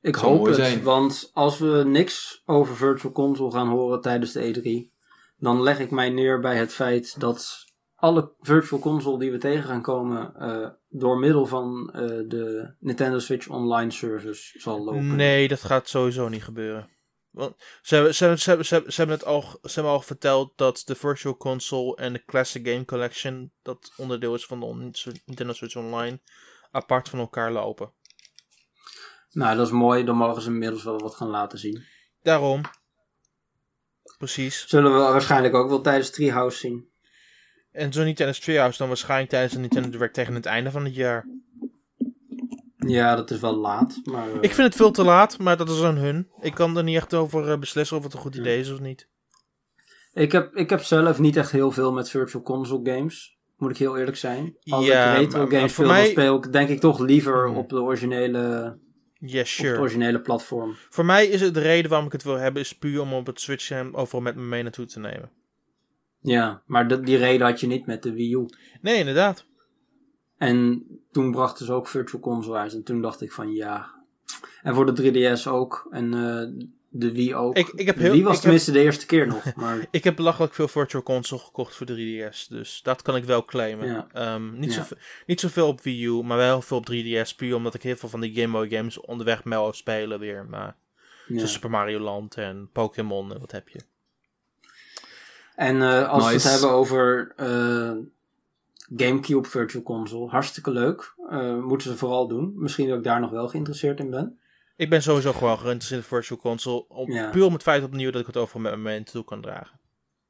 Ik
Zou
hoop het,
zijn.
want als we niks over Virtual Console gaan horen tijdens de E3, dan leg ik mij neer bij het feit dat alle Virtual Console die we tegen gaan komen eh, door middel van eh, de Nintendo Switch Online Service zal lopen.
Nee, dat gaat sowieso niet gebeuren. Want ze hebben, ze, hebben, ze, hebben, ze, hebben, ze hebben het al, ze hebben al verteld dat de Virtual Console en de Classic Game Collection, dat onderdeel is van de Nintendo Switch Online, apart van elkaar lopen.
Nou, dat is mooi, dan mogen ze inmiddels wel wat gaan laten zien.
Daarom. Precies.
Zullen we waarschijnlijk ook wel tijdens Treehouse zien.
En zo niet tijdens Treehouse, dan waarschijnlijk tijdens de Nintendo Direct tegen het einde van het jaar.
Ja, dat is wel laat, maar... eh,
Ik vind het veel te laat, maar dat is aan hun. Ik kan er niet echt over eh, beslissen of het een goed idee is of niet.
Ik heb, ik heb zelf niet echt heel veel met Virtual Console games. Moet ik heel eerlijk zijn. Als
Ja,
ik retro
maar-
games
voor
speel,
mij-
speel ik denk ik toch liever
Hmm.
op de originele,
Yes,
op het
sure.
originele platform.
Voor mij is het de reden waarom ik het wil hebben, is puur om op het Switch hem overal met me mee naartoe te nemen.
Ja, maar de- die reden had je niet met de Wii U.
Nee, inderdaad.
En toen brachten ze ook Virtual Console uit. En toen dacht ik van ja. En voor de 3DS ook. En eh, de Wii ook.
Ik- ik heb
de
heel-
Wii was
ik heb-
tenminste de eerste keer nog. Maar
Ik heb belachelijk veel Virtual Console gekocht voor 3DS, dus dat kan ik wel claimen.
Ja.
Ehm, niet,
Ja.
zoveel, niet zoveel op Wii U, maar wel veel op 3DS, puur omdat ik heel veel van die Game Boy games onderweg mee wil spelen weer. Maar,
ja.
Zoals Super Mario Land en Pokémon en wat heb je.
En eh, als we het hebben over eh, GameCube Virtual Console, hartstikke leuk. Eh, moeten ze vooral doen. Misschien dat ik daar nog wel geïnteresseerd in ben.
Ik ben sowieso gewoon geïnteresseerd in de Virtual Console, om,
Ja.
puur om het feit opnieuw dat ik het overal met me mee naartoe kan dragen.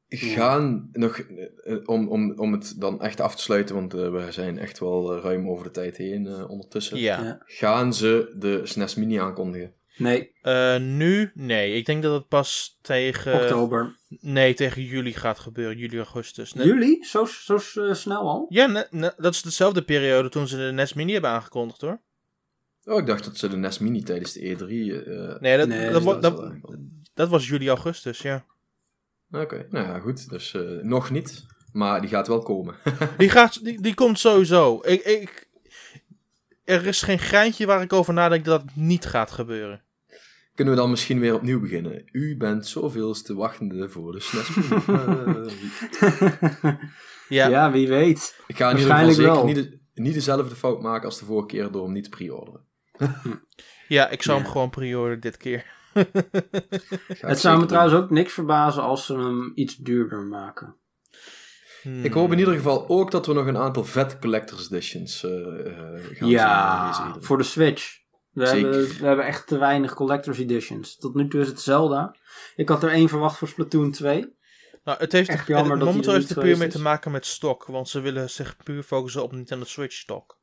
Gaan nog, eh, om, om, om het dan echt af te sluiten, want eh, we zijn echt wel eh, ruim over de tijd heen eh, ondertussen.
Ja.
Ja.
Gaan ze de SNES Mini aankondigen?
Nee,
Eh, nu? Nee, ik denk dat het pas tegen...
oktober.
Nee, tegen juli gaat gebeuren, juli, augustus. Nee.
Juli? Zo, zo snel al?
Ja, ne- ne- dat is dezelfde periode toen ze de NES Mini hebben aangekondigd hoor.
Oh, ik dacht dat ze de NES Mini tijdens de E3... eh,
Nee, dat,
Nee,
dat,
dus
dat
was juli, augustus, ja.
Oké, nou ja, goed. Dus eh, nog niet, maar die gaat wel komen.
Die, gaat, die, die komt sowieso. Ik, ik, er is geen geintje waar ik over nadenk dat het niet gaat gebeuren.
Kunnen we dan misschien weer opnieuw beginnen? U bent zoveelste wachtende voor de SNES Mini.
Ja,
Ja. wie weet.
ik ga in ieder geval
Waarschijnlijk
zeker
wel.
niet, de- niet dezelfde fout maken als de vorige keer door hem niet te pre-orderen.
Ja ik zou
Ja.
hem gewoon pre-orderen dit keer.
Het zou me trouwens ook niks verbazen als ze hem iets duurder maken.
Hmm.
Ik hoop in ieder geval ook dat we nog een aantal vet collector's editions eh, eh, gaan zien.
Ja,
deze E3.
voor de Switch. We hebben, we hebben echt te weinig collector's editions. Tot nu toe is het Zelda. Ik had er één verwacht voor Splatoon 2.
Nou, het heeft
Echt
het-
jammer dat die
momenteel
er
heeft het puur mee
is.
te maken met stok, want ze willen zich puur focussen op Nintendo Switch stok.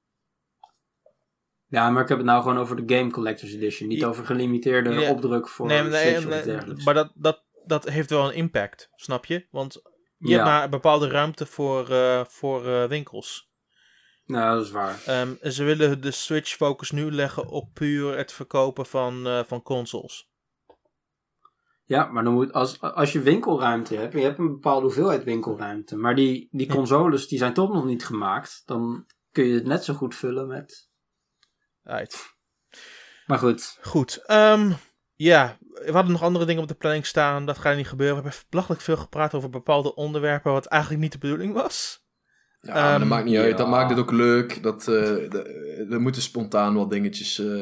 Ja, maar ik heb het nou gewoon over de Game Collector's Edition. Niet
Ja.
over gelimiteerde
Ja.
opdruk voor
nee, nee,
Switch of
nee,
dergelijks.
maar dat, dat, dat heeft wel een impact, snap je? Want je
ja,
hebt maar een bepaalde ruimte voor, eh, voor eh, winkels.
nou, dat is waar.
Ehm, en ze willen de Switch focus nu leggen op puur het verkopen van, eh, van consoles.
Ja, maar dan moet, als, als je winkelruimte hebt, je hebt een bepaalde hoeveelheid winkelruimte, maar die, die consoles die zijn toch nog niet gemaakt, dan kun je het net zo goed vullen met...
Right.
Maar goed,
Goed. ehm, ja, we hadden nog andere dingen op de planning staan. Dat gaat niet gebeuren. We hebben belachelijk veel gepraat over bepaalde onderwerpen, wat eigenlijk niet de bedoeling was.
Ja, dat
Ehm,
maakt niet uit. Dat maakt het ook leuk. Dat, eh, de- er moeten spontaan wat dingetjes eh,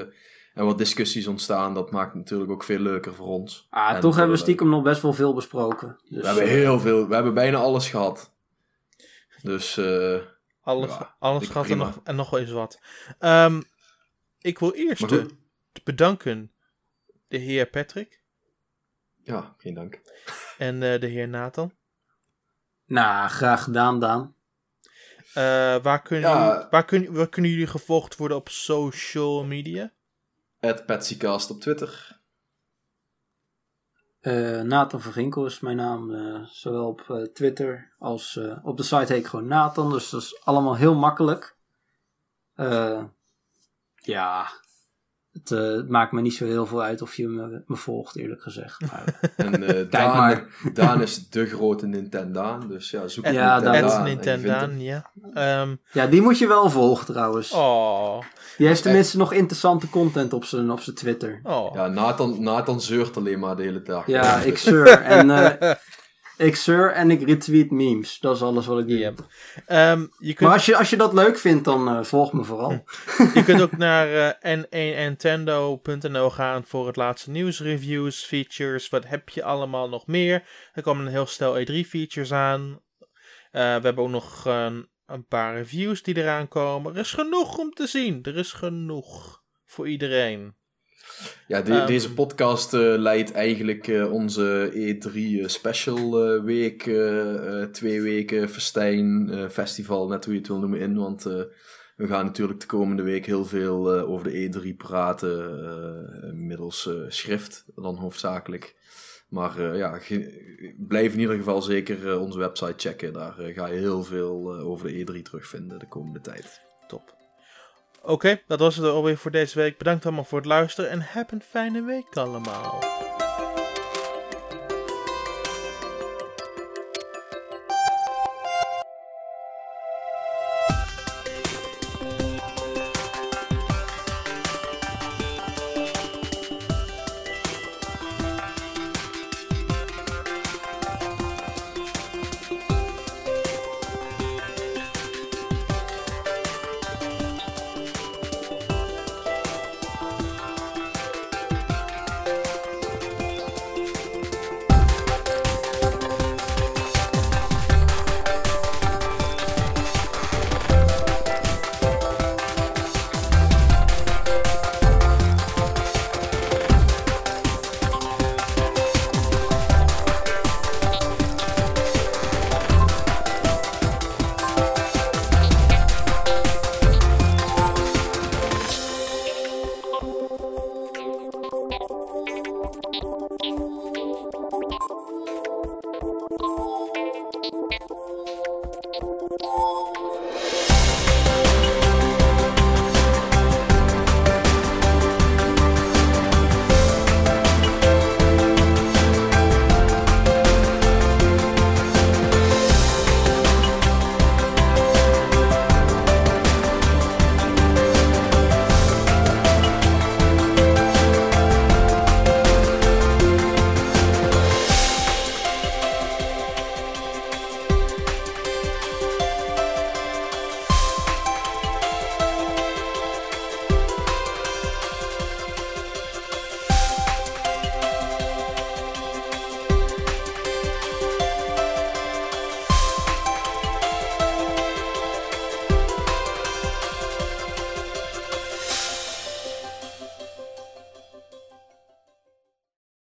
en wat discussies ontstaan. Dat maakt het natuurlijk ook veel leuker voor ons.
ah,
En
toch hebben we stiekem nog best wel veel besproken. Dus,
We hebben heel veel. We hebben bijna alles gehad. Dus eh,
Alles,
Ja,
alles gaat en nog, en nog wel eens wat. Ehm, ik wil eerst
goed.
bedanken de heer Patrick
ja, geen dank.
en eh, de heer Nathan.
Nou, graag gedaan, Daan.
Eh, waar, kunnen
Ja.
jullie, waar, kun, waar kunnen jullie gevolgd worden op social media?
At Patsycast op Twitter.
Eh, Nathan van Ginkel is mijn naam, eh, zowel op eh, Twitter als eh, op de site heet ik gewoon Nathan, dus dat is allemaal heel makkelijk. Eh, ja, het, eh, het maakt me niet zo heel veel uit of je me, me volgt, eerlijk gezegd. Maar,
En eh Daan,
maar.
Daan is de grote Nintendaan. Dus ja, zoek
Ja,
Nintendaan
Nintendaan, ja. Ehm,
ja, die moet je wel volgen trouwens.
oh,
Die heeft tenminste nog interessante content op zijn, op zijn Twitter.
oh.
Ja, Nathan, Nathan zeurt alleen maar de hele dag.
Ja, ik sur en, eh, ik sur en ik retweet memes. Dat is alles wat ik doe.
Yep. Ehm, je, kunt,
Maar als je, als je dat leuk vindt, dan eh, volg me vooral.
je kunt ook naar eh n1nintendo.nl gaan voor het laatste nieuws, reviews, features. Wat heb je allemaal nog meer? Er komen een heel stel E3-features aan. Eh, we hebben ook nog een paar reviews die eraan komen. Er is genoeg om te zien. Er is genoeg voor iedereen.
Ja, de-
Ehm.
deze podcast eh, leidt eigenlijk eh, onze E3 special eh, week, eh, eh, twee weken festijn, festival, net hoe je het wil noemen, in. Want we gaan natuurlijk de komende week heel veel over de E3 praten, middels schrift dan hoofdzakelijk. Maar ja, blijf in ieder geval zeker onze website checken. Daar ga je heel veel over de E3 terugvinden de komende tijd.
Top. Oké, dat was het alweer voor deze week. Bedankt allemaal voor het luisteren en heb een fijne week allemaal.